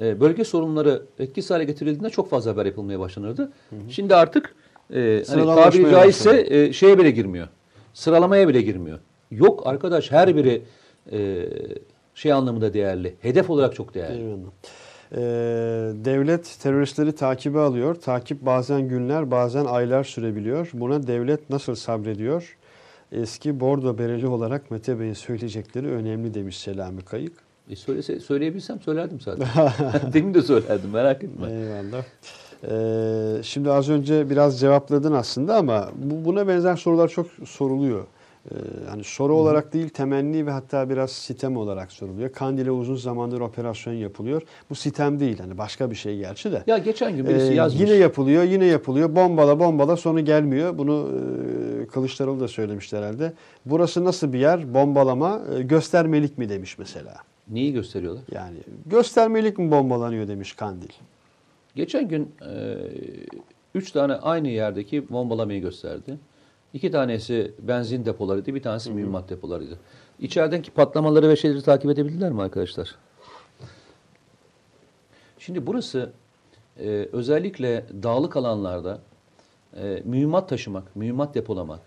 e, bölge sorunları etkisiz hale getirildiğinde çok fazla haber yapılmaya başlanırdı. Şimdi artık e, hani tabiri caizse başladı. e, şeye bile girmiyor. Sıralamaya bile girmiyor. Yok arkadaş her biri e, şey anlamında değerli. Hedef olarak çok değerli. Eyvallah. Ee, devlet teröristleri takibe alıyor. Takip bazen günler bazen aylar sürebiliyor. Buna devlet nasıl sabrediyor? Eski bordo bereli olarak Mete Bey'in söyleyecekleri önemli demiş Selami Kayık. E söylese, söyleyebilsem söylerdim zaten. [LAUGHS] [LAUGHS] Demin de söylerdim merak etme. Eyvallah. Ee, şimdi az önce biraz cevapladın aslında ama bu, buna benzer sorular çok soruluyor. Ee, hani soru olarak değil temenni ve hatta biraz sitem olarak soruluyor. Kandil'e uzun zamandır operasyon yapılıyor. Bu sitem değil hani başka bir şey gerçi de. Ya geçen gün birisi Ee, yazmış. Yine yapılıyor, yine yapılıyor. Bombala bombala sonu gelmiyor. Bunu e, Kılıçdaroğlu da söylemişti herhalde. Burası nasıl bir yer? Bombalama e, göstermelik mi demiş mesela. Neyi gösteriyorlar? Yani göstermelik mi bombalanıyor demiş Kandil. Geçen gün e, üç tane aynı yerdeki bombalamayı gösterdi. İki tanesi benzin depolarıydı, bir tanesi mühimmat depolarıydı. İçerideki patlamaları ve şeyleri takip edebildiler mi arkadaşlar? Şimdi burası e, özellikle dağlık alanlarda e, mühimmat taşımak, mühimmat depolamak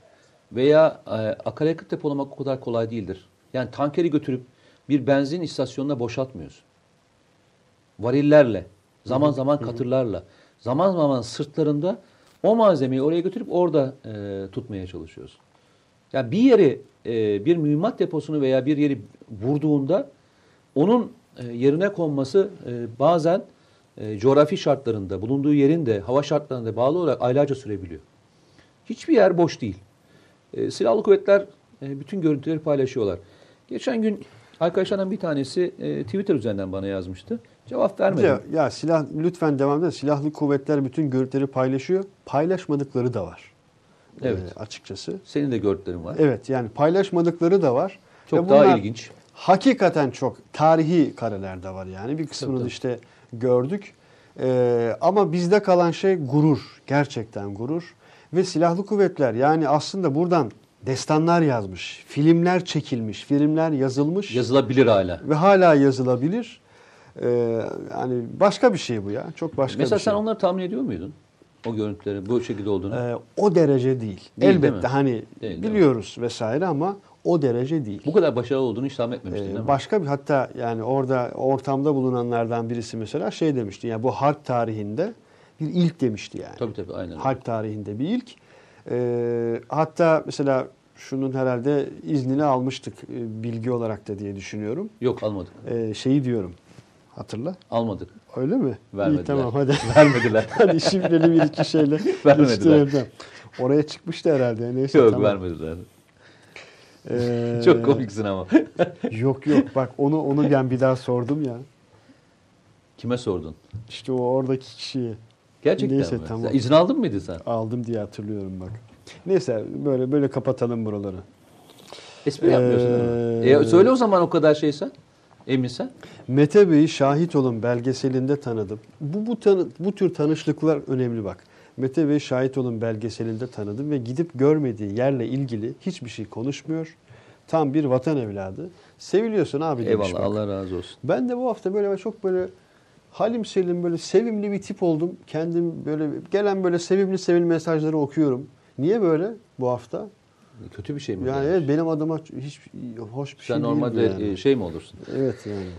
veya e, akaryakıt depolamak o kadar kolay değildir. Yani tankeri götürüp bir benzin istasyonuna boşaltmıyorsun. Varillerle, zaman zaman katırlarla, zaman zaman sırtlarında o malzemeyi oraya götürüp orada e, tutmaya çalışıyoruz. Yani bir yeri, e, bir mühimmat deposunu veya bir yeri vurduğunda onun e, yerine konması e, bazen e, coğrafi şartlarında, bulunduğu yerin de hava şartlarında bağlı olarak aylarca sürebiliyor. Hiçbir yer boş değil. E, silahlı kuvvetler e, bütün görüntüleri paylaşıyorlar. Geçen gün arkadaşlardan bir tanesi e, Twitter üzerinden bana yazmıştı. Cevap vermedim. Ya, ya silah lütfen devam edin. Silahlı kuvvetler bütün görüntüleri paylaşıyor. Paylaşmadıkları da var. Evet. Ee, açıkçası. Senin de görüntülerin var. Evet yani paylaşmadıkları da var. Çok Ve daha ilginç. Hakikaten çok tarihi kareler de var yani. Bir kısmını tabii. işte gördük. Ee, ama bizde kalan şey gurur. Gerçekten gurur. Ve silahlı kuvvetler yani aslında buradan destanlar yazmış. Filmler çekilmiş. Filmler yazılmış. Yazılabilir hala. ve hala yazılabilir. Ee, yani başka bir şey bu ya. Çok başka Mesela bir şey. sen onları tahmin ediyor muydun? O görüntülerin bu şekilde olduğunu. Ee, o derece değil. Değil, değil Elbette mi? hani Değil, değil biliyoruz vesaire ama o derece değil. bu kadar başarılı olduğunu hiç tahmin etmemiştin Ee, değil mi? başka bir hatta yani orada ortamda bulunanlardan birisi mesela şey demişti. Yani bu harp tarihinde bir ilk demişti yani. Tabii tabii aynen. Harp tarihinde bir ilk. Ee, hatta mesela şunun herhalde iznini almıştık e, bilgi olarak da diye düşünüyorum. Yok almadık. Ee, şeyi diyorum. Hatırla. Almadık. Öyle mi? Vermediler. İyi tamam hadi. [LAUGHS] Vermediler. [LAUGHS] hadi şifreli bir iki şeyle [LAUGHS] Vermediler. Oraya çıkmıştı herhalde. Neyse Yok tamam. vermediler. Ee, Çok komiksin ama. Yok yok bak onu onu ben bir daha sordum ya. Kime sordun? İşte o oradaki kişiye Gerçekten Neyse, mi? tamam. Sen izin aldın mıydı sen? aldım diye hatırlıyorum bak. Neyse böyle böyle kapatalım buraları. Espri yapmıyorsun değil mi? Ee, E, söyle o zaman o kadar şeysen. Eminsen. Mete Bey'i şahit olun belgeselinde tanıdım. Bu bu tanı, bu tür tanışlıklar önemli bak. Mete Bey'i şahit olun belgeselinde tanıdım ve gidip görmediği yerle ilgili hiçbir şey konuşmuyor. Tam bir vatan evladı. Seviliyorsun abi demiş Eyvallah bak. Allah razı olsun. Ben de bu hafta böyle çok böyle halim selim böyle sevimli bir tip oldum. Kendim böyle gelen böyle sevimli sevimli mesajları okuyorum. Niye böyle bu hafta? Kötü bir şey mi? Yani evet benim adıma hiç hoş bir şey Sen değil bu normalde yani. e, şey mi olursun? Evet yani.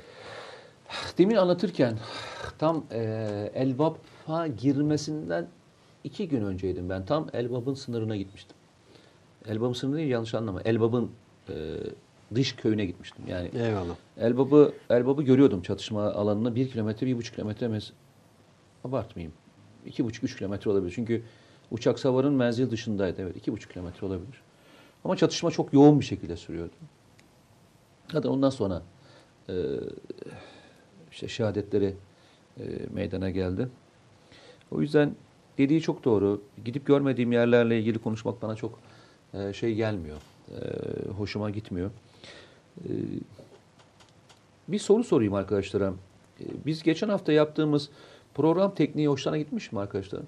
Demin anlatırken tam e, Elbap'a girmesinden iki gün önceydim ben. Tam Elbap'ın sınırına gitmiştim. Elbap'ın sınırı değil yanlış anlama. Elbap'ın e, dış köyüne gitmiştim. Yani Eyvallah. Elbap'ı Elbap'ı görüyordum çatışma alanına. Bir kilometre, bir buçuk kilometre mes abartmayayım. İki buçuk, üç kilometre olabilir. Çünkü uçak savarın menzil dışındaydı. Evet, iki buçuk kilometre olabilir. Ama çatışma çok yoğun bir şekilde sürüyordu. Hatta ondan sonra e, işte şehadetleri e, meydana geldi. O yüzden dediği çok doğru. Gidip görmediğim yerlerle ilgili konuşmak bana çok e, şey gelmiyor. E, hoşuma gitmiyor. E, bir soru sorayım arkadaşlara. E, Biz geçen hafta yaptığımız program tekniği hoşlarına gitmiş mi arkadaşlar?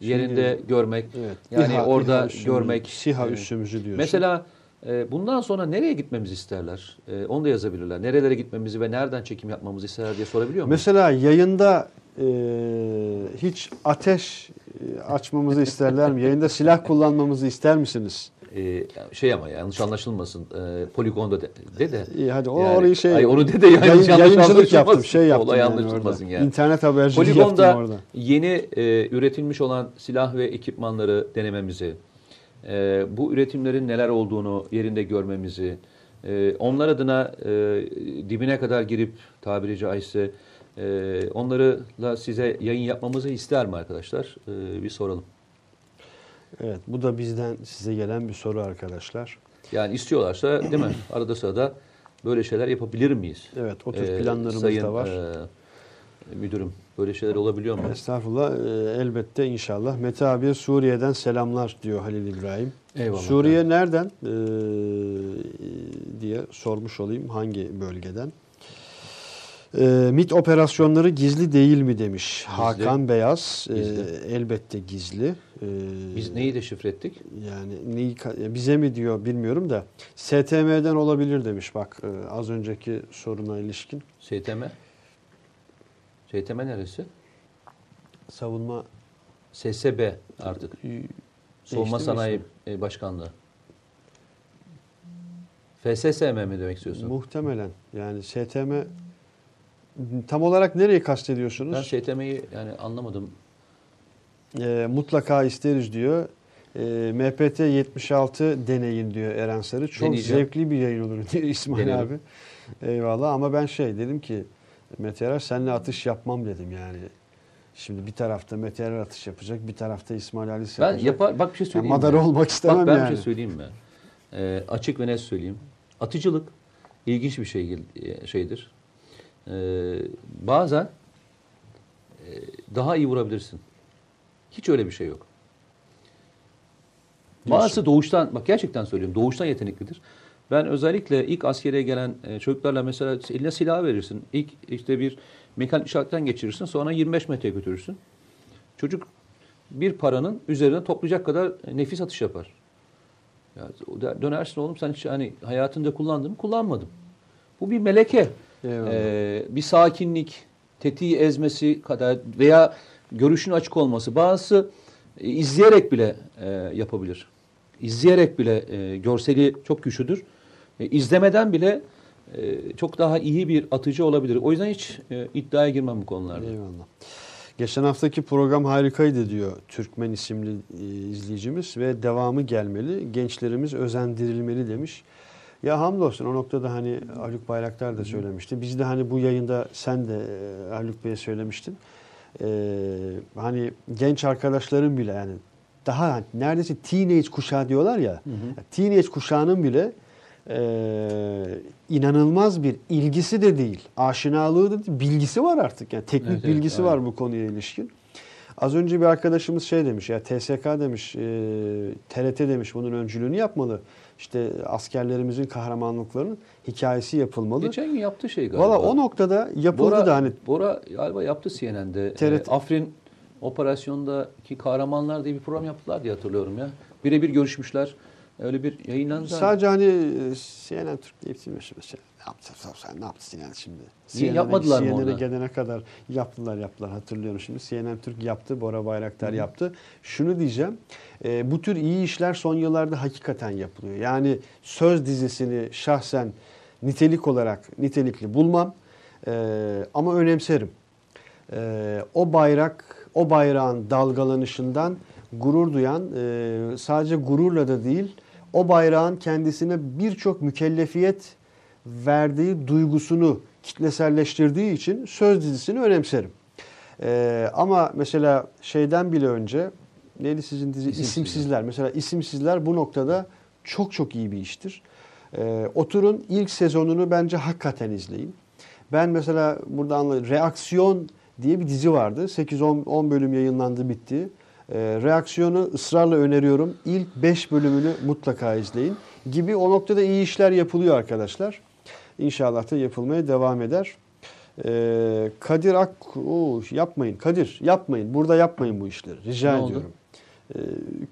Şimdi- Yerinde görmek, Evet. yani İHA, orada İHA görmek. SİHA e, üssümüzü diyorsun. Mesela e, bundan sonra nereye gitmemizi isterler? E, onu da yazabilirler. Nerelere gitmemizi ve nereden çekim yapmamızı isterler diye sorabiliyor muyum? Mesela yayında e, hiç ateş e, açmamızı isterler mi? Yayında silah kullanmamızı ister misiniz? E, şey ama yanlış anlaşılmasın. E, poligonda de, de de. İyi hadi o Yani- orayı şey Ay, onu de de yanlış, yayın- yanlış yayıncılık yaptım, şey yaptım Olay yani anlaşılmasın orada. yani. İnternet haberciliği yaptım Poligonda orada. yeni e, üretilmiş olan silah ve ekipmanları denememizi, e, bu üretimlerin neler olduğunu yerinde görmemizi, e, onlar adına e, dibine kadar girip tabiri caizse e, onlarla size yayın yapmamızı ister mi arkadaşlar? E, bir soralım. Evet bu da bizden size gelen bir soru arkadaşlar. Yani istiyorlarsa değil mi? [CLEARS THROAT] Arada sırada böyle şeyler yapabilir miyiz? Evet o tür E, planlarımız sayın, da var. e, müdürüm böyle şeyler olabiliyor mu? Estağfurullah e, elbette inşallah. Mete abi Suriye'den selamlar diyor Halil İbrahim. Eyvallah. Suriye nereden e, diye sormuş olayım. Hangi bölgeden? E, MİT operasyonları gizli değil mi demiş Hakan Beyaz. E, Gizli. elbette gizli. E, Biz neyi de şifre ettik? Yani neyi, bize mi diyor bilmiyorum da STM'den olabilir demiş bak e, az önceki soruna ilişkin. STM? STM neresi? Savunma SSB artık. Savunma Sanayi e, Başkanlığı. FSSM mi demek istiyorsun? muhtemelen yani STM tam olarak nereyi Ben kastediyorsunuz? STM'yi yani anlamadım. E, mutlaka isteriz diyor. E, MPT 76 deneyin diyor Eren Sarı. Çok Deneyeceğim. zevkli bir yayın olur diyor [LAUGHS] İsmail Denerim. abi. Eyvallah ama ben şey dedim ki Mete Erer seninle atış yapmam dedim yani. Şimdi bir tarafta Mete Erer atış yapacak, bir tarafta İsmail Ben yapacak. yapar bak bir şey Yani söyleyeyim. madara mi? olmak istemem Bak ben yani. bir şey söyleyeyim mi? Ee, açık ve net söyleyeyim. Atıcılık ilginç bir şey şeydir. E, bazen e, daha iyi vurabilirsin. Hiç öyle bir şey yok. Bazısı doğuştan, bak gerçekten söylüyorum, doğuştan yeteneklidir. Ben özellikle ilk askeriye gelen e, çocuklarla mesela eline silah verirsin. İlk işte bir mekanik işaretten geçirirsin, sonra 25 metreye götürürsün. Çocuk bir paranın üzerine toplayacak kadar nefis atış yapar. Ya, dönersin oğlum sen hiç hani hayatında kullandın mı? Kullanmadım. Bu bir meleke. Eyvallah. Ee, bir sakinlik, tetiği ezmesi kadar veya görüşün açık olması. Bazısı e, izleyerek bile e, yapabilir. İzleyerek bile e, görseli çok güçlüdür. E, izlemeden bile e, çok daha iyi bir atıcı olabilir. O yüzden hiç e, iddiaya girmem bu konularda. Eyvallah. Geçen haftaki program harikaydı diyor Türkmen isimli e, izleyicimiz ve devamı gelmeli. Gençlerimiz özendirilmeli demiş. Ya hamdolsun o noktada hani Haluk Bayraktar da söylemişti. Biz de hani bu yayında sen de e, Haluk Bey'e söylemiştin. Ee, hani genç arkadaşların bile yani daha hani neredeyse teenage kuşağı diyorlar ya. Teenage kuşağının bile e, inanılmaz bir ilgisi de değil, aşinalığı da değil, bilgisi var artık. Yani teknik Evet, evet, bilgisi var bu konuya ilişkin. Az önce bir arkadaşımız şey demiş ya TSK demiş, e, TRT demiş bunun öncülüğünü yapmalı. İşte askerlerimizin kahramanlıklarının hikayesi yapılmalı. Geçen gün yaptığı şey galiba. Valla o noktada yapıldı Bora, da hani Bora galiba yaptı CNN'de. TRT. Ee, Afrin operasyondaki kahramanlar diye bir program yaptılar diye hatırlıyorum ya. Birebir görüşmüşler. Öyle bir yayınlandı. sadece hani e, CNN Türk mesela şey, ne yaptı sen ne yaptı CNN şimdi? Niye yapmadılar mı CNN'e gelene kadar yaptılar yaptılar hatırlıyorum şimdi. CNN Türk yaptı, Bora Bayraktar yaptı. Şunu diyeceğim. e, bu tür iyi işler son yıllarda hakikaten yapılıyor. Yani söz dizisini şahsen nitelik olarak nitelikli bulmam. E, ama önemserim. E, o bayrak, o bayrağın dalgalanışından gurur duyan e, sadece gururla da değil o bayrağın kendisine birçok mükellefiyet verdiği duygusunu kitleselleştirdiği için söz dizisini önemserim. E, ama mesela şeyden bile önce neydi sizin dizi? İsimsizler. İsimsizler. Mesela isimsizler bu noktada çok çok iyi bir iştir. E, oturun ilk sezonunu bence hakikaten izleyin. Ben mesela burada anladım. Reaksiyon diye bir dizi vardı. 8-10 bölüm yayınlandı bitti. Ee, reaksiyonu ısrarla öneriyorum. İlk 5 bölümünü mutlaka izleyin. Gibi o noktada iyi işler yapılıyor arkadaşlar. İnşallah da yapılmaya devam eder. Ee, Kadir Ak... Oo, yapmayın Kadir yapmayın. Burada yapmayın bu işleri. Rica Ne oldu? ediyorum. Ee,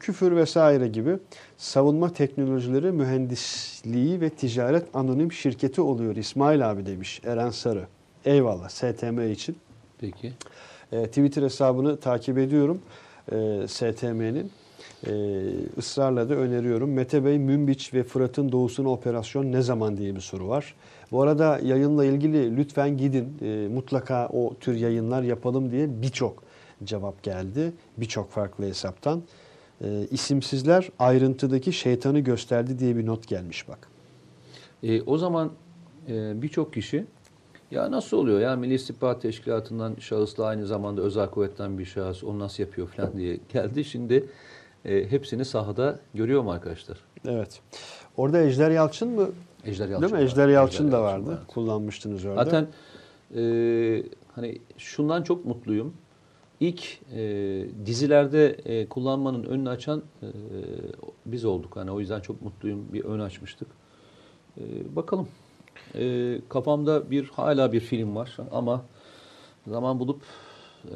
küfür vesaire gibi savunma teknolojileri mühendisliği ve ticaret anonim şirketi oluyor İsmail abi demiş Eren Sarı. Eyvallah STM için. Peki. E, Twitter hesabını takip ediyorum e, STM'nin. E, ısrarla da öneriyorum. Mete Bey, Münbiç ve Fırat'ın doğusuna operasyon ne zaman diye bir soru var. Bu arada yayınla ilgili lütfen gidin. E, mutlaka o tür yayınlar yapalım diye birçok cevap geldi. Birçok farklı hesaptan. E, isimsizler ayrıntıdaki şeytanı gösterdi diye bir not gelmiş bak. E, o zaman e, birçok kişi ya nasıl oluyor ya Milli İstihbarat Teşkilatı'ndan şahısla aynı zamanda özel kuvvetten bir şahıs onu nasıl yapıyor falan diye geldi. Şimdi e, hepsini sahada görüyor mu arkadaşlar? Evet. Orada Ejder Yalçın mı? Ejder Yalçın Değil mi? Ejder Yalçın da Yalçın vardı. Kullanmıştınız orada. Zaten e, hani şundan çok mutluyum. İlk e, dizilerde e, kullanmanın önünü açan e, biz olduk. Hani o yüzden çok mutluyum. Bir ön açmıştık. E, bakalım. E, kafamda bir hala bir film var ama zaman bulup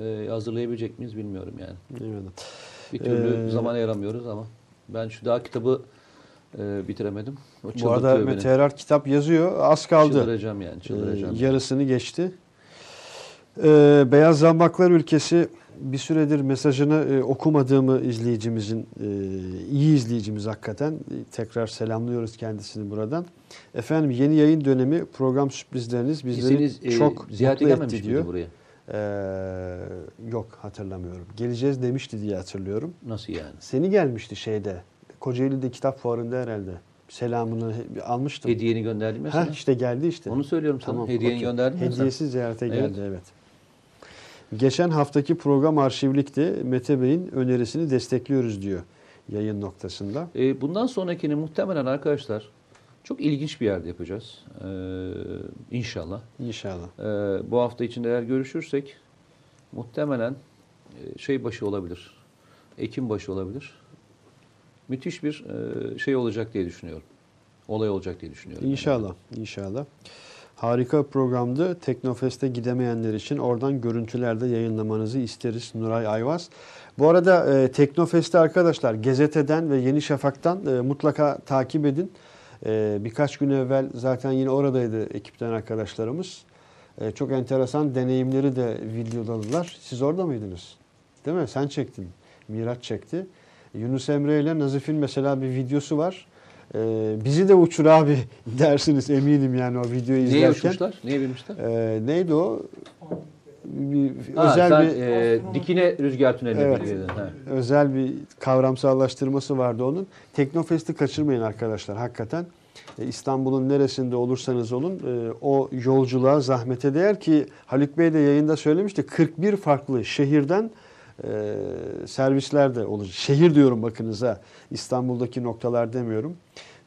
e, hazırlayabilecek miyiz bilmiyorum yani. Evet. Bir türlü Ee, zaman ayıramıyoruz ama ben şu daha kitabı e, bitiremedim. O Bu arada beni. Mete Erar kitap yazıyor. Az kaldı. Çıldıracağım yani. Ee, Çıldıracağım. yarısını geçti. Ee, Beyaz Zambaklar Ülkesi bir süredir mesajını e, okumadığımı izleyicimizin, e, iyi izleyicimiz hakikaten. E, tekrar selamlıyoruz kendisini buradan. Efendim yeni yayın dönemi program sürprizleriniz bizleri Siz, e, çok ziyarete mutlu gelmemiş etti diyor. buraya? Ee, yok hatırlamıyorum. Geleceğiz demişti diye hatırlıyorum. Nasıl yani? Seni gelmişti şeyde. Kocaeli'de kitap fuarında herhalde. Selamını almıştım. Hediyeni gönderdim Ha sana. işte geldi işte. Onu söylüyorum sana. Hediyeni okey. gönderdim ya sana. Hediyesiz ziyarete Evet. geldi evet. Geçen haftaki program arşivlikti. Mete Bey'in önerisini destekliyoruz diyor yayın noktasında. E, bundan sonrakini muhtemelen arkadaşlar Çok ilginç bir yerde yapacağız. Ee, inşallah. İnşallah. Ee, bu hafta içinde eğer görüşürsek muhtemelen e, şey başı olabilir. Ekim başı olabilir. Müthiş bir e, şey olacak diye düşünüyorum. Olay olacak diye düşünüyorum. İnşallah, inşallah. Harika programdı. Teknofest'e gidemeyenler için oradan görüntülerde yayınlamanızı isteriz Nuray Ayvaz. Bu arada e, Teknofest'i arkadaşlar Gazete'den ve Yeni Şafak'tan e, mutlaka takip edin. E, birkaç gün evvel zaten yine oradaydı ekipten arkadaşlarımız. E, çok enteresan deneyimleri de videoladılar. Siz orada mıydınız? Değil mi? Sen çektin. Miraç çekti. Yunus Emre ile Nazif'in mesela bir videosu var. Ee, bizi de uçur abi [LAUGHS] dersiniz eminim yani o videoyu izlerken. Neye uçmuşlar? Neye binmişler? Ee, neydi o? Bir, Ha, özel sen, bir e, dikine rüzgar tüneline Evet. Ha. özel bir kavramsallaştırması vardı onun. Teknofest'i kaçırmayın arkadaşlar hakikaten. E, İstanbul'un neresinde olursanız olun e, o yolculuğa zahmete değer ki Haluk Bey de yayında söylemişti 41 farklı şehirden e, servisler de olacak. Şehir diyorum bakınıza İstanbul'daki noktalar demiyorum.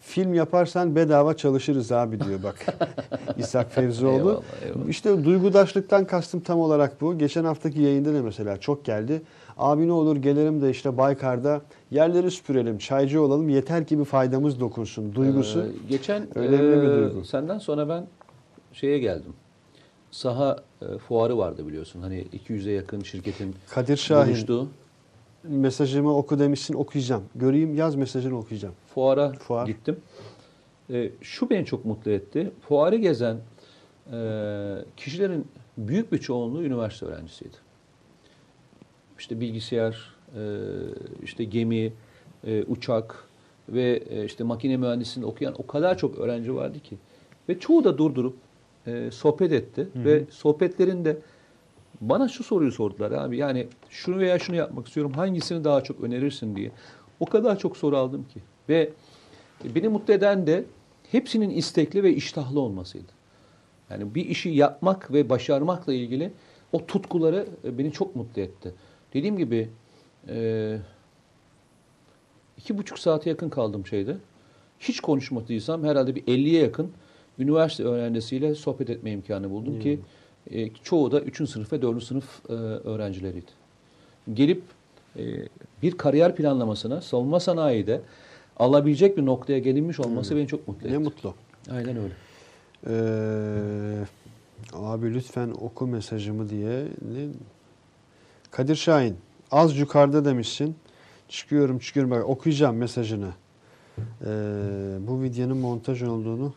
Film yaparsan bedava çalışırız abi diyor bak [LAUGHS] İshak Fevzioğlu. Eyvallah, eyvallah. İşte duygudaşlıktan kastım tam olarak bu. Geçen haftaki yayında da mesela çok geldi. Abi ne olur gelirim de işte Baykar'da yerleri süpürelim, çaycı olalım yeter ki bir faydamız dokunsun duygusu. Ee, geçen önemli bir e, duygu. senden sonra ben şeye geldim. Saha e, fuarı vardı biliyorsun. Hani 200'e yakın şirketin Kadir Şahin buluştuğu mesajımı oku demişsin okuyacağım. Göreyim yaz mesajını okuyacağım. fuara Fuar. gittim. E, şu beni çok mutlu etti. Fuarı gezen e, kişilerin büyük bir çoğunluğu üniversite öğrencisiydi. İşte bilgisayar, e, işte gemi, e, uçak ve e, işte makine mühendisliğinde okuyan o kadar çok öğrenci vardı ki. Ve çoğu da durdurup e, sohbet etti. Ve sohbetlerinde bana şu soruyu sordular abi. Yani şunu veya şunu yapmak istiyorum. Hangisini daha çok önerirsin diye. O kadar çok soru aldım ki. Ve beni mutlu eden de hepsinin istekli ve iştahlı olmasıydı. Yani bir işi yapmak ve başarmakla ilgili o tutkuları e, beni çok mutlu etti. Dediğim gibi e, iki buçuk saate yakın kaldım şeyde. Hiç konuşmadıysam herhalde bir 50'ye yakın üniversite öğrencisiyle sohbet etme imkanı buldum ki e, çoğu da 3. sınıf ve 4. sınıf e, öğrencileriydi. Gelip e, bir kariyer planlamasına savunma sanayide alabilecek bir noktaya gelinmiş olması beni çok mutlu etti. Ne mutlu. Aynen öyle. Ee, abi lütfen oku mesajımı diye. Ne? Kadir Şahin az yukarıda demişsin. Çıkıyorum çıkıyorum bak okuyacağım mesajını. Ee, bu videonun montaj olduğunu.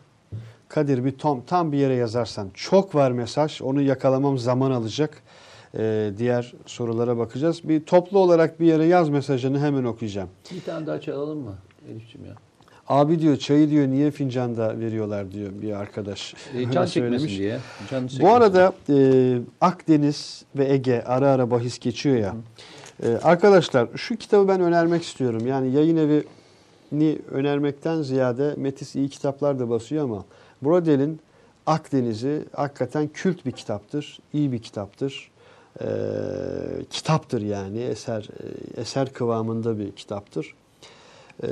Kadir bir tam, tam bir yere yazarsan. Çok var mesaj. Onu yakalamam zaman alacak. Ee, diğer sorulara bakacağız. Bir toplu olarak bir yere yaz mesajını hemen okuyacağım. Bir tane daha çalalım mı Elif'ciğim ya? Abi diyor çayı diyor niye fincanda veriyorlar diyor bir arkadaş. E, can çekmesin diye. Can Bu arada e, Akdeniz ve Ege ara ara bahis geçiyor ya. E, arkadaşlar şu kitabı ben önermek istiyorum. Yani yayın evini önermekten ziyade Metis iyi kitaplar da basıyor ama Brodel'in Akdeniz'i hakikaten kült bir kitaptır. iyi bir kitaptır. E, kitaptır yani eser e, eser kıvamında bir kitaptır. E,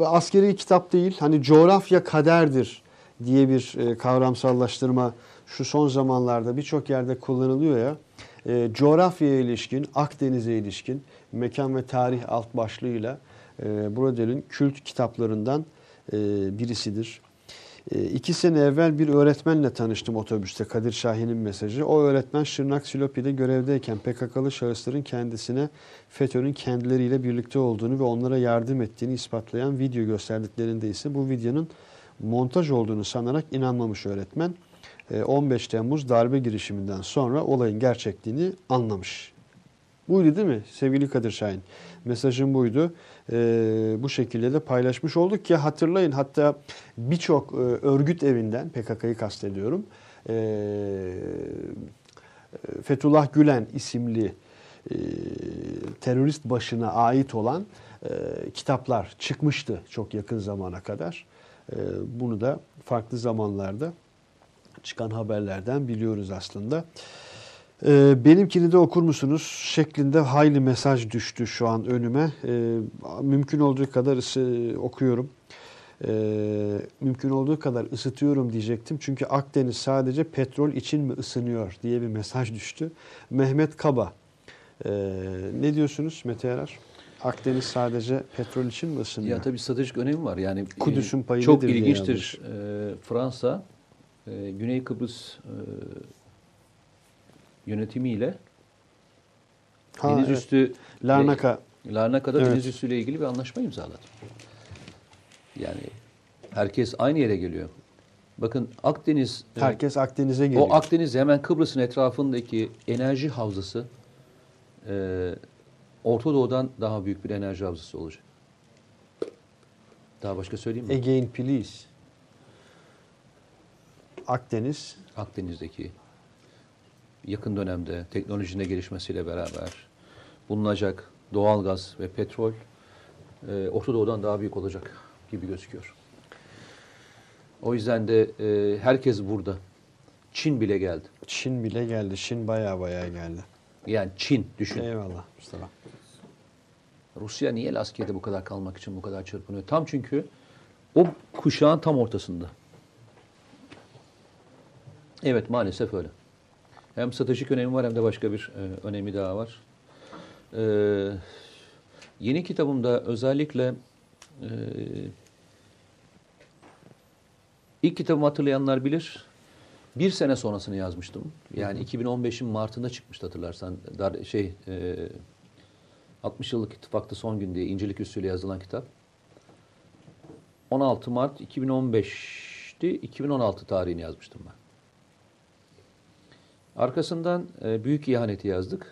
askeri kitap değil. Hani coğrafya kaderdir diye bir e, kavramsallaştırma şu son zamanlarda birçok yerde kullanılıyor ya. E, coğrafyaya ilişkin, Akdeniz'e ilişkin mekan ve tarih alt başlığıyla e, Brodel'in kült kitaplarından e, birisidir. E, iki sene evvel bir öğretmenle tanıştım otobüste Kadir Şahin'in mesajı. O öğretmen Şırnak Silopi'de görevdeyken PKK'lı şahısların kendisine FETÖ'nün kendileriyle birlikte olduğunu ve onlara yardım ettiğini ispatlayan video gösterdiklerinde ise bu videonun montaj olduğunu sanarak inanmamış öğretmen. E, 15 Temmuz darbe girişiminden sonra olayın gerçekliğini anlamış. Buydu değil mi sevgili Kadir Şahin? Mesajım buydu. Ee, bu şekilde de paylaşmış olduk ki hatırlayın hatta birçok e, örgüt evinden PKK'yı kastediyorum. Ee, Fethullah Gülen isimli e, terörist başına ait olan e, kitaplar çıkmıştı çok yakın zamana kadar. E, bunu da farklı zamanlarda çıkan haberlerden biliyoruz aslında. Ee, benimkini de okur musunuz şeklinde hayli mesaj düştü şu an önüme. Ee, mümkün olduğu kadar ısı- okuyorum. Ee, mümkün olduğu kadar ısıtıyorum diyecektim. Çünkü Akdeniz sadece petrol için mi ısınıyor diye bir mesaj düştü. Mehmet Kaba. Ee, ne diyorsunuz Mete Yarar? Akdeniz sadece petrol için mi ısınıyor? Ya tabii stratejik önemi var. Yani Kudüs'ün e, payı çok ilginçtir. E, Fransa e, Güney Kıbrıs e, yönetimiyle Ha, deniz evet. üstü Larnaka Larnaka'da Evet. deniz üstü ile ilgili bir anlaşma imzaladı. Yani herkes aynı yere geliyor. Bakın Akdeniz e, herkes Akdeniz'e geliyor. o Akdeniz hemen Kıbrıs'ın etrafındaki enerji havzası e, Orta Doğu'dan daha büyük bir enerji havzası olacak. Daha başka söyleyeyim mi? Again please. Akdeniz Akdeniz'deki yakın dönemde teknolojinin gelişmesiyle beraber bulunacak doğal gaz ve petrol e, Orta Doğu'dan daha büyük olacak gibi gözüküyor. O yüzden de e, herkes burada. Çin bile geldi. Çin bile geldi. Çin baya baya geldi. Yani Çin düşün. Eyvallah Mustafa. Rusya niye Laskiye'de bu kadar kalmak için bu kadar çırpınıyor? Tam çünkü o kuşağın tam ortasında. Evet maalesef öyle. Hem stratejik önemi var hem de başka bir e, önemi daha var. E, yeni kitabımda özellikle e, ilk kitabımı hatırlayanlar bilir. Bir sene sonrasını yazmıştım. Yani 2015'in Mart'ında çıkmıştı hatırlarsan. Dar, şey e, 60 yıllık ittifakta son gün diye İncilik Üssü'yle yazılan kitap. 16 Mart 2015'ti. 2016 tarihini yazmıştım ben. Arkasından e, büyük ihaneti yazdık.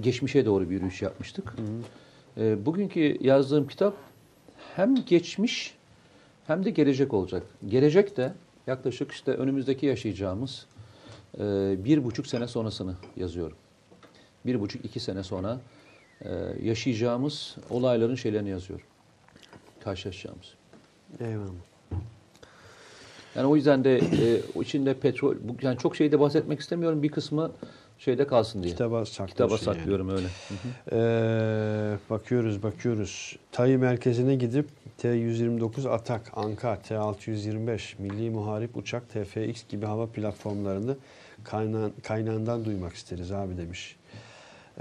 Geçmişe doğru bir yürüyüş yapmıştık. E, bugünkü yazdığım kitap hem geçmiş hem de gelecek olacak. Gelecek de yaklaşık işte önümüzdeki yaşayacağımız e, bir buçuk sene sonrasını yazıyorum. Bir buçuk iki sene sonra e, yaşayacağımız olayların şeylerini yazıyorum. Karşılaşacağımız. Eyvallah. Yani o yüzden de e, içinde petrol, yani çok şeyde bahsetmek istemiyorum. Bir kısmı şeyde kalsın diye. Kitaba Kitaba yani. saklıyorum öyle. Hı hı. Ee, bakıyoruz bakıyoruz. TAI merkezine gidip T-129 Atak, Anka, T-625, Milli Muharip Uçak, TFX gibi hava platformlarını kayna kaynağından duymak isteriz abi demiş.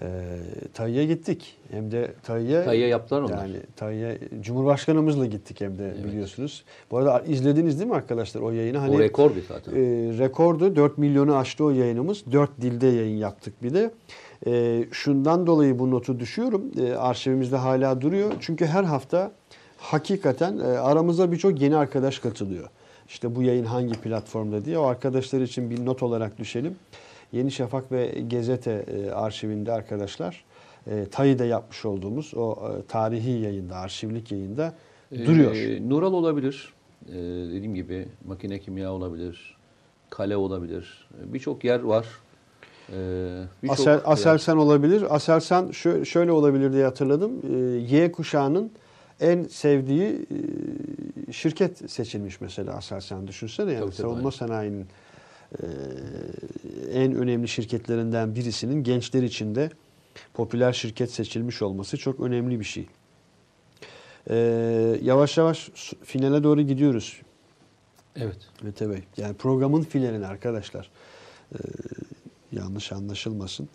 Ee, TAI'ye gittik. Hem de TAI'ye TAI'ye yaptılar onlar. Yani TAI'ye Cumhurbaşkanımızla gittik hem de Evet. biliyorsunuz. Bu arada izlediniz değil mi arkadaşlar o yayını? Hani o rekor bir zaten. e, rekordu. 4 milyonu aştı o yayınımız. 4 dilde yayın yaptık bir de. E, şundan dolayı bu notu düşüyorum. E, arşivimizde hala duruyor. Çünkü her hafta hakikaten e, aramıza birçok yeni arkadaş katılıyor. İşte bu yayın hangi platformda diye. O arkadaşlar için bir not olarak düşelim. Yeni Şafak ve Gezete e, arşivinde arkadaşlar e, TAI'de yapmış olduğumuz o e, tarihi yayında, arşivlik yayında duruyor. Ee, Nural olabilir. Ee, dediğim gibi makine kimya olabilir. Kale olabilir. Birçok yer var. Birçok Asel, Aselsan olabilir. Aselsan şö- şöyle olabilir diye hatırladım. Ee, Y kuşağının en sevdiği e, şirket seçilmiş mesela Aselsan. Düşünsene yani Tabii, tabii, savunma aynen. sanayinin e, en önemli şirketlerinden birisinin gençler içinde popüler şirket seçilmiş olması çok önemli bir şey. Ee, yavaş yavaş finale doğru gidiyoruz. Evet. Mete Bey. Yani programın filerini arkadaşlar. Ee, yanlış anlaşılmasın.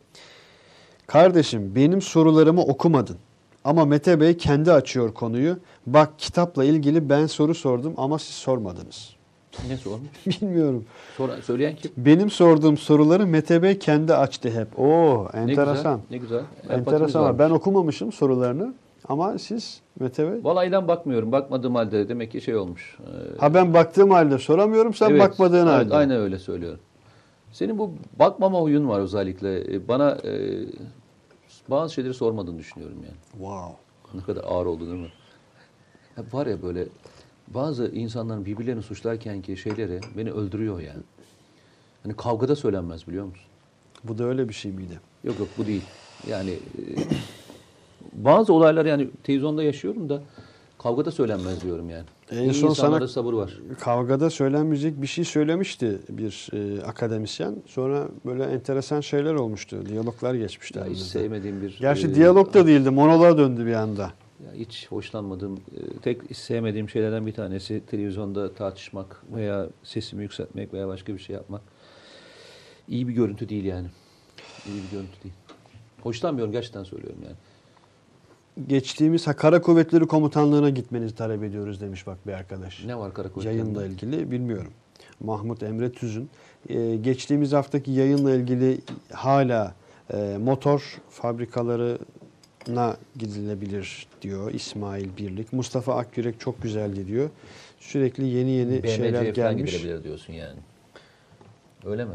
Kardeşim benim sorularımı okumadın. Ama Mete Bey kendi açıyor konuyu. Bak kitapla ilgili ben soru sordum ama siz sormadınız. Ne sormuş? [LAUGHS] Bilmiyorum. Sonra, söyleyen kim? Benim sorduğum soruları Mete Bey kendi açtı hep. Oo Ne enteresan. güzel. Ne güzel. Enteresan. varmış. Ben okumamışım sorularını ama siz Mete Bey. Valaydan bakmıyorum. Bakmadığım halde demek ki şey olmuş. Ee, Ha ben baktığım halde soramıyorum sen evet, bakmadığın evet, halde. Aynen öyle söylüyorum. Senin bu bakmama huyun var özellikle. Ee, Bana e, bazı şeyleri sormadığını düşünüyorum yani. Wow. Ne kadar ağır oldu değil mi? Ya var ya böyle bazı insanların birbirlerini suçlarken ki şeyleri beni öldürüyor yani. Hani kavgada söylenmez biliyor musun? Bu da öyle bir şey miydi? Yok yok bu değil. Yani e, bazı olaylar yani televizyonda yaşıyorum da kavgada söylenmez diyorum yani. En İyi son sana- sabır var. Kavgada söylenmeyecek bir şey söylemişti bir e, akademisyen. Sonra böyle enteresan şeyler olmuştu. Diyaloglar geçmişti. Ya hiç sevmediğim bir... Gerçi e, diyalog da değildi. Monoloğa döndü bir anda. Ya hiç hoşlanmadığım, e, tek sevmediğim şeylerden bir tanesi televizyonda tartışmak veya sesimi yükseltmek veya başka bir şey yapmak. İyi bir görüntü değil yani. İyi bir görüntü değil. Hoşlanmıyorum gerçekten söylüyorum yani. Geçtiğimiz ha, Kara Kuvvetleri Komutanlığı'na gitmenizi talep ediyoruz demiş bak bir arkadaş. Ne var karakol? Yayınla ilgili bilmiyorum. Mahmut Emre Tüzün. Ee, geçtiğimiz haftaki yayınla ilgili hala e, motor fabrikalarına gidilebilir diyor İsmail Birlik. Mustafa Akyürek çok güzeldi diyor. Sürekli yeni yeni şeyler BMC'ye falan gelmiş. gidebilir diyorsun yani. Öyle mi?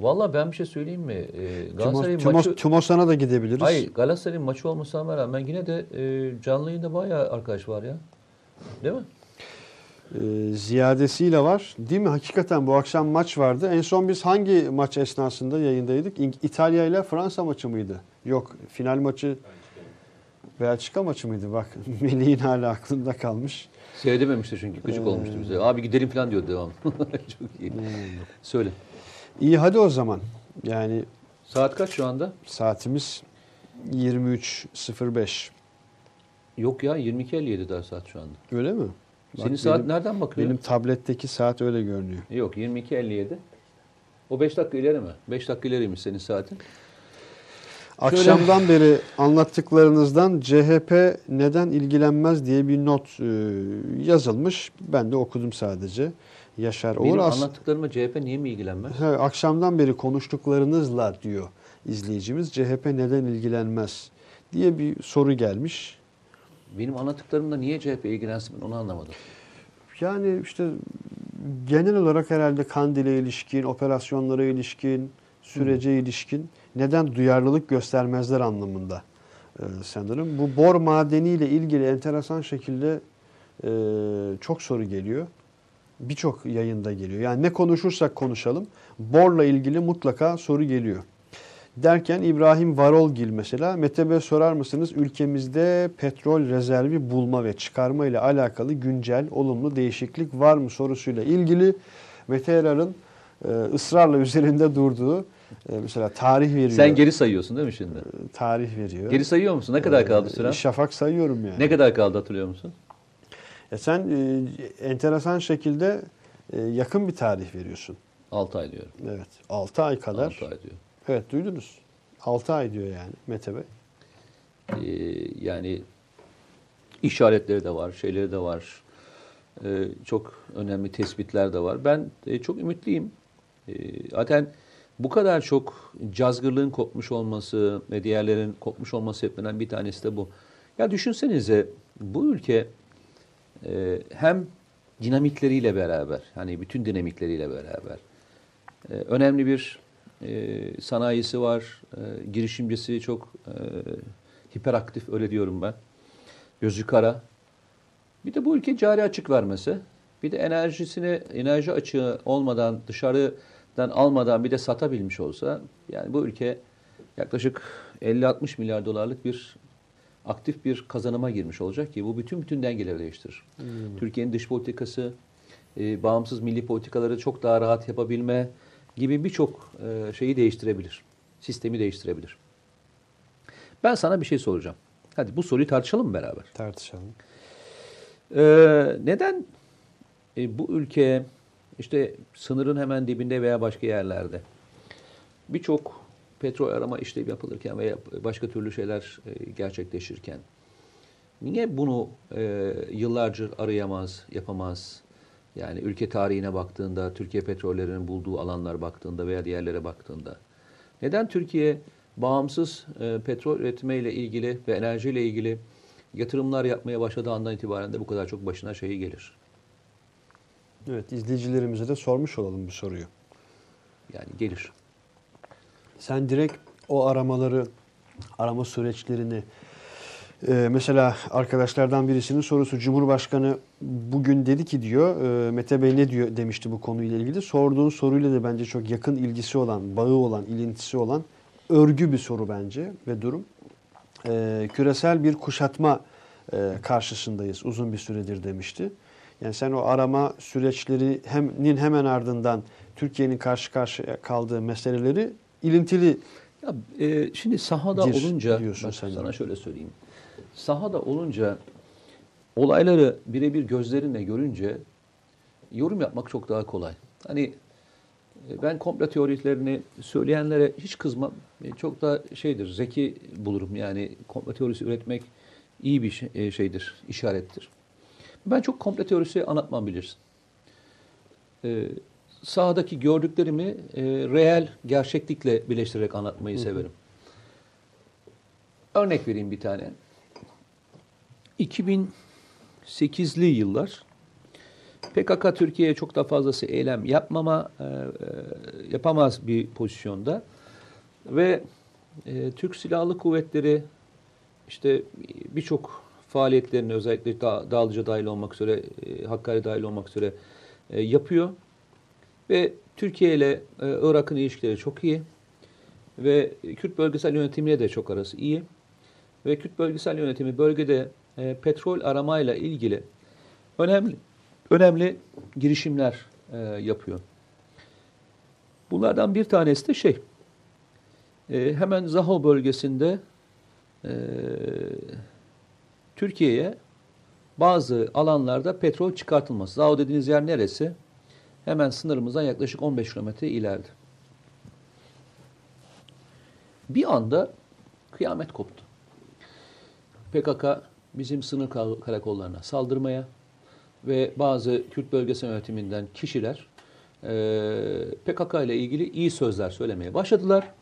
Valla ben bir şey söyleyeyim mi? Ee, Galatasaray'ın Timos, maçı... Timos, Timosan'a da gidebiliriz. Hayır Galatasaray'ın maçı olmasına rağmen yine de e, canlı yayında bayağı arkadaş var ya. Değil mi? Ee, ziyadesiyle var. Değil mi? Hakikaten bu akşam maç vardı. En son biz hangi maç esnasında yayındaydık? İtalya ile Fransa maçı mıydı? Yok. Final maçı Belçika maçı mıydı? Bak [LAUGHS] Melih'in hala aklında kalmış. Seyredememişti çünkü. Gıcık olmuştu bize. Abi gidelim falan diyor devam. [LAUGHS] Çok iyi. Söyle. İyi hadi o zaman. Yani Saat kaç şu anda? saatimiz 23.05. Yok ya 22.57 daha saat şu anda. Öyle mi? Bak Senin saat benim- nereden bakıyor? Benim tabletteki saat öyle görünüyor. Yok 22.57. O 5 dakika ileri mi? 5 dakika ileriymiş senin saatin. Akşamdan beri anlattıklarınızdan CHP neden ilgilenmez diye bir not e, yazılmış. Ben de okudum sadece. Yaşar. Benim As- anlattıklarıma CHP niye mi ilgilenmez? He, akşamdan beri konuştuklarınızla diyor izleyicimiz. CHP neden ilgilenmez diye bir soru gelmiş. Benim anlattıklarımla niye CHP ilgilensin ben onu anlamadım. Yani işte genel olarak herhalde Kandil'e ilişkin, operasyonlara ilişkin, sürece ilişkin neden duyarlılık göstermezler anlamında e, sanırım. Bu bor madeniyle ilgili enteresan şekilde e, çok soru geliyor. Birçok yayında geliyor. Yani ne konuşursak konuşalım borla ilgili mutlaka soru geliyor. Derken İbrahim Varolgil mesela Mete Bey sorar mısınız ülkemizde petrol rezervi bulma ve çıkarma ile alakalı güncel olumlu değişiklik var mı sorusuyla ilgili Mete Erar'ın e, ısrarla üzerinde durduğu e, mesela tarih veriyor. Sen geri sayıyorsun değil mi şimdi? tarih veriyor. Geri sayıyor musun? Ne kadar kaldı Ee, süren? Şafak sayıyorum yani. Ne kadar kaldı hatırlıyor musun? E sen e, enteresan şekilde e, yakın bir tarih veriyorsun. 6 ay diyorum. Evet. 6 ay kadar. 6 ay diyor. Evet duydunuz. 6 ay diyor yani Mete Bey. Ee, yani işaretleri de var, şeyleri de var. Ee, çok önemli tespitler de var. Ben e, çok ümitliyim. Ee, zaten bu kadar çok cazgırlığın kopmuş olması ve diğerlerin kopmuş olması sebeplerinden bir tanesi de bu. Ya düşünsenize bu ülke e, hem dinamikleriyle beraber, hani bütün dinamikleriyle beraber e, önemli bir e, sanayisi var, e, girişimcisi çok e, hiperaktif öyle diyorum ben. Gözü kara. Bir de bu ülke cari açık vermesi, bir de enerjisini enerji açığı olmadan dışarıdan almadan bir de satabilmiş olsa yani bu ülke yaklaşık 50-60 milyar dolarlık bir aktif bir kazanıma girmiş olacak ki bu bütün bütün dengeleri değiştirir. Türkiye'nin dış politikası, e, bağımsız milli politikaları çok daha rahat yapabilme gibi birçok e, şeyi değiştirebilir. Sistemi değiştirebilir. Ben sana bir şey soracağım. Hadi bu soruyu tartışalım mı beraber? Tartışalım. Ee, neden e, bu ülke işte sınırın hemen dibinde veya başka yerlerde birçok petrol arama işlemi yapılırken veya başka türlü şeyler e, gerçekleşirken niye bunu e, yıllarca arayamaz, yapamaz? Yani ülke tarihine baktığında, Türkiye petrollerinin bulduğu alanlar baktığında veya diğerlere baktığında neden Türkiye bağımsız e, petrol üretimiyle ilgili ve enerjiyle ilgili yatırımlar yapmaya başladığı andan itibaren de bu kadar çok başına şeyi gelir. Evet izleyicilerimize de sormuş olalım bu soruyu. Yani gelir. Sen direkt o aramaları, arama süreçlerini e, mesela arkadaşlardan birisinin sorusu Cumhurbaşkanı bugün dedi ki diyor e, Mete Bey ne diyor demişti bu konuyla ilgili. Sorduğun soruyla da bence çok yakın ilgisi olan, bağı olan, ilintisi olan örgü bir soru bence ve durum. E, küresel bir kuşatma e, karşısındayız uzun bir süredir demişti. Yani sen o arama süreçlerinin hemen ardından Türkiye'nin karşı karşıya kaldığı meseleleri ilintili Ya, e, şimdi sahada Dir olunca bak sen sana de. şöyle söyleyeyim. sahada olunca olayları birebir gözlerinle görünce yorum yapmak çok daha kolay. Hani e, ben komplo teorilerini söyleyenlere hiç kızmam. E, Çok da şeydir, zeki bulurum. Yani komplo teorisi üretmek iyi bir şey- e, şeydir, işarettir. Ben çok komplo teorisi anlatmam bilirsin. E, sahadaki gördüklerimi e, reel gerçeklikle birleştirerek anlatmayı severim. Örnek vereyim bir tane. 2008'li yıllar PKK Türkiye'ye çok da fazlası eylem yapmama e, e, yapamaz bir pozisyonda ve e, Türk Silahlı Kuvvetleri işte birçok faaliyetlerini özellikle da, Dağlıca dahil olmak üzere, e, Hakkari dahil olmak üzere e, yapıyor. Ve Türkiye ile e, Irak'ın ilişkileri çok iyi. Ve Kürt bölgesel yönetimiyle de çok arası iyi. Ve Kürt bölgesel yönetimi bölgede e, petrol aramayla ilgili önemli önemli girişimler e, yapıyor. Bunlardan bir tanesi de şey, e, hemen Zaho bölgesinde Türkiye'ye bazı alanlarda petrol çıkartılması. Zaho dediğiniz yer neresi? Hemen sınırımızdan yaklaşık 15 kilometre ileride. Bir anda kıyamet koptu. PKK bizim sınır kar- karakollarına saldırmaya ve bazı Kürt bölgesel yönetiminden kişiler PKK ile ilgili iyi sözler söylemeye başladılar.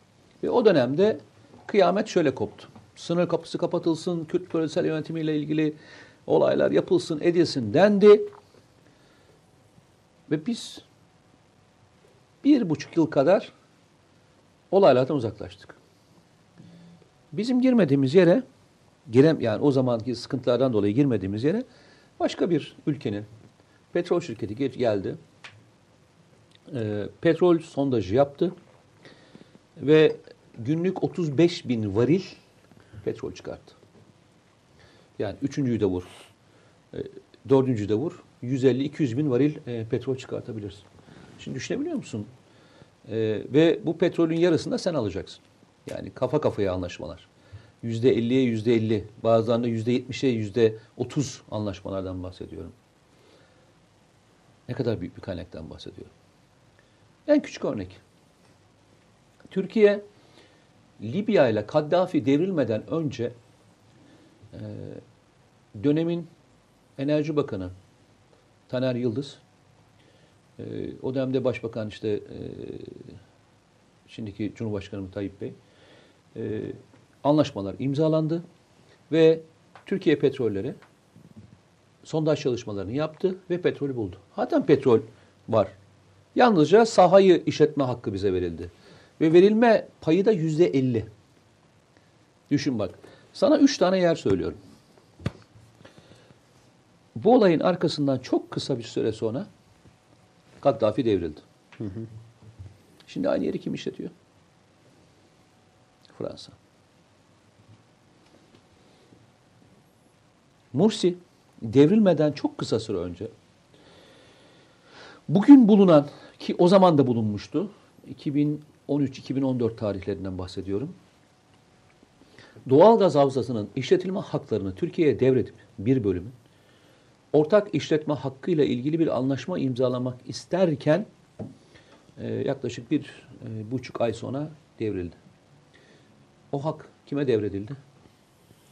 Ve o dönemde kıyamet şöyle koptu. Sınır kapısı kapatılsın, Kürt bölgesel yönetimiyle ilgili olaylar yapılsın, edilsin dendi. Ve biz bir buçuk yıl kadar olaylardan uzaklaştık. Bizim girmediğimiz yere, girem yani o zamanki sıkıntılardan dolayı girmediğimiz yere başka bir ülkenin petrol şirketi gel- geldi. Ee, petrol sondajı yaptı ve günlük 35 bin varil petrol çıkarttı. Yani üçüncüyü de vur, e, dördüncüyü de vur, 150-200 bin varil e, petrol çıkartabilirsin. Şimdi düşünebiliyor musun? E, ve bu petrolün yarısını da sen alacaksın. Yani kafa kafaya anlaşmalar. Yüzde elliye yüzde elli, bazılarında yüzde yetmişe yüzde otuz anlaşmalardan bahsediyorum. Ne kadar büyük bir kaynaktan bahsediyorum. En küçük örnek. Türkiye, Libya ile Kaddafi devrilmeden önce e, dönemin Enerji Bakanı Taner Yıldız, e, o dönemde Başbakan işte e, şimdiki Cumhurbaşkanı Tayyip Bey, e, anlaşmalar imzalandı ve Türkiye Petrolleri sondaj çalışmalarını yaptı ve petrolü buldu. Zaten petrol var. Yalnızca sahayı işletme hakkı bize verildi. Ve verilme payı da yüzde elli. Düşün bak. Sana üç tane yer söylüyorum. Bu olayın arkasından çok kısa bir süre sonra Kaddafi devrildi. Şimdi aynı yeri kim işletiyor? Fransa. Mursi devrilmeden çok kısa süre önce bugün bulunan ki o zaman da bulunmuştu 2013-2014 tarihlerinden bahsediyorum. Doğalgaz havzasının işletilme haklarını Türkiye'ye devredip bir bölümün ortak işletme hakkıyla ilgili bir anlaşma imzalamak isterken e, yaklaşık bir e, buçuk ay sonra devrildi. O hak kime devredildi?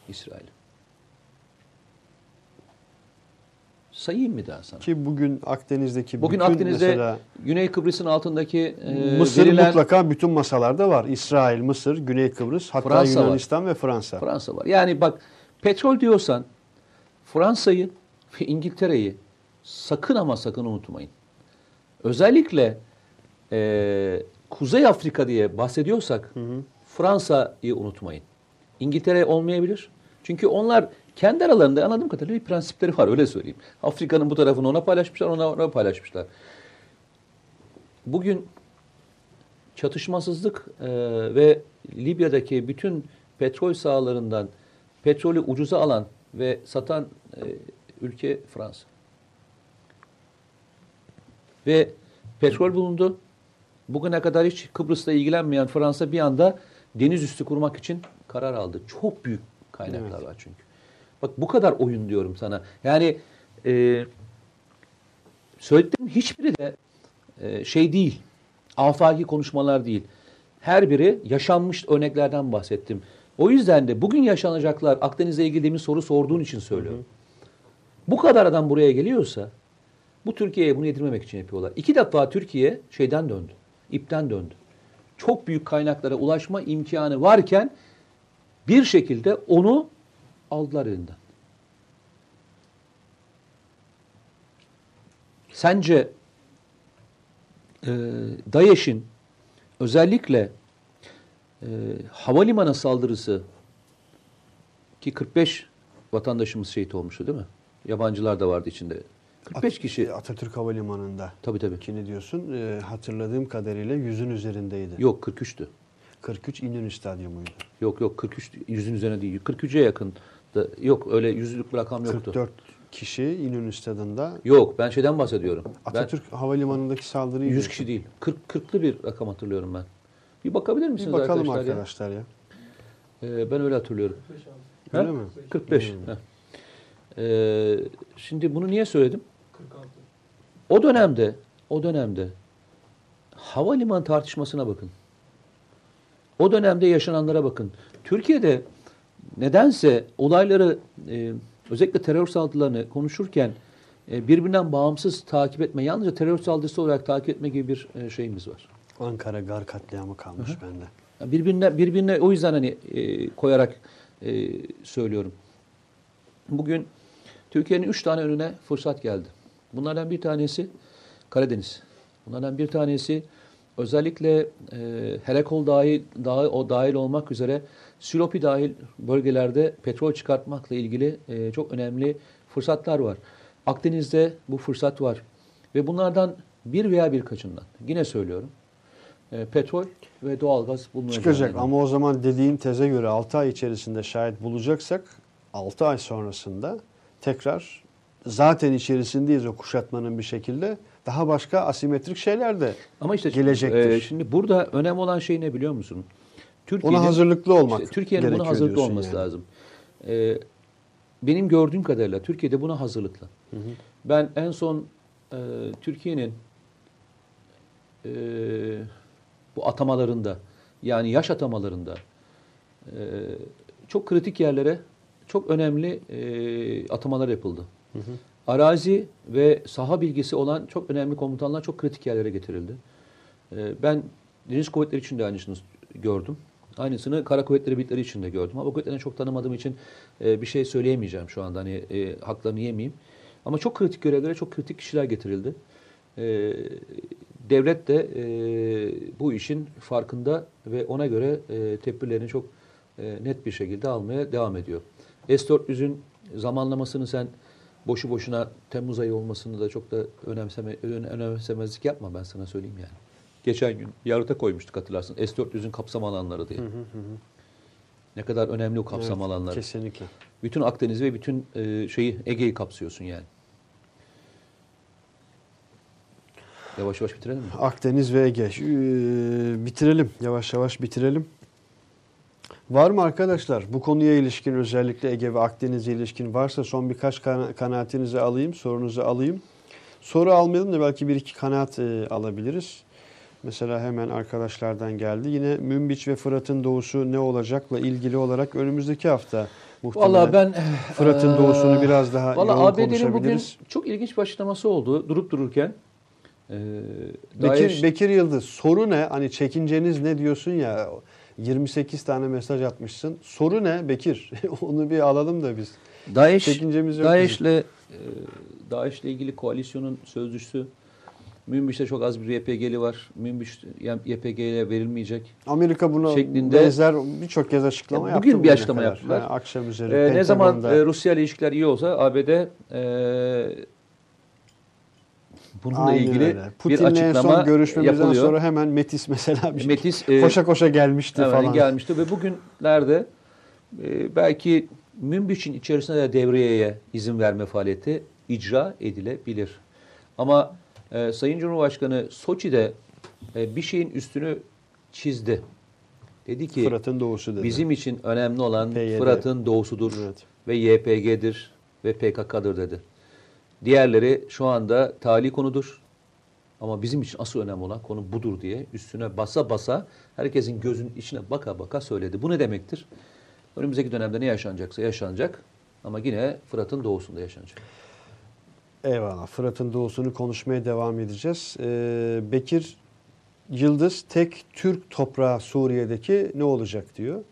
İsrail. Sayayım mı daha sana? Ki bugün Akdeniz'deki Bugün bütün Akdeniz'de mesela Güney Kıbrıs'ın altındaki e, Mısır verilen mutlaka bütün masalarda var. İsrail, Mısır, Güney Kıbrıs, hatta Fransa var. Yunanistan ve Fransa. Fransa var. Yani bak petrol diyorsan Fransa'yı ve İngiltere'yi sakın ama sakın unutmayın. Özellikle e, Kuzey Afrika diye bahsediyorsak Fransa'yı unutmayın. İngiltere olmayabilir. Çünkü onlar kendi aralarında anladığım kadarıyla bir prensipleri var öyle söyleyeyim. Afrika'nın bu tarafını ona paylaşmışlar, ona, ona paylaşmışlar. Bugün çatışmasızlık e, ve Libya'daki bütün petrol sahalarından petrolü ucuza alan ve satan e, ülke Fransa. Ve petrol bulundu. Bugüne kadar hiç Kıbrıs'la ilgilenmeyen Fransa bir anda deniz üstü kurmak için karar aldı. Çok büyük kaynaklar Evet. var çünkü. Bak bu kadar oyun diyorum sana. Yani e, söylediklerim hiçbiri de e, şey değil. Afaki konuşmalar değil. Her biri yaşanmış örneklerden bahsettim. O yüzden de bugün yaşanacaklar Akdeniz'le ilgili demin soru sorduğun için söylüyorum. Bu kadar adam buraya geliyorsa bu Türkiye'ye bunu yedirmemek için yapıyorlar. İki defa Türkiye şeyden döndü. ipten döndü. Çok büyük kaynaklara ulaşma imkanı varken bir şekilde onu aldılar elinden. Sence e, DAEŞ'in özellikle e, havalimanı saldırısı ki 45 vatandaşımız şehit olmuştu değil mi? Yabancılar da vardı içinde. 45 At- kişi. Atatürk Havalimanı'nda. Tabii tabii. Kini diyorsun. Ee, hatırladığım kadarıyla yüzün üzerindeydi. Yok 43'tü. 43 İnönü Stadyumuydu. Yok yok 43 yüzün üzerine değil. 43'e yakın. Da, yok öyle yüzlük bir rakam yoktu. 44 kişi İnönü Stadı'nda. Yok ben şeyden bahsediyorum. Atatürk Havalimanı'ndaki saldırıyı ben 100 diyorsun. kişi değil. 40 40'lı bir rakam hatırlıyorum ben. Bir bakabilir Bir misiniz bakalım arkadaşlar, arkadaşlar, ya. ya? Ee, ben öyle hatırlıyorum. Öyle Ha? mi? 45. Hmm. Ee, şimdi bunu niye söyledim? O dönemde, o dönemde havalimanı tartışmasına bakın. O dönemde yaşananlara bakın. Türkiye'de nedense olayları e, özellikle terör saldırılarını konuşurken e, birbirinden bağımsız takip etme, yalnızca terör saldırısı olarak takip etme gibi bir e, şeyimiz var. Ankara Gar katliamı kalmış bende. Yani Birbirine, birbirine o yüzden hani e, koyarak e, söylüyorum. Bugün Türkiye'nin üç tane önüne fırsat geldi. Bunlardan bir tanesi Karadeniz. Bunlardan bir tanesi özellikle e, Herekol dahil, dahil, o dahil olmak üzere Silopi dahil bölgelerde petrol çıkartmakla ilgili e, çok önemli fırsatlar var. Akdeniz'de bu fırsat var. Ve bunlardan bir veya birkaçından yine söylüyorum e, petrol ve doğalgaz bulunacak. Çıkacak ama o zaman dediğin teze göre 6 ay içerisinde şayet bulacaksak 6 ay sonrasında tekrar zaten içerisindeyiz o kuşatmanın bir şekilde daha başka asimetrik şeyler de Ama işte gelecektir. e, şimdi burada önemli olan şey ne biliyor musun? Ona hazırlıklı olmak işte Türkiye'nin buna hazırlıklı olması yani. lazım. E, benim gördüğüm kadarıyla Türkiye'de buna hazırlıklı. Ben en son e, Türkiye'nin e, bu atamalarında yani yaş atamalarında e, çok kritik yerlere çok önemli e, atamalar yapıldı. Arazi ve saha bilgisi olan çok önemli komutanlar çok kritik yerlere getirildi. E, ben Deniz Kuvvetleri için de aynısını gördüm. Aynısını Kara Kuvvetleri Birlikleri için de gördüm. Hava Kuvvetleri'ni çok tanımadığım için e, bir şey söyleyemeyeceğim şu anda. Hani e, haklarını yemeyeyim. Ama çok kritik görevlere çok kritik kişiler getirildi. E, devlet de e, bu işin farkında ve ona göre e, tedbirlerini çok e, net bir şekilde almaya devam ediyor. S-400'ün zamanlamasını sen boşu boşuna Temmuz ayı olmasını da çok da önemseme, ön- önemsemezlik yapma ben sana söyleyeyim yani. Geçen gün yarıta koymuştuk hatırlarsın. S-400'ün kapsam alanları diye. Ne kadar önemli o kapsam Evet, alanları. Kesinlikle. Bütün Akdeniz ve bütün e, şeyi Ege'yi kapsıyorsun yani. Yavaş yavaş bitirelim mi? Akdeniz ve Ege. Ee, bitirelim. Yavaş yavaş bitirelim. Var mı arkadaşlar bu konuya ilişkin özellikle Ege ve Akdeniz'e ilişkin varsa son birkaç kana- kanaatinizi alayım, sorunuzu alayım. Soru almayalım da belki bir iki kanaat e, alabiliriz. Mesela hemen arkadaşlardan geldi. Yine Münbiç ve Fırat'ın doğusu ne olacakla ilgili olarak önümüzdeki hafta muhtemelen Vallahi ben Fırat'ın eee, doğusunu biraz daha Valla yoğun ABD'nin bugün çok ilginç bir açıklaması oldu durup dururken. Eee Bekir, DAEŞ- Bekir Yıldız soru ne? Hani çekinceniz ne diyorsun ya 28 tane mesaj atmışsın. Soru ne Bekir? [LAUGHS] Onu bir alalım da biz. DAEŞ, Çekincemiz yok DAEŞ'le e, DAEŞ'le ilgili koalisyonun sözcüsü Münbiş'te çok az bir YPG'li var. Münbiş yani YPG'ye verilmeyecek. Amerika buna Şeklinde- benzer birçok kez açıklama Ya yaptı. bugün bir açıklama kadar. yaptılar. Ha, akşam üzeri. Ee, ne zaman e, Rusya ile ilişkiler iyi olsa ABD e, bununla Aynen ilgili öyle. bir Putin'le açıklama son görüşmemizden yapılıyor. sonra hemen Metis mesela bir Metis e, koşa koşa gelmişti hemen falan. gelmişti ve bugünlerde e, belki Münbiç'in içerisinde de devriyeye izin verme faaliyeti icra edilebilir. Ama e, Sayın Cumhurbaşkanı Soçi'de e, bir şeyin üstünü çizdi. Dedi ki Fırat'ın doğusu dedi. bizim için önemli olan PYD. Fırat'ın doğusudur. Evet. ve YPG'dir ve PKK'dır dedi. Diğerleri şu anda tali konudur. Ama bizim için asıl önemli olan konu budur diye üstüne basa basa herkesin gözünün içine baka baka söyledi. Bu ne demektir? Önümüzdeki dönemde ne yaşanacaksa yaşanacak ama yine Fırat'ın doğusunda yaşanacak. Eyvallah. Fırat'ın doğusunu konuşmaya devam edeceğiz. Ee, Bekir Yıldız tek Türk toprağı Suriye'deki ne olacak diyor.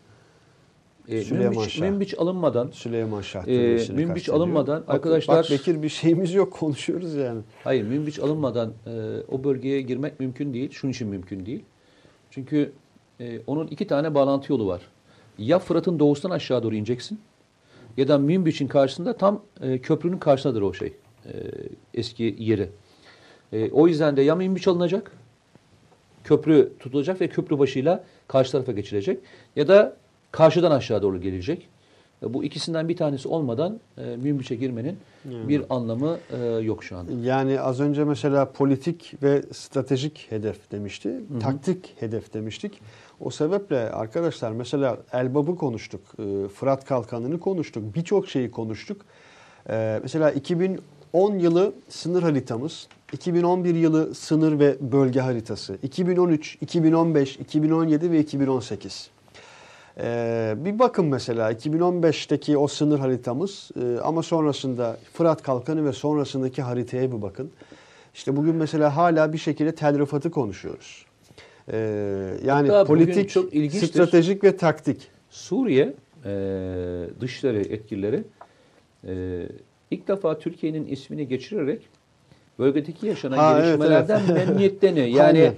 E, Süleyman Münbiç, Şah. Münbiç alınmadan Süleyman Şah. Türbesi'ni Münbiç alınmadan Bak- arkadaşlar- Bak Bekir bir şeyimiz yok konuşuyoruz yani. Hayır, Münbiç alınmadan e, o bölgeye girmek mümkün değil. Şunun için mümkün değil. Çünkü e, onun iki tane bağlantı yolu var. Ya Fırat'ın doğusundan aşağı doğru ineceksin ya da Münbiç'in karşısında tam e, köprünün karşısındadır o şey. E, eski yeri. E, o yüzden de ya Münbiç alınacak, köprü tutulacak ve köprü başıyla karşı tarafa geçilecek. Ya da karşıdan aşağı doğru gelecek. E, bu ikisinden bir tanesi olmadan e, Münbiç'e girmenin bir anlamı e, yok şu anda. Yani az önce mesela politik ve stratejik hedef demişti. Taktik hedef demiştik. O sebeple arkadaşlar mesela Elbap'ı konuştuk. e, Fırat Kalkanı'nı konuştuk. Birçok şeyi konuştuk. E, Mesela 2010 yılı sınır haritamız. 2011 yılı sınır ve bölge haritası. 2013, 2015, 2017 ve 2018. Ee, bir bakın mesela 2015'teki o sınır haritamız e, ama sonrasında Fırat Kalkanı ve sonrasındaki haritaya bir bakın. İşte bugün mesela hala bir şekilde tel rıfatı konuşuyoruz. Ee, yani Hatta politik, çok ilginçtir. stratejik ve taktik. Suriye e, dışişleri etkileri e, ilk defa Türkiye'nin ismini geçirerek bölgedeki yaşanan Ha, evet, gelişmelerden evet. [LAUGHS] memnuniyetleniyor. Yani Aynen.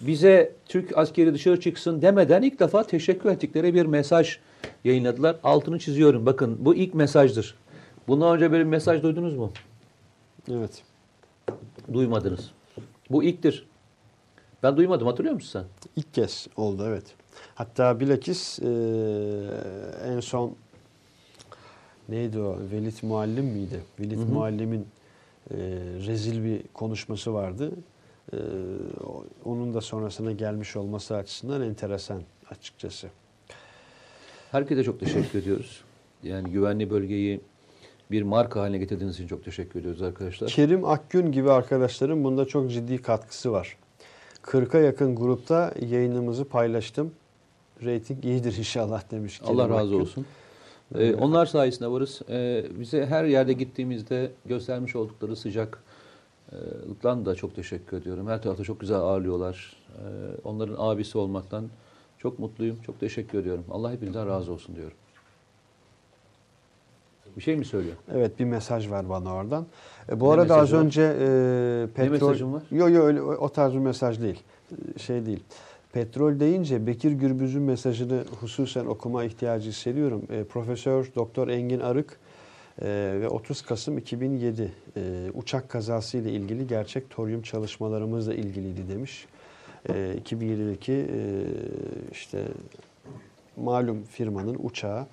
bize Türk askeri dışarı çıksın demeden ilk defa teşekkür ettikleri bir mesaj yayınladılar. Altını çiziyorum. Bakın bu ilk mesajdır. Bundan önce böyle bir mesaj duydunuz mu? Evet. Duymadınız. Bu ilktir. Ben duymadım. Hatırlıyor musun sen? İlk kez oldu evet. Hatta bilakis e, en son neydi o? Velit Muallim miydi? Velit Muallim'in e, rezil bir konuşması vardı. E, onun da sonrasına gelmiş olması açısından enteresan açıkçası. Herkese çok teşekkür ediyoruz. Yani güvenli bölgeyi bir marka haline getirdiğiniz için çok teşekkür ediyoruz arkadaşlar. Kerim Akgün gibi arkadaşlarım bunda çok ciddi katkısı var. 40'a yakın grupta yayınımızı paylaştım. Rating iyidir inşallah demiş. Kerim Allah razı Akgün. olsun. Ee, onlar sayesinde varız. Ee, bize her yerde gittiğimizde göstermiş oldukları sıcaklıktan da çok teşekkür ediyorum. Her tarafta çok güzel ağırlıyorlar. Ee, onların abisi olmaktan çok mutluyum. Çok teşekkür ediyorum. Allah hepinizden razı olsun diyorum. Bir şey mi söylüyor? Evet bir mesaj var bana oradan. E, bu Ne arada az var? önce e, petrol... mesajın var? Yok yok öyle o o tarz bir mesaj değil. E, Şey değil. Petrol deyince Bekir Gürbüz'ün mesajını hususen okuma ihtiyacı hissediyorum. E, Profesör Doktor Engin Arık e, ve 30 Kasım 2007 e, uçak kazası ile ilgili gerçek toryum çalışmalarımızla ilgiliydi demiş. E, 2007'deki e, işte malum firmanın uçağı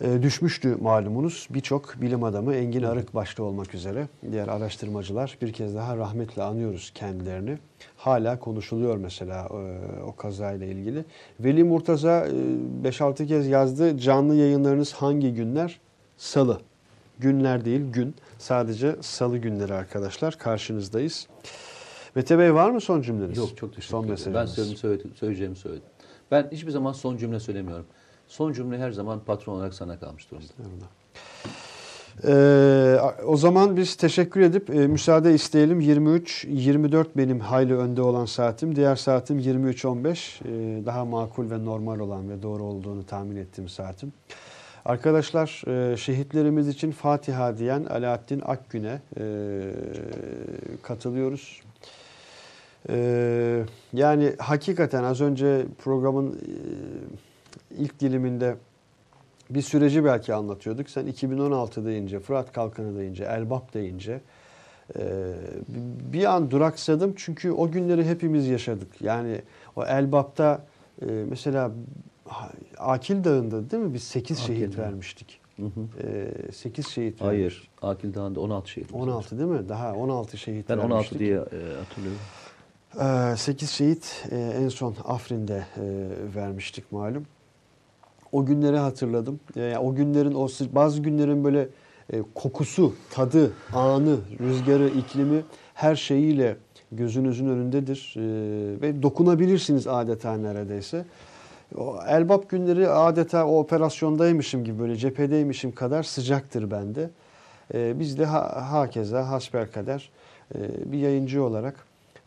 e, düşmüştü malumunuz. Birçok bilim adamı Engin Arık başta olmak üzere diğer araştırmacılar bir kez daha rahmetle anıyoruz kendilerini. Hala konuşuluyor mesela e, o kazayla ilgili. Veli Murtaza e, 5-6 kez yazdı. Canlı yayınlarınız hangi günler? Salı. Günler değil gün. Sadece salı günleri arkadaşlar. Karşınızdayız. Mete Bey var mı son cümleniz? Yok çok teşekkür son ederim. Ben mesajınız. söyledim, söyleyeceğimi söyledim. Ben hiçbir zaman son cümle söylemiyorum. Son cümle her zaman patron olarak sana kalmış durumda. Ee, o zaman biz teşekkür edip e, müsaade isteyelim. 23-24 benim hayli önde olan saatim. Diğer saatim 23-15. Ee, daha makul ve normal olan ve doğru olduğunu tahmin ettiğim saatim. Arkadaşlar e, şehitlerimiz için Fatiha diyen Alaaddin Akgün'e e, katılıyoruz. Ee, yani hakikaten az önce programın e, ilk diliminde bir süreci belki anlatıyorduk. Sen 2016 deyince, Fırat Kalkanı deyince, Elbap deyince e, bir an duraksadım. Çünkü o günleri hepimiz yaşadık. Yani o Elbap'ta e, mesela Akil Dağı'nda değil mi biz 8 Akil şehit Dağı. vermiştik. Hı hı. E, 8 şehit vermiştik. Hayır. Akil Dağı'nda 16 şehit. 16 değil mi? Daha 16 şehit Ben 16 vermiştik. diye e, hatırlıyorum. 8 şehit en son Afrin'de vermiştik malum. O günleri hatırladım. E, o günlerin o bazı günlerin böyle e, kokusu, tadı, anı, rüzgarı, iklimi her şeyiyle gözünüzün önündedir E, ve dokunabilirsiniz adeta neredeyse. O Elbap günleri adeta o operasyondaymışım gibi böyle cephedeymişim kadar sıcaktır bende. E, biz de ha, hakeza hasbelkader e, bir yayıncı olarak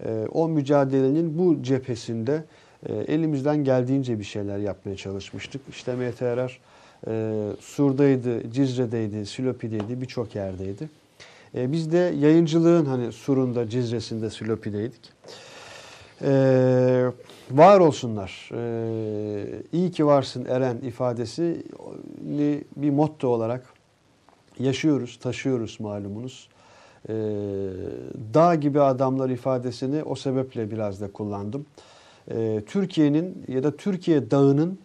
e, o mücadelenin bu cephesinde e, elimizden geldiğince bir şeyler yapmaya çalışmıştık. İşte MTRR e, Sur'daydı, Cizre'deydi, Silopi'deydi, birçok yerdeydi. E, biz de yayıncılığın hani Sur'unda, Cizre'sinde, Silopi'deydik. E, var olsunlar. E, iyi ki varsın Eren ifadesi ni bir motto olarak yaşıyoruz, taşıyoruz malumunuz. E, dağ gibi adamlar ifadesini o sebeple biraz da kullandım. E, Türkiye'nin ya da Türkiye dağının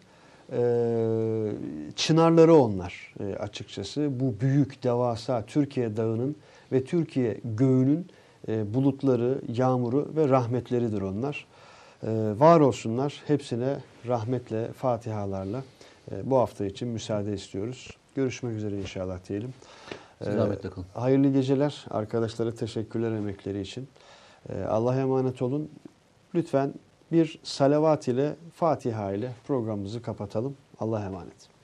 e, çınarları onlar e, açıkçası. Bu büyük, devasa Türkiye dağının ve Türkiye göğünün e, bulutları, yağmuru ve rahmetleridir onlar. E, var olsunlar. Hepsine rahmetle, fatihalarla e, bu hafta için müsaade istiyoruz. Görüşmek üzere inşallah diyelim. Siz E, rahmetle kalın. Hayırlı geceler. Arkadaşlara teşekkürler emekleri için. E, Allah'a emanet olun. Lütfen bir salavat ile, Fatiha ile programımızı kapatalım. Allah'a emanet.